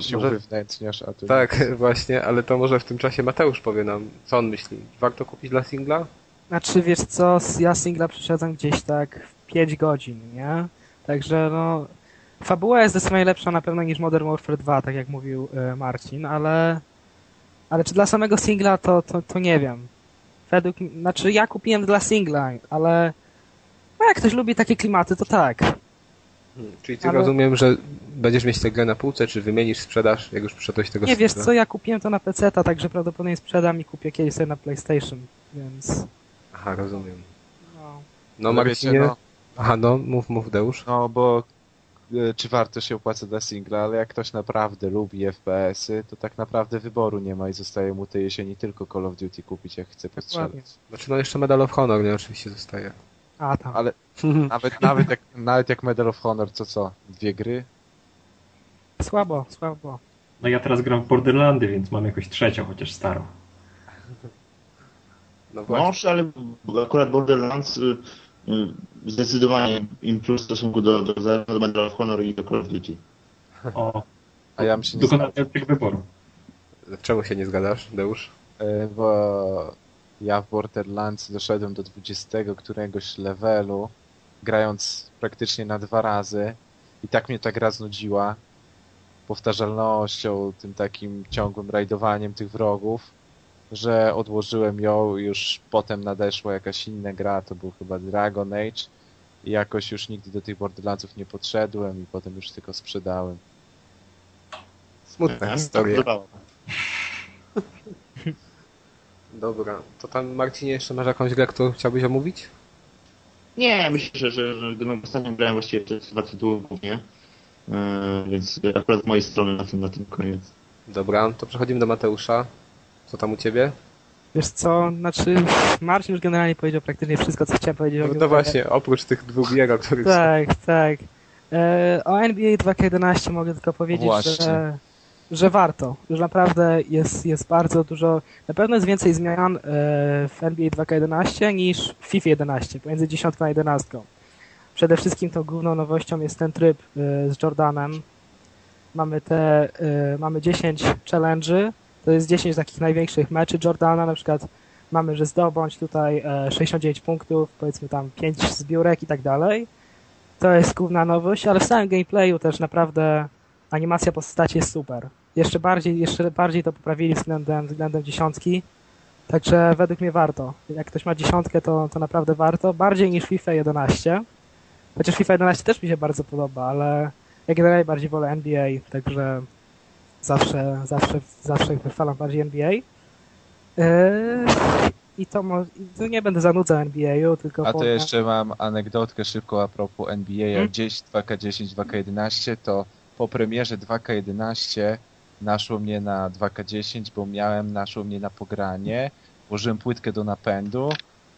Speaker 2: Się
Speaker 1: Może,
Speaker 2: uwewnętrzniasz, a tu...
Speaker 1: tak, (laughs) właśnie, ale to może w tym czasie Mateusz powie nam, co on myśli. Warto kupić dla singla?
Speaker 5: Znaczy, wiesz co, ja singla przeszedłem gdzieś tak w 5 godzin, nie? Także no... Fabuła jest zdecydowanie lepsza na pewno niż Modern Warfare 2, tak jak mówił e, Marcin, ale... Ale czy dla samego singla, to, to, to nie wiem. Według... Znaczy, ja kupiłem dla singla, ale... No jak ktoś lubi takie klimaty, to tak.
Speaker 1: Hmm, Czyli ty
Speaker 5: Ale-
Speaker 1: rozumiem, że będziesz mieć tę grę na półce, czy wymienisz, sprzedaż, jak już przeszedłeś tego
Speaker 5: Nie, wiesz co, ja kupiłem to na PC, także prawdopodobnie sprzedam i kupię kiedyś sobie na PlayStation, więc...
Speaker 1: Aha, rozumiem.
Speaker 5: No.
Speaker 1: No
Speaker 2: Ale
Speaker 1: Marcinie...
Speaker 2: no,
Speaker 1: Aha, no, mów, mów Deusz.
Speaker 2: no bo czy warto się opłaca dla singla, ale jak ktoś naprawdę lubi FPS-y, to tak naprawdę wyboru nie ma i zostaje mu tej jesieni tylko Call of Duty kupić, jak chce postrzelać.
Speaker 1: Znaczy, no jeszcze Medal of Honor, nie, oczywiście zostaje.
Speaker 5: A, tam.
Speaker 2: Ale (laughs) nawet, nawet, jak, nawet jak Medal of Honor, to co? Dwie gry?
Speaker 5: Słabo, słabo.
Speaker 3: No ja teraz gram w Borderlandy, więc mam jakąś trzecią, chociaż starą.
Speaker 1: No właśnie.
Speaker 4: Może, ale akurat Borderlands y, zdecydowanie im plus w stosunku do, do, do Medal of Honor i do Call of Duty.
Speaker 3: O,
Speaker 2: A ja bym się nie
Speaker 3: dokonałem tego wyboru.
Speaker 1: Czemu się nie zgadzasz, Deusz?
Speaker 2: E, bo ja w Borderlands doszedłem do 20 któregoś levelu, grając praktycznie na dwa razy i tak mnie ta gra znudziła powtarzalnością, tym takim ciągłym rajdowaniem tych wrogów, że odłożyłem ją i już potem nadeszła jakaś inna gra, to był chyba Dragon Age i jakoś już nigdy do tych Borderlandsów nie podszedłem i potem już tylko sprzedałem.
Speaker 1: Smutna
Speaker 4: Tak,
Speaker 1: historia.
Speaker 4: podobało.
Speaker 1: Dobra, to tam Marcinie jeszcze masz jakąś grę, którą chciałbyś omówić?
Speaker 4: Nie, myślę, że, że, że gdybym ostatnio grałem właściwie te dwa tytuły głównie, yy, więc akurat z mojej strony na tym, na tym koniec.
Speaker 1: Dobra, to przechodzimy do Mateusza. Co tam u ciebie?
Speaker 5: Wiesz co, znaczy Marcin już generalnie powiedział praktycznie wszystko, co chciałem powiedzieć.
Speaker 1: No, właśnie, oprócz tych dwóch gier, o których...
Speaker 5: Tak, tak. E, o NBA 2K11 mogę tylko powiedzieć,
Speaker 2: Właśnie.
Speaker 5: że, że warto. Już naprawdę jest, jest bardzo dużo, na pewno jest więcej zmian e, w NBA 2K11 niż w FIFA 11, pomiędzy 10 a 11. Przede wszystkim tą główną nowością jest ten tryb e, z Jordanem. Mamy te, e, mamy 10 challenge'y, to jest 10 takich największych meczy Jordana, na przykład mamy, że zdobądź tutaj e, 69 punktów, powiedzmy tam 5 zbiórek i tak dalej. To jest główna nowość, ale w samym gameplayu też naprawdę animacja postaci jest super. Jeszcze bardziej, jeszcze bardziej to poprawili względem, względem dziesiątki. Także według mnie warto. Jak ktoś ma dziesiątkę, to, to naprawdę warto. Bardziej niż FIFA 11. Chociaż FIFA 11 też mi się bardzo podoba, ale ja generalnie bardziej wolę NBA, także zawsze, zawsze, zawsze wychwalam bardziej NBA. Yy, I to, tu nie będę zanudzał NBA-u, tylko
Speaker 2: A to
Speaker 5: powiem-
Speaker 2: jeszcze mam anegdotkę szybko a propos NBA. Jak
Speaker 5: Hmm?
Speaker 2: gdzieś 2K10, 2K11, to po premierze 2K11 naszło mnie na 2K10, bo miałem, naszło mnie na pogranie, włożyłem płytkę do napędu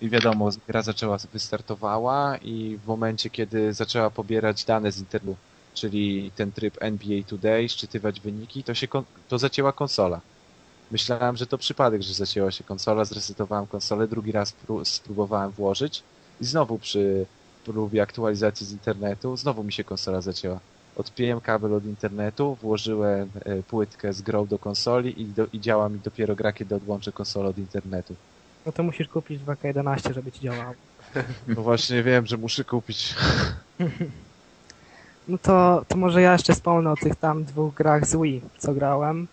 Speaker 2: i wiadomo, gra zaczęła, wystartowała i w momencie, kiedy zaczęła pobierać dane z internetu, czyli ten tryb NBA Today, szczytywać wyniki, to się kon- to zacięła konsola. Myślałem, że to przypadek, że zacięła się konsola, zresetowałem konsolę, drugi raz pró- spróbowałem włożyć i znowu przy próbie aktualizacji z internetu, znowu mi się konsola zacięła. Odpięłem kabel od internetu, włożyłem e, płytkę z grą do konsoli i, do, i działa mi dopiero gra, kiedy odłączę konsolę od internetu.
Speaker 5: No to musisz kupić 2K11, żeby ci działało. (laughs)
Speaker 2: No właśnie wiem, że muszę kupić. (laughs)
Speaker 5: No to, to może ja jeszcze wspomnę o tych tam dwóch grach z Wii, co grałem.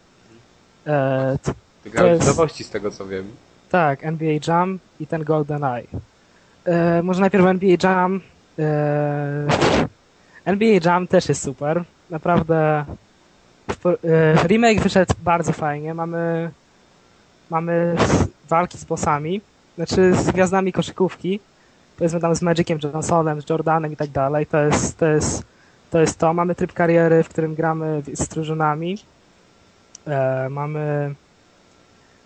Speaker 5: E, t-
Speaker 1: Wygrałeś
Speaker 5: jest-
Speaker 1: nowości z tego, co wiem.
Speaker 5: tak, NBA Jam i ten Golden Eye. E, może najpierw NBA Jam. E, NBA Jam też jest super. Naprawdę e, remake wyszedł bardzo fajnie. Mamy, mamy walki z bossami, znaczy z gwiazdami koszykówki. Powiedzmy tam z Magiciem Johnsonem, z Jordanem i tak dalej. To jest, to jest, to jest to. Mamy tryb kariery, w którym gramy z drużynami. E, mamy,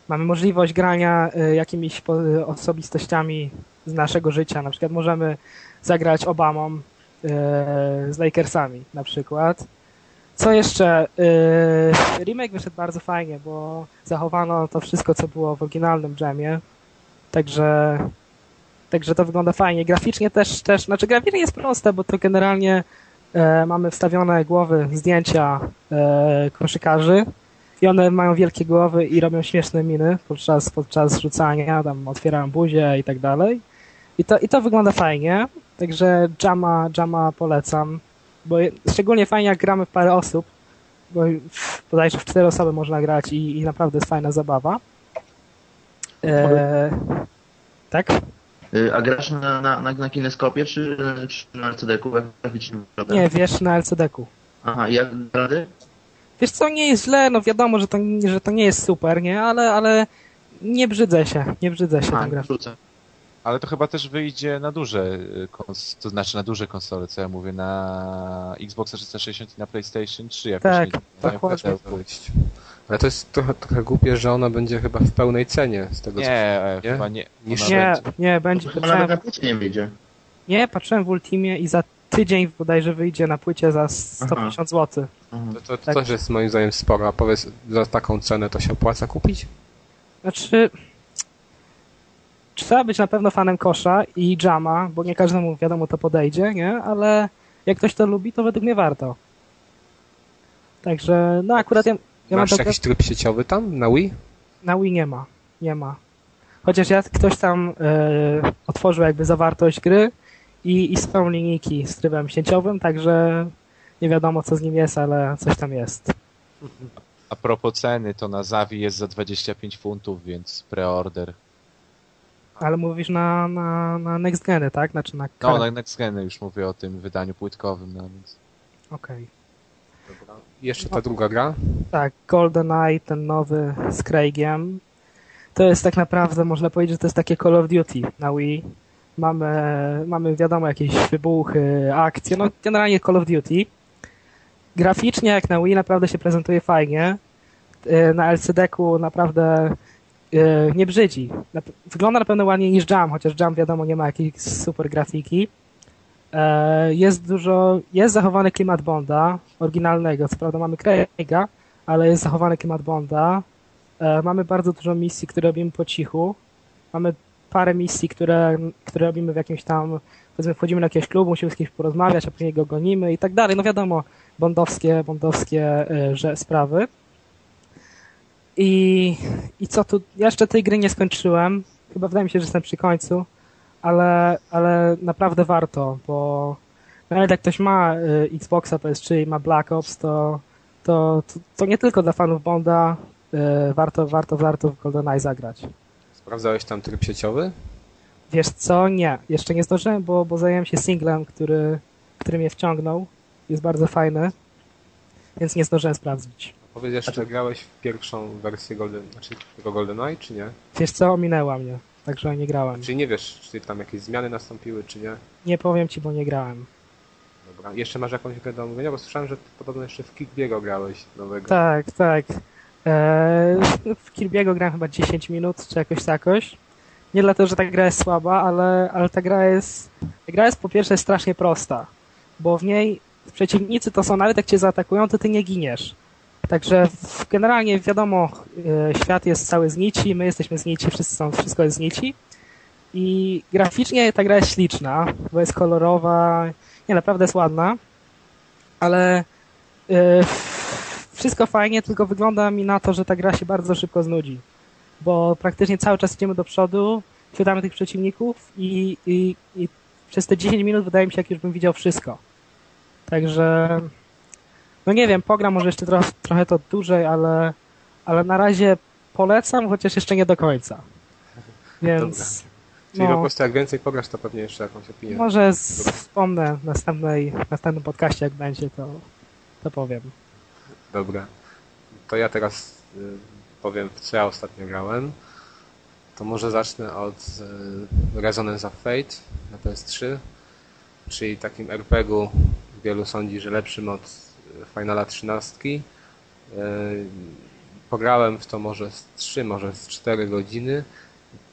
Speaker 5: mamy możliwość grania e, jakimiś osobistościami z naszego życia. Na przykład możemy zagrać Obamą e, z Lakersami na przykład. Co jeszcze? Remake wyszedł bardzo fajnie, bo zachowano to wszystko, co było w oryginalnym jamie. Także, także to wygląda fajnie. Graficznie też, też, znaczy graficznie jest proste, bo to generalnie mamy wstawione głowy, zdjęcia e, koszykarzy i one mają wielkie głowy i robią śmieszne miny podczas, podczas rzucania, tam otwierają buzię i tak dalej. I to, I to wygląda fajnie, także Jama, Jama polecam bo szczególnie fajnie jak gramy w parę osób, bo bodajże w cztery osoby można grać i, i naprawdę jest fajna zabawa. E, tak?
Speaker 4: Y, a grasz na, na, na, na kineskopie czy, czy na LCD-ku?
Speaker 5: Nie, wiesz, na LCD-ku.
Speaker 4: Aha, jak rady?
Speaker 5: Wiesz co, nie jest źle, no wiadomo, że to, że to nie jest super, nie? Ale, ale nie brzydzę się, nie brzydzę się
Speaker 4: grać.
Speaker 2: Ale to chyba też wyjdzie na duże, y, to znaczy na duże konsole, co ja mówię, na Xbox 360 i na PlayStation 3 jakoś
Speaker 5: tak,
Speaker 2: nie,
Speaker 5: dokładnie.
Speaker 1: Ale to jest trochę, trochę głupie, że ona będzie chyba w pełnej cenie z tego
Speaker 2: nie,
Speaker 1: co
Speaker 2: nie? chyba nie.
Speaker 5: Niż nie, będzie. nie, będzie.
Speaker 4: Chyba nawet na płycie nie wyjdzie.
Speaker 5: Nie, patrzyłem w Ultimie i za tydzień bodajże wyjdzie na płycie za 150 zł.
Speaker 1: To, to, to tak. też jest moim zdaniem sporo, a powiedz, za taką cenę to się opłaca kupić?
Speaker 5: Znaczy, trzeba być na pewno fanem kosza i jama, bo nie każdemu wiadomo to podejdzie, nie? Ale jak ktoś to lubi, to według mnie warto. Także, no akurat ja,
Speaker 1: ja Masz jakiś tryb sieciowy tam na Wii?
Speaker 5: Na Wii nie ma, nie ma. Chociaż ja, ktoś tam e, otworzył jakby zawartość gry i, i są linijki z trybem sieciowym, także nie wiadomo co z nim jest, ale coś tam jest.
Speaker 2: A propos ceny, to na Zawi jest za 25 funtów, więc preorder.
Speaker 5: Ale mówisz na, na, na next geny, tak? Znaczy na
Speaker 2: No, na next geny już mówię o tym wydaniu płytkowym. No, więc...
Speaker 5: Okej.
Speaker 1: Okay. Jeszcze ta druga gra?
Speaker 5: Tak, GoldenEye, ten nowy z Craigiem. To jest tak naprawdę, można powiedzieć, że to jest takie Call of Duty na Wii. Mamy, mamy wiadomo, jakieś wybuchy, akcje, no generalnie Call of Duty. Graficznie jak na Wii naprawdę się prezentuje fajnie. E, na LCD-ku naprawdę E, nie brzydzi. Wygląda na pewno ładniej niż Jam, chociaż Jam wiadomo nie ma jakiejś super grafiki. E, jest dużo, jest zachowany klimat Bonda, oryginalnego. Co prawda mamy Craiga, ale jest zachowany klimat Bonda. E, mamy bardzo dużo misji, które robimy po cichu. Mamy parę misji, które, które robimy w jakimś tam, powiedzmy wchodzimy na jakiegoś klubu, musimy z kimś porozmawiać, a później go gonimy i tak dalej. No wiadomo, bondowskie, bondowskie że sprawy. I, I co tu? Ja jeszcze tej gry nie skończyłem. Chyba wydaje mi się, że jestem przy końcu, ale, ale naprawdę warto, bo nawet jak ktoś ma y, Xboxa PS3 i ma Black Ops, to, to, to, to nie tylko dla fanów Bonda y, warto, warto, warto w GoldenEye zagrać.
Speaker 1: Sprawdzałeś tam tryb sieciowy?
Speaker 5: Wiesz co? Nie. Jeszcze nie zdążyłem, bo, bo zająłem się singlem, który, który mnie wciągnął. Jest bardzo fajny, więc nie zdążyłem sprawdzić.
Speaker 1: Powiedz jeszcze, czy grałeś w pierwszą wersję Golden, znaczy tego GoldenEye, czy nie?
Speaker 5: Wiesz co, ominęła mnie, także nie grałem.
Speaker 1: Czyli nie wiesz, czy tam jakieś zmiany nastąpiły, czy nie?
Speaker 5: Nie powiem ci, bo nie grałem.
Speaker 1: Dobra. Jeszcze masz jakąś grę do omówienia? Bo słyszałem, że podobno jeszcze w Kirby'ego grałeś nowego.
Speaker 5: Tak, tak. Eee, w Kirby'ego grałem chyba 10 minut, czy jakoś takoś. Nie dlatego, że ta gra jest słaba, ale, ale ta gra jest... Ta gra jest po pierwsze strasznie prosta, bo w niej przeciwnicy to są, nawet jak cię zaatakują, to ty nie giniesz. Także generalnie wiadomo, e, świat jest cały z nici, my jesteśmy z nici, wszyscy są, wszystko jest z nici. I graficznie ta gra jest śliczna, bo jest kolorowa, nie, naprawdę jest ładna, ale yy, wszystko fajnie, tylko wygląda mi na to, że ta gra się bardzo szybko znudzi. Bo praktycznie cały czas idziemy do przodu, chwytamy tych przeciwników i, i, i przez te 10 minut wydaje mi się, jak już bym widział wszystko. Także no nie wiem, pogram może jeszcze trochę, trochę to dłużej, ale, ale na razie polecam, chociaż jeszcze nie do końca. (laughs) Więc...
Speaker 1: Czyli no, po prostu jak więcej pograsz, to pewnie jeszcze jakąś opinię.
Speaker 5: Może z, wspomnę w następnej, następnym podcaście, jak będzie, to, to powiem.
Speaker 1: Dobra. To ja teraz y, powiem, w co ja ostatnio grałem. To może zacznę od y, Resonance of Fate na PS3, czyli takim RPG-u wielu sądzi, że lepszym od Finala 13. Y, pograłem w to może z 3, może z 4 godziny.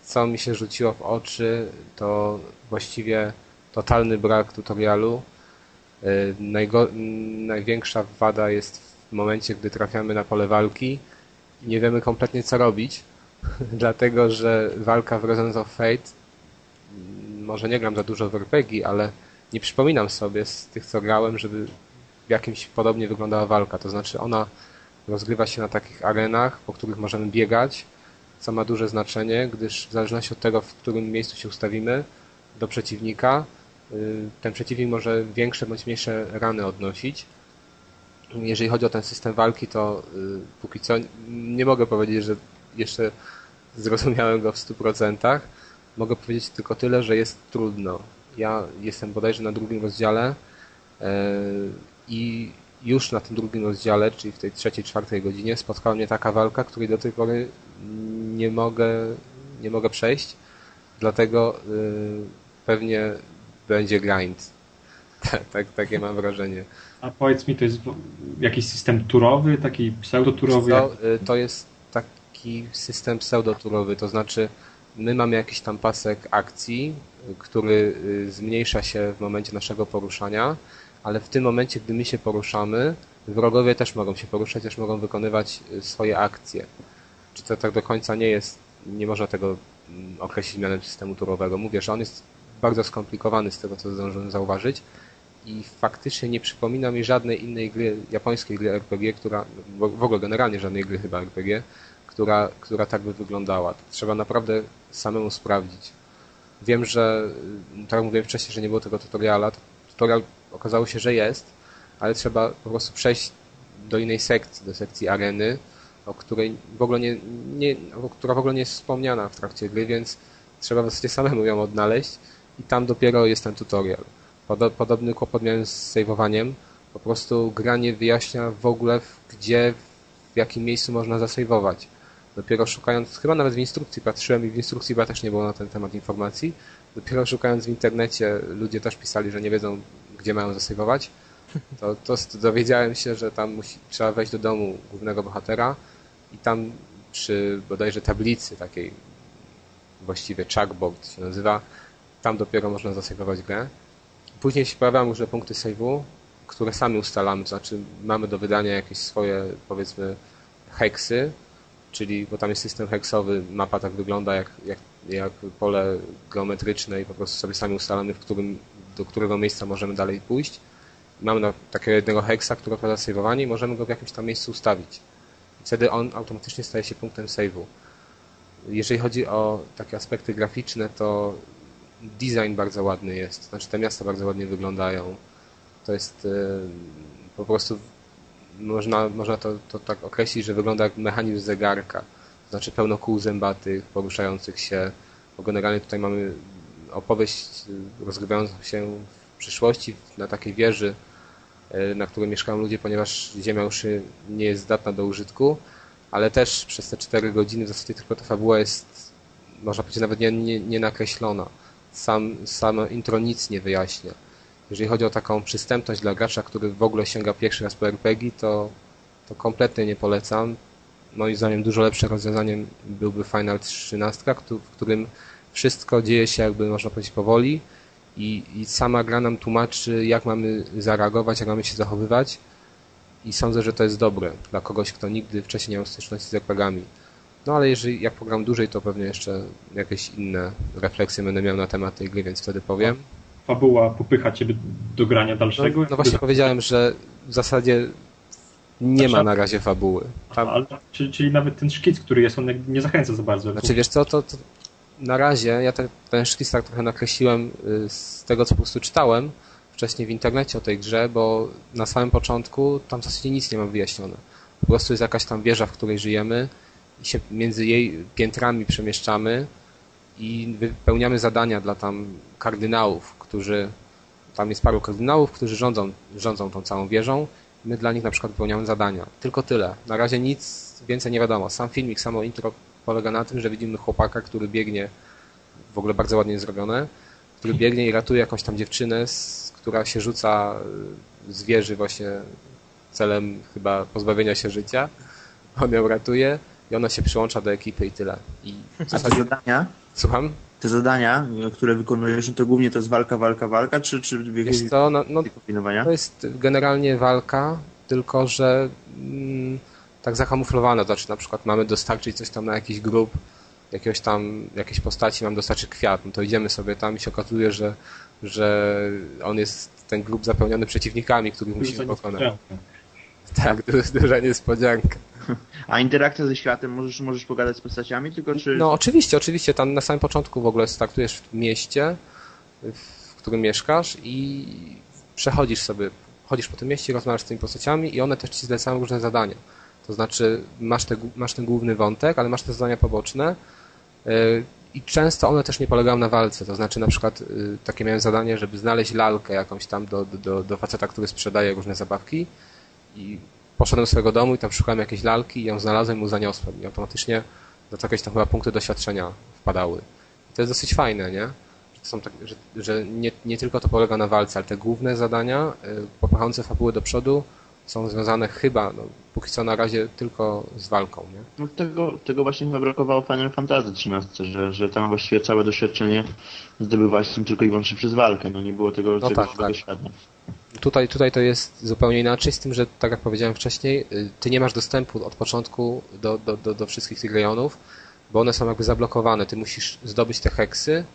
Speaker 1: Co mi się rzuciło w oczy, to właściwie totalny brak tutorialu. Najgo największa wada jest w momencie, gdy trafiamy na pole walki i nie wiemy kompletnie co robić, (laughs) dlatego że walka w Resonance of Fate, może nie gram za dużo w RPG, ale nie przypominam sobie z tych co grałem, żeby jakimś podobnie wyglądała walka. To znaczy ona rozgrywa się na takich arenach, po których możemy biegać, co ma duże znaczenie, gdyż w zależności od tego, w którym miejscu się ustawimy do przeciwnika, y, ten przeciwnik może większe bądź mniejsze rany odnosić jeżeli chodzi o ten system walki, to y, póki co nie mogę powiedzieć, że jeszcze (laughs) zrozumiałem go w 100%. Mogę powiedzieć tylko tyle, że jest trudno. Ja jestem bodajże na drugim rozdziale y, i już na tym drugim rozdziale, czyli w tej trzeciej, czwartej godzinie spotkała mnie taka walka, której do tej pory nie mogę, nie mogę przejść, dlatego y, pewnie będzie grind. (laughs) tak, takie mam wrażenie.
Speaker 3: A powiedz mi, to jest jakiś system turowy, taki pseudoturowy?
Speaker 1: To, y, to jest taki system pseudoturowy, to znaczy my mamy jakiś tam pasek akcji, który y, zmniejsza się w momencie naszego poruszania, ale w tym momencie, gdy my się poruszamy, wrogowie też mogą się poruszać, też mogą wykonywać y, swoje akcje. Czy to tak do końca nie jest, nie można tego mm, określić mianem systemu turowego. Mówię, że on jest bardzo skomplikowany z tego, co zdążyłem zauważyć, i faktycznie nie przypomina mi żadnej innej gry, japońskiej gry RPG, która, w ogóle generalnie żadnej gry chyba RPG, która, która tak by wyglądała. Trzeba naprawdę samemu sprawdzić. Wiem, że, tak jak mówiłem wcześniej, że nie było tego tutoriala. Tutorial okazało się, że jest, ale trzeba po prostu przejść do innej sekcji, do sekcji areny, o której w ogóle nie, nie, która w ogóle nie jest wspomniana w trakcie gry, więc trzeba w zasadzie samemu ją odnaleźć i tam dopiero jest ten tutorial. Podobny kłopot miałem z saveowaniem. Po prostu gra nie wyjaśnia w ogóle gdzie, w jakim miejscu można zasejwować. Dopiero szukając, chyba nawet w instrukcji patrzyłem i w instrukcji chyba też nie było na ten temat informacji. Dopiero szukając w internecie ludzie też pisali, że nie wiedzą gdzie mają zasejwować. To, to dowiedziałem się, że tam musi, trzeba wejść do domu głównego bohatera i tam przy bodajże tablicy takiej właściwie chalkboard się nazywa, tam dopiero można zasejwować grę. Później się pojawiają różne punkty save'u, które sami ustalamy, to znaczy mamy do wydania jakieś swoje, powiedzmy, heksy, czyli, bo tam jest system heksowy, mapa tak wygląda jak, jak, jak pole geometryczne i po prostu sobie sami ustalamy, w którym, do którego miejsca możemy dalej pójść. Mamy na takiego jednego heksa, który odpowiada save'owanie i możemy go w jakimś tam miejscu ustawić. Wtedy on automatycznie staje się punktem save'u. Jeżeli chodzi o takie aspekty graficzne, to design bardzo ładny jest. Znaczy te miasta bardzo ładnie wyglądają. To jest e, po prostu można, można to, to tak określić, że wygląda jak mechanizm zegarka. To znaczy pełno kół zębatych, poruszających się. Bo generalnie tutaj mamy opowieść rozgrywającą się w przyszłości na takiej wieży, e, na której mieszkają ludzie, ponieważ ziemia już nie jest zdatna do użytku, ale też przez te 4 godziny w zasadzie tylko ta fabuła jest, można powiedzieć, nawet nie, nie, nie nakreślona sam, samo intro nic nie wyjaśnia. Jeżeli chodzi o taką przystępność dla gracza, który w ogóle sięga pierwszy raz po RPG, to, to kompletnie nie polecam. Moim zdaniem dużo lepszym rozwiązaniem byłby Final 13, w którym wszystko dzieje się jakby można powiedzieć powoli i, i sama gra nam tłumaczy jak mamy zareagować, jak mamy się zachowywać i sądzę, że to jest dobre dla kogoś, kto nigdy wcześniej nie miał styczności z RPGami. No ale jeżeli jak program dłużej, to pewnie jeszcze jakieś inne refleksje będę miał na temat tej gry, więc wtedy powiem.
Speaker 3: Fabuła popycha ciebie do grania dalszego?
Speaker 1: No, no właśnie powiedziałem, że w zasadzie nie ma na razie fabuły.
Speaker 3: Tam... Ale, czyli, czyli, nawet ten szkic, który jest, on nie zachęca za bardzo.
Speaker 1: Znaczy wiesz co, to, to na razie ja te, ten szkic tak trochę nakreśliłem y, z tego, co po prostu czytałem wcześniej w internecie o tej grze, bo na samym początku tam w zasadzie nic nie ma wyjaśnione. Po prostu jest jakaś tam wieża, w której żyjemy, się między jej piętrami przemieszczamy i wypełniamy zadania dla tam kardynałów, którzy tam jest paru kardynałów, którzy rządzą, rządzą tą całą wieżą my dla nich na przykład wypełniamy zadania. Tylko tyle. Na razie nic więcej nie wiadomo. Sam filmik, samo intro polega na tym, że widzimy chłopaka, który biegnie, w ogóle bardzo ładnie zrobione, który biegnie i ratuje jakąś tam dziewczynę, która się rzuca z wieży właśnie celem chyba pozbawienia się życia. On ją ratuje i ona się przyłącza do ekipy i tyle. I
Speaker 4: w zasadzie... zadania?
Speaker 1: Słucham?
Speaker 4: Te zadania, które wykonujesz, to głównie to jest walka, walka, walka, czy, czy
Speaker 1: Wiesz co, no, no, to jest generalnie walka, tylko że mm, tak zakamuflowane, znaczy na przykład mamy dostarczyć coś tam na jakiś grup, jakiegoś tam, jakiejś postaci, mam dostarczyć kwiat, no to idziemy sobie tam i się okazuje, że, że on jest ten grup zapełniony przeciwnikami, których musimy pokonać. Tak, duża niespodzianka.
Speaker 4: A interakcja ze światem, możesz, możesz pogadać z postaciami, tylko czy...
Speaker 1: No oczywiście, oczywiście. Tam na samym początku w ogóle startujesz w mieście, w którym mieszkasz i przechodzisz sobie, chodzisz po tym mieście, rozmawiasz z tymi postaciami i one też ci zlecają różne zadania. To znaczy masz, te, masz ten główny wątek, ale masz te zadania poboczne yy, i często one też nie polegają na walce. To znaczy na przykład yy, takie miałem zadanie, żeby znaleźć lalkę jakąś tam do, do, do faceta, który sprzedaje różne zabawki i poszedłem do swojego domu i tam szukałem jakiejś lalki i ją znalazłem i mu zaniosłem i automatycznie do jakieś tam chyba punkty doświadczenia wpadały. I to jest dosyć fajne, nie? Że, są tak, że, że nie, nie tylko to polega na walce, ale te główne zadania y, popychające fabuły do przodu są związane chyba, no, póki co na razie tylko z walką, nie?
Speaker 4: No tego, tego właśnie chyba brakowało Final Fantasy 13, że, że tam właściwie całe doświadczenie zdobywaliśmy tylko i wyłącznie przez walkę, no nie było tego, no tego tak, tak.
Speaker 1: Tutaj, tutaj to jest zupełnie inaczej, z tym, że tak jak powiedziałem wcześniej, y, ty nie masz dostępu od początku do, do, do, do wszystkich tych rejonów, bo one są jakby zablokowane. Ty musisz zdobyć te heksy,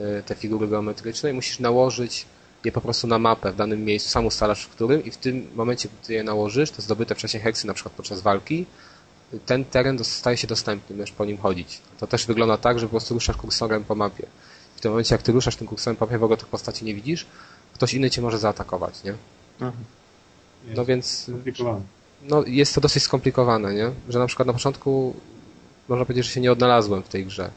Speaker 1: y, te figury geometryczne i musisz nałożyć je po prostu na mapę w danym miejscu, sam ustalasz w którym i w tym momencie, gdy ty je nałożysz, te zdobyte wcześniej heksy, na przykład podczas walki, ten teren staje się dostępny, możesz po nim chodzić. To też wygląda tak, że po prostu ruszasz kursorem po mapie. W tym momencie, jak ty ruszasz tym kursorem po mapie, w ogóle tych postaci nie widzisz, ktoś inny cię może zaatakować, nie? Aha. No więc... No jest to dosyć skomplikowane, nie? Że na przykład na początku można powiedzieć, że się nie odnalazłem w tej grze.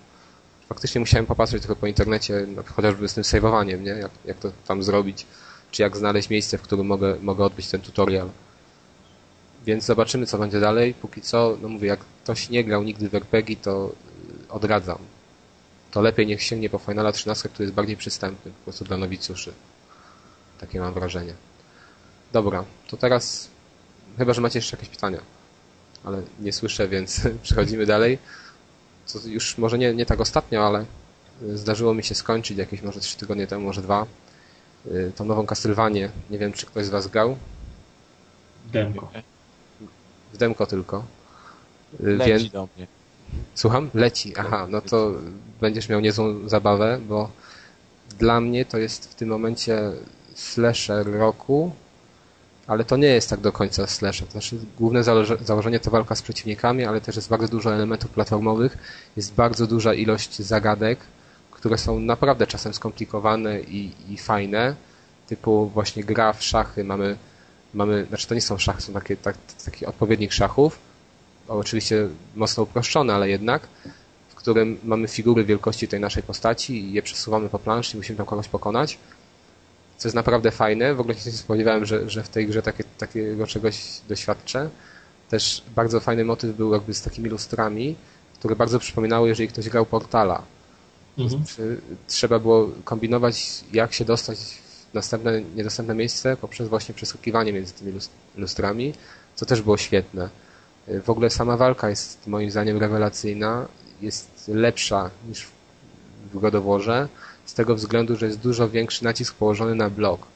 Speaker 1: Faktycznie musiałem popatrzeć trochę po internecie, no, chociażby z tym saveowaniem, nie? Jak, jak to tam zrobić, czy jak znaleźć miejsce, w którym mogę, mogę odbyć ten tutorial. Więc zobaczymy, co będzie dalej. Póki co, no mówię, jak ktoś nie grał nigdy w RPG, to odradzam. To lepiej niech sięgnie po Finala 13, który jest bardziej przystępny po prostu dla nowicjuszy. Takie mam wrażenie. Dobra, to teraz chyba, że macie jeszcze jakieś pytania, ale nie słyszę, więc (laughs) przechodzimy dalej. To już może nie, nie tak ostatnio, ale zdarzyło mi się skończyć jakieś może trzy tygodnie temu, może dwa, y, tą nową Castlevanię. Nie wiem, czy ktoś z Was grał?
Speaker 3: Demko.
Speaker 1: W demko tylko.
Speaker 2: Y, Leci Więc... do mnie.
Speaker 1: Słucham? Leci. Aha, no to będziesz miał niezłą zabawę, bo dla mnie to jest w tym momencie slasher roku, ale to nie jest tak do końca slasher. To znaczy, główne założenie to walka z przeciwnikami, ale też jest bardzo dużo elementów platformowych, jest bardzo duża ilość zagadek, które są naprawdę czasem skomplikowane i, i fajne, typu właśnie gra w szachy, mamy, mamy, znaczy to nie są szachy, są takie, tak, taki odpowiednik szachów, oczywiście mocno uproszczone, ale jednak, w którym mamy figury wielkości tej naszej postaci i je przesuwamy po planszy i musimy tam kogoś pokonać co jest naprawdę fajne. W ogóle się nie spodziewałem, że, że w tej grze takie, takiego czegoś doświadczę. Też bardzo fajny motyw był jakby z takimi lustrami, które bardzo przypominały, jeżeli ktoś grał Portala. Mhm. Trzeba było kombinować, jak się dostać w następne, niedostępne miejsce poprzez właśnie przeskakiwanie między tymi lustrami, co też było świetne. W ogóle sama walka jest moim zdaniem rewelacyjna, jest lepsza niż w Godoworze z tego względu, że jest dużo większy nacisk położony na blok.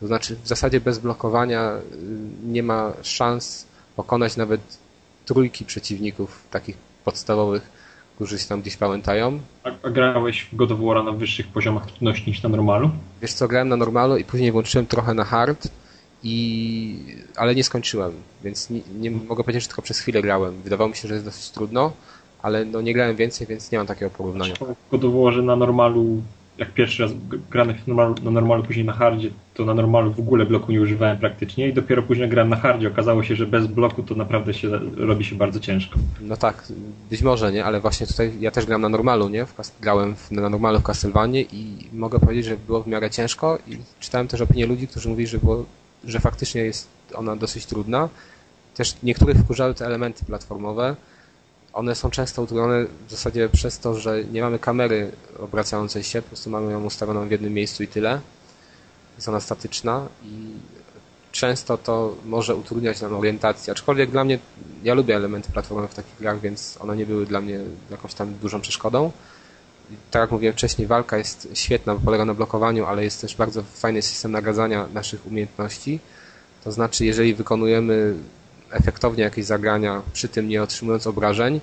Speaker 1: To znaczy w zasadzie bez blokowania y, nie ma szans pokonać nawet trójki przeciwników takich podstawowych, którzy się tam gdzieś pamiętają.
Speaker 3: A, a grałeś w God of War na wyższych poziomach trudności niż na normalu?
Speaker 1: Wiesz co, grałem na normalu i później włączyłem trochę na hard, i... ale nie skończyłem, więc nie, nie mogę powiedzieć, że tylko przez chwilę grałem. Wydawało mi się, że jest dosyć trudno, ale no nie grałem więcej, więc nie mam takiego porównania.
Speaker 3: Of War na normalu jak pierwszy raz grałem na normalu, później na hardzie, to na normalu w ogóle bloku nie używałem praktycznie i dopiero później grałem na hardzie. Okazało się, że bez bloku to naprawdę się robi się bardzo ciężko.
Speaker 1: No tak, być może, nie? Ale właśnie tutaj ja też gram na normalu, nie? W, grałem w, na normalu w Castlevanie i mogę powiedzieć, że było w miarę ciężko i czytałem też opinie ludzi, którzy mówili, że było że faktycznie jest ona dosyć trudna. Też niektórych wkurzały te elementy platformowe. One są często utrudnione w zasadzie przez to, że nie mamy kamery obracającej się, po prostu mamy ją ustawioną w jednym miejscu i tyle. Jest ona statyczna i często to może utrudniać nam orientację. Aczkolwiek dla mnie, ja lubię elementy platformowe w takich grach, więc one nie były dla mnie jakąś tam dużą przeszkodą. tak jak mówiłem wcześniej, walka jest świetna, bo polega na blokowaniu, ale jest też bardzo fajny system nagradzania naszych umiejętności. To znaczy, jeżeli wykonujemy efektownie jakieś zagrania, przy tym nie otrzymując obrażeń,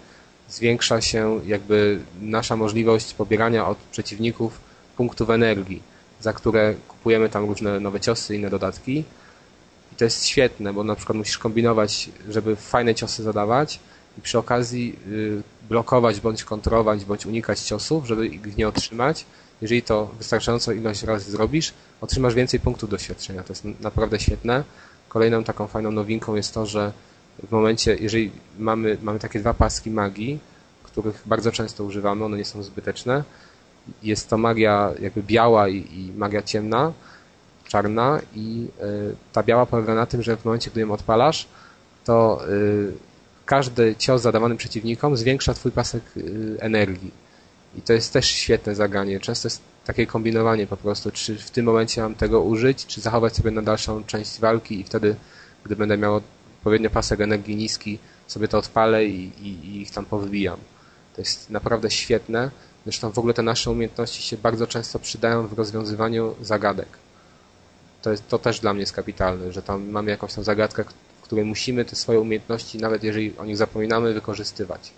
Speaker 1: zwiększa się jakby nasza możliwość pobierania od przeciwników punktów energii, za które kupujemy tam różne nowe ciosy, inne dodatki. I to jest świetne, bo na przykład musisz kombinować, żeby fajne ciosy zadawać i przy okazji y, blokować, bądź kontrolować, bądź unikać ciosów, żeby ich nie otrzymać. Jeżeli to wystarczającą ilość razy zrobisz, otrzymasz więcej punktów doświadczenia. To jest naprawdę świetne. Kolejną taką fajną nowinką jest to, że w momencie, jeżeli mamy, mamy takie dwa paski magii, których bardzo często używamy, one nie są zbyteczne, jest to magia jakby biała i, i magia ciemna, czarna i y, ta biała polega na tym, że w momencie, gdy ją odpalasz, to y, każdy cios zadawany przeciwnikom zwiększa twój pasek y, energii. I to jest też świetne zagranie. Często jest takie kombinowanie po prostu, czy w tym momencie mam tego użyć, czy zachować sobie na dalszą część walki i wtedy, gdy będę miał odpowiednio pasek energii niski, sobie to odpalę i, i, i ich tam powybijam. To jest naprawdę świetne. Zresztą w ogóle te nasze umiejętności się bardzo często przydają w rozwiązywaniu zagadek. To, jest, to też dla mnie jest kapitalne, że tam mamy jakąś tam zagadkę, w której musimy te swoje umiejętności, nawet jeżeli o nich zapominamy, wykorzystywać.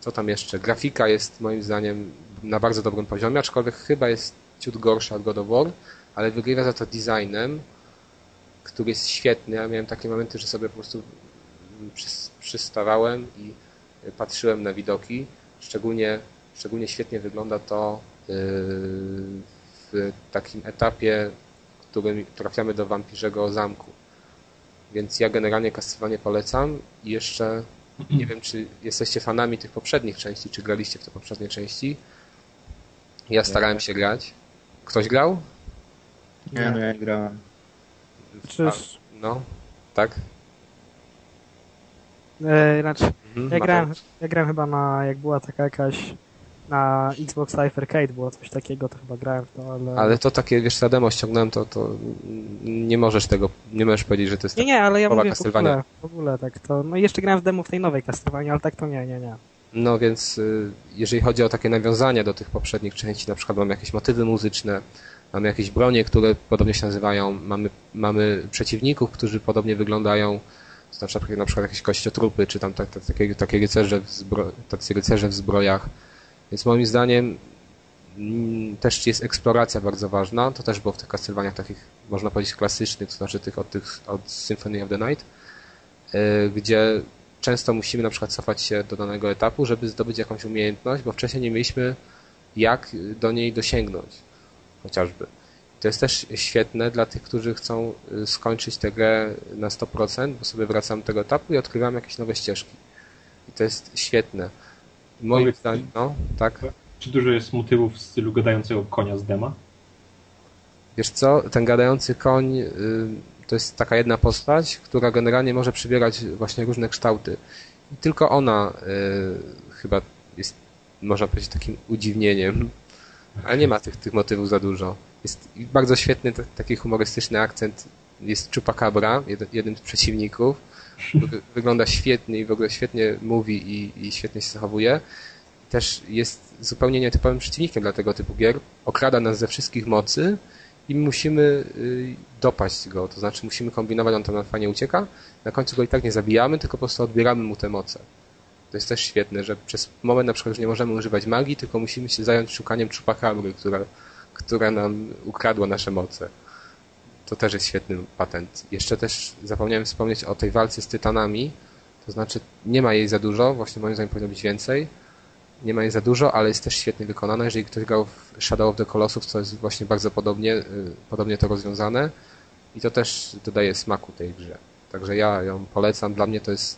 Speaker 1: Co tam jeszcze? Grafika jest moim zdaniem na bardzo dobrym poziomie, aczkolwiek chyba jest ciut gorsza od God of War, ale wygrywa za to designem, który jest świetny. Ja miałem takie momenty, że sobie po prostu przystawałem i patrzyłem na widoki. Szczególnie, szczególnie świetnie wygląda to yy, w takim etapie, w którym trafiamy do wampirzego zamku. Więc ja generalnie kastowanie polecam i jeszcze nie wiem, czy jesteście fanami tych poprzednich części, czy graliście w te poprzednie części. Ja starałem się grać. Ktoś grał?
Speaker 4: Nie, no ja grałem.
Speaker 5: Czyż...
Speaker 1: No, tak?
Speaker 5: E, znaczy, mhm, ja, grałem, ja grałem chyba na, jak była taka jakaś na Xbox Live Arcade było coś takiego, to chyba grałem w to, ale...
Speaker 1: Ale to takie, wiesz, za demo ściągnąłem, to, to nie możesz tego, nie możesz powiedzieć, że to jest
Speaker 5: Nie, nie, ale ja mówię w ogóle, w ogóle tak to, no i jeszcze grałem w demo w tej nowej Castlevania, ale tak to nie, nie, nie.
Speaker 1: No więc y, jeżeli chodzi o takie nawiązania do tych poprzednich części, na przykład mamy jakieś motywy muzyczne, mamy jakieś bronie, które podobnie się nazywają, mamy, mamy przeciwników, którzy podobnie wyglądają, to znaczy na przykład jakieś kościotrupy, czy tam tak, tak, takie, takie rycerze w zbro, tacy rycerze w zbrojach. Więc moim zdaniem mm, też jest eksploracja bardzo ważna. To też było w tych Castlevaniach takich, można powiedzieć, klasycznych, to znaczy tych od, tych, od Symphony of the Night, y, gdzie często musimy na przykład cofać się do danego etapu, żeby zdobyć jakąś umiejętność, bo wcześniej nie mieliśmy jak do niej dosięgnąć chociażby. To jest też świetne dla tych, którzy chcą y, skończyć tę grę na 100%, bo sobie wracam do tego etapu i odkrywam jakieś nowe ścieżki. I to jest świetne. Moim zdaniem, no, tak.
Speaker 3: Czy dużo jest motywów w stylu gadającego konia z dema?
Speaker 1: Wiesz co, ten gadający koń y, to jest taka jedna postać, która generalnie może przybierać właśnie różne kształty. I tylko ona y, chyba jest, można powiedzieć, takim udziwnieniem. Ale nie ma tych, tych motywów za dużo. Jest bardzo świetny taki humorystyczny akcent. Jest Chupacabra, jeden, jeden z przeciwników. Wygląda świetnie i w ogóle świetnie mówi i, i świetnie się zachowuje. Też jest zupełnie nietypowym przeciwnikiem dla tego typu gier. Okrada nas ze wszystkich mocy, i musimy y, dopaść go, to znaczy musimy kombinować, on tam nam fajnie ucieka, na końcu go i tak nie zabijamy, tylko po prostu odbieramy mu te moce. To jest też świetne, że przez moment na przykład już nie możemy używać magii, tylko musimy się zająć szukaniem czupakabry, która, która nam ukradła nasze moce. To też jest świetny patent. Jeszcze też zapomniałem wspomnieć o tej walce z tytanami, to znaczy nie ma jej za dużo, właśnie moim zdaniem powinno być więcej, nie ma jej za dużo, ale jest też świetnie wykonana. Jeżeli ktoś grał w Shadow of the Colossus, to jest właśnie bardzo podobnie, y, podobnie to rozwiązane i to też dodaje smaku tej grze. Także ja ją polecam. Dla mnie to jest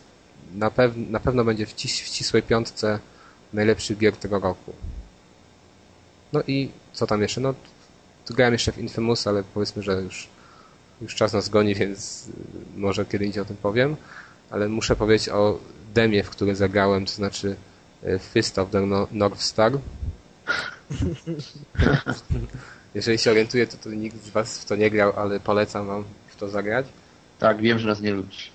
Speaker 1: na, pew na pewno będzie w, cis w ścisłej piątce najlepszych gier tego roku. No i co tam jeszcze? No, grałem jeszcze w Infamous, ale powiedzmy, że już już czas nas goni, (laughs) więc może kiedy o tym powiem, ale muszę powiedzieć o demie, w które zagrałem, to znaczy Fist of the North Star. Jeżeli się orientuję, to, to nikt z Was w to nie grał, ale polecam Wam w to zagrać.
Speaker 7: Tak, wiem, że nas nie lubisz.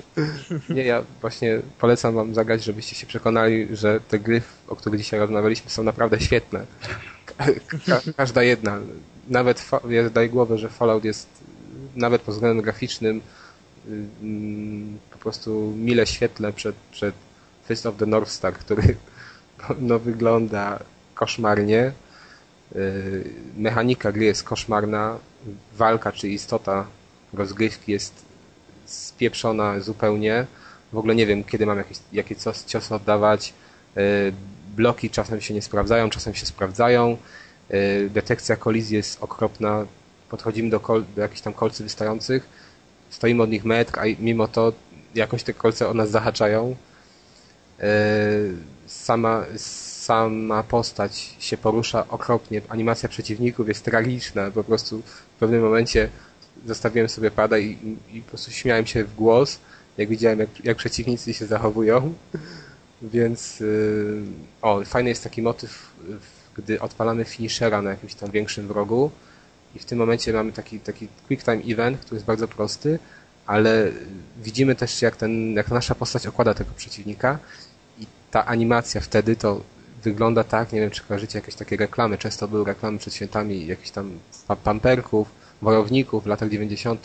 Speaker 7: (laughs)
Speaker 1: nie, ja właśnie polecam Wam zagrać, żebyście się przekonali, że te gry, o których dzisiaj rozmawialiśmy, są naprawdę świetne. Ka każda jedna. Nawet ja daję głowę, że Fallout jest nawet pod względem graficznym mm, po prostu mile świetle przed, przed Fist of the North Star, który (laughs) no, wygląda koszmarnie. Y, mechanika gry jest koszmarna, walka czy istota rozgrywki jest spieprzona zupełnie. W ogóle nie wiem, kiedy mam jakieś, jakie ciosy oddawać. Y, bloki czasem się nie sprawdzają, czasem się sprawdzają. Y, detekcja kolizji jest okropna. Podchodzimy do, kol, do jakichś tam kolcy wystających, stoimy od nich metr, a mimo to jakoś te kolce od nas zahaczają. Sama, sama postać się porusza okropnie. Animacja przeciwników jest tragiczna. Po prostu w pewnym momencie zostawiłem sobie pada i, i po prostu śmiałem się w głos, jak widziałem, jak, jak przeciwnicy się zachowują. (laughs) Więc yy, o, fajny jest taki motyw, gdy odpalamy finishera na jakimś tam większym wrogu i w tym momencie mamy taki, taki quick time event, który jest bardzo prosty, ale widzimy też jak, ten, jak nasza postać okłada tego przeciwnika i ta animacja wtedy to wygląda tak, nie wiem czy kojarzycie jakieś takie reklamy, często były reklamy przed świętami jakichś tam pamperków, wojowników w latach 90.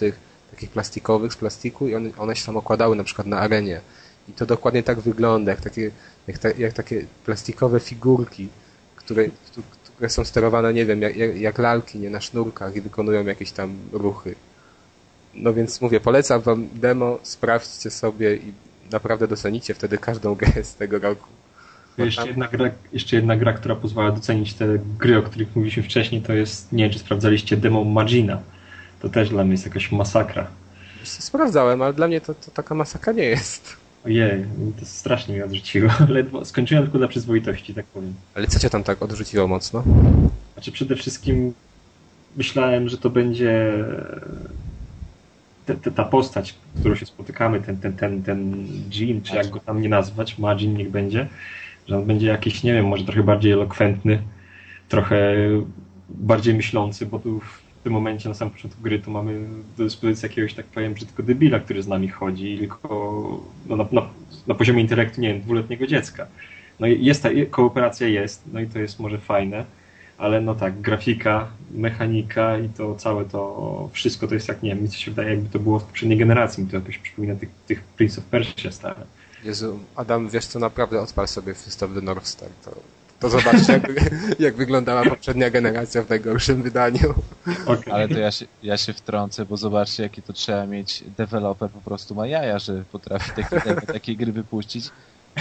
Speaker 1: takich plastikowych z plastiku i one, one się tam okładały na przykład na arenie. I to dokładnie tak wygląda, jak takie, jak, ta, jak takie plastikowe figurki, które, które są sterowane, nie wiem, jak, jak lalki, nie na sznurkach i wykonują jakieś tam ruchy. No więc mówię, polecam wam demo, sprawdźcie sobie i naprawdę docenicie wtedy każdą (laughs) grę z tego roku.
Speaker 3: Jeszcze jedna, gra, jeszcze jedna gra, która pozwala docenić te gry, o których mówiliśmy wcześniej, to jest, nie wiem, czy sprawdzaliście demo Magina. To też dla mnie jest jakaś masakra.
Speaker 1: Sprawdzałem, ale dla mnie to, to taka masakra nie jest.
Speaker 3: Ojej, to strasznie mnie odrzuciło. (laughs) Ledwo skończyłem tylko dla przyzwoitości, tak powiem.
Speaker 1: Ale co cię tam tak odrzuciło mocno?
Speaker 3: Znaczy przede wszystkim myślałem, że to będzie te, te, ta postać, którą się spotykamy, ten, ten, ten, ten Jean, czy jak go tam nie nazwać, Majin niech będzie, że on będzie jakiś, nie wiem, może trochę bardziej elokwentny, trochę bardziej myślący, bo tu w tym momencie na samym początku gry to mamy do dyspozycji jakiegoś, tak powiem, brzydko debila, który z nami chodzi, tylko no, na, na, na poziomie intelektu, nie wiem, dwuletniego dziecka. No i jest ta kooperacja jest, no i to jest może fajne, ale no tak, grafika, mechanika i to całe to wszystko to jest jak, nie wiem, mi się wydaje, jakby to było w poprzedniej generacji, mi to jakoś przypomina tych, tych Prince of Persia stare.
Speaker 1: Jezu, Adam, wiesz co, naprawdę odpal sobie Fist of the North Star. To, to zobaczcie, jak, (laughs) jak wyglądała poprzednia generacja w najgorszym wydaniu.
Speaker 2: Okay. Ale to ja się, ja się wtrącę, bo zobaczcie, jakie to trzeba mieć. Deweloper po prostu ma jaja, że potrafi takie, takie gry wypuścić.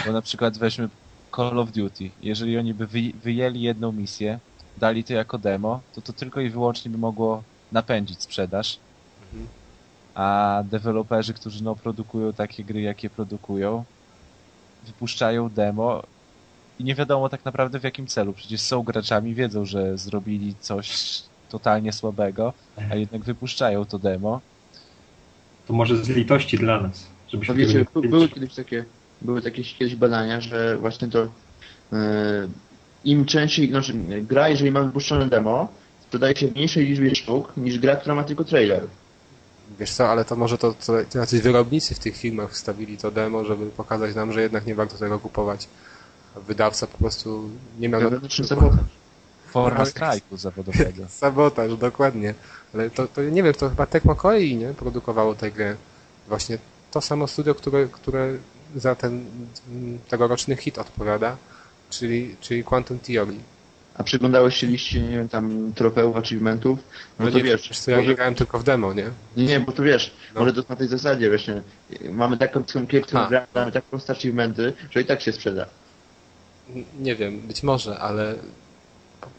Speaker 2: Bo na przykład weźmy Call of Duty. Jeżeli oni by wyjęli jedną misję, dali to jako demo, to to tylko i wyłącznie by mogło napędzić sprzedaż. Mhm. A deweloperzy, którzy no, produkują takie gry, jakie produkują, wypuszczają demo i nie wiadomo tak naprawdę w jakim celu. Przecież są graczami, wiedzą, że zrobili coś totalnie słabego, a jednak wypuszczają to demo.
Speaker 3: To może z litości dla nas. Żeby
Speaker 7: no wiecie, były kiedyś takie, były takie kiedyś badania, że właśnie to yy, im częściej, znaczy gra, jeżeli ma wypuszczone demo, sprzedaje się w mniejszej liczbie sztuk niż gra, która ma tylko trailer.
Speaker 1: Wiesz co, ale to może to, to jacyś wyrobnicy w tych filmach wstawili to demo, żeby pokazać nam, że jednak nie warto tego kupować. A wydawca po prostu nie miał...
Speaker 7: Wewnętrzny sabotaż.
Speaker 2: Forma strajku zawodowego. (laughs)
Speaker 1: sabotaż, dokładnie. Ale to, to nie wiem, to chyba Tecmo Koei, nie? Produkowało tę grę. Właśnie to samo studio, które, które za ten tegoroczny hit odpowiada czyli, czyli Quantum Theory.
Speaker 7: A przyglądałeś się liście, nie wiem, tam trofeów, achievementów?
Speaker 1: No, no to nie, wiesz. wiesz co, ja może... grałem tylko w demo, nie?
Speaker 7: Nie, bo to wiesz, no. może to na tej zasadzie właśnie. Mamy taką kiepską grę, mamy tak proste achievementy, że i tak się sprzeda.
Speaker 1: Nie wiem, być może, ale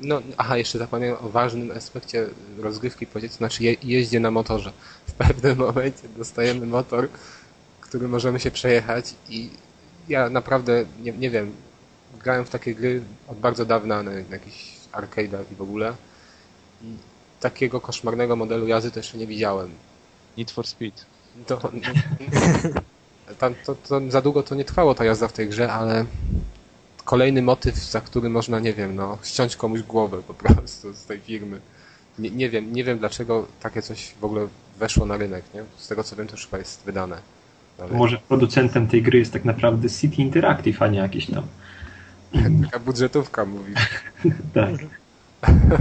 Speaker 1: no, aha, jeszcze zapomniałem o ważnym aspekcie rozgrywki, powiedzmy, znaczy je, jeździe na motorze. W pewnym (laughs) momencie dostajemy motor, który możemy się przejechać i ja naprawdę, nie, nie wiem, grałem w takie gry od bardzo dawna na, na jakichś arcade'ach i w ogóle. I takiego koszmarnego modelu jazdy to jeszcze nie widziałem.
Speaker 2: Need for Speed.
Speaker 1: To, (laughs) tam, to, to za długo to nie trwało ta jazda w tej grze, ale kolejny motyw, za który można, nie wiem, no, ściąć komuś głowę po prostu z tej firmy. Nie, nie wiem, nie wiem dlaczego takie coś w ogóle weszło na rynek, nie? Z tego co wiem, to już chyba jest wydane. Ale
Speaker 3: Może producentem tej gry jest tak naprawdę City Interactive, a nie jakiś tam. (laughs)
Speaker 1: taka budżetówka mówi. (laughs)
Speaker 3: Tak.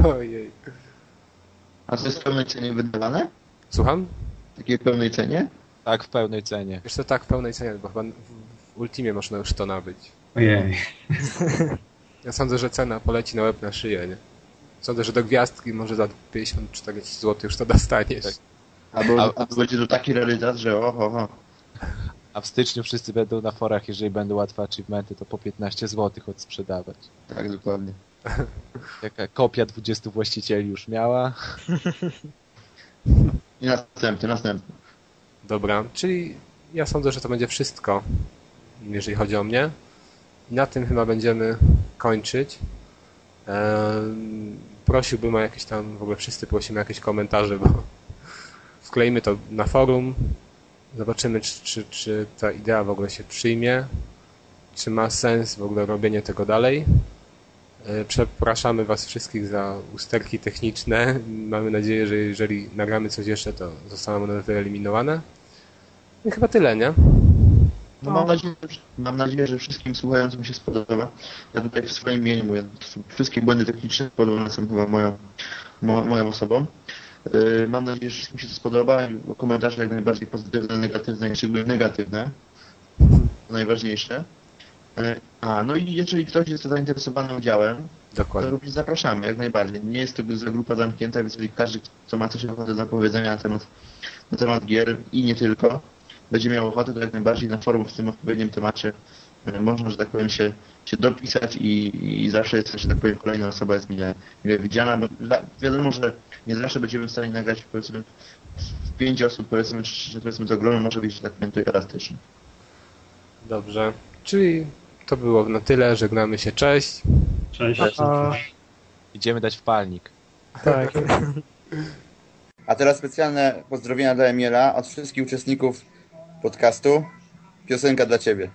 Speaker 1: Ojej.
Speaker 4: A to jest w pełnej cenie wydawane?
Speaker 1: Słucham?
Speaker 4: W takiej pełnej cenie?
Speaker 2: Tak, w pełnej cenie.
Speaker 1: Wiesz co, tak, w pełnej cenie, bo chyba w, w Ultimie można już to nabyć.
Speaker 3: Ojej. (laughs)
Speaker 1: Ja sądzę, że cena poleci na łeb na szyję, nie? Sądzę, że do gwiazdki może za 50-40 zł już to dostaniesz.
Speaker 2: Tak.
Speaker 4: Albo,
Speaker 2: A-
Speaker 4: albo będzie to taki realizator, że oho, oho.
Speaker 2: A w styczniu wszyscy będą na forach, jeżeli będą łatwe achievementy, to po 15 zł odsprzedawać.
Speaker 4: Tak, dokładnie. (laughs)
Speaker 2: Jaka kopia 20 właścicieli już miała. (laughs)
Speaker 4: I następny, następny.
Speaker 1: Dobra, czyli ja sądzę, że to będzie wszystko, jeżeli chodzi o mnie. I na tym chyba będziemy kończyć. Prosiłbym o jakieś tam, w ogóle wszyscy prosimy o jakieś komentarze, bo (laughs) wkleimy to na forum. Zobaczymy, czy, czy, czy ta idea w ogóle się przyjmie. Czy ma sens w ogóle robienie tego dalej. E, Przepraszamy Was wszystkich za usterki techniczne. (laughs) Mamy nadzieję, że jeżeli nagramy coś jeszcze, to zostaną one wyeliminowane. I chyba tyle, nie?
Speaker 4: No, mam, nadzieję, mam nadzieję, że wszystkim słuchającym się spodoba. Ja tutaj w swoim imieniu mówię, wszystkie błędy techniczne spowodowane są chyba moją, mo, moją osobą. Yy, mam nadzieję, że wszystkim się to spodoba. Komentarze jak najbardziej pozytywne, negatywne szczególnie negatywne. To najważniejsze. Yy, a, no i jeżeli ktoś jest zainteresowany udziałem, to
Speaker 1: Dokładnie.
Speaker 4: również zapraszamy, jak najbardziej. Nie jest to grupa zamknięta, więc jeżeli każdy, kto ma coś ochotę do powiedzenia na temat, na temat gier i nie tylko, będzie miał ochotę, to jak najbardziej na forum w tym odpowiednim temacie e, można, że tak powiem, się, się dopisać i, i zawsze jest, że tak powiem, kolejna osoba jest mile, mile widziana, bo wiadomo, że nie zawsze będziemy w stanie nagrać, powiedzmy, w pięć osób, powiedzmy, czy, czy powiedzmy to grono może być, tak to elastyczne.
Speaker 1: Dobrze. Czyli to było na tyle. Żegnamy się. Cześć.
Speaker 3: Cześć.
Speaker 5: A,
Speaker 2: Idziemy dać wpalnik.
Speaker 5: tak.
Speaker 8: A teraz specjalne pozdrowienia dla Emiela od wszystkich uczestników podcastu. Piosenka dla Ciebie.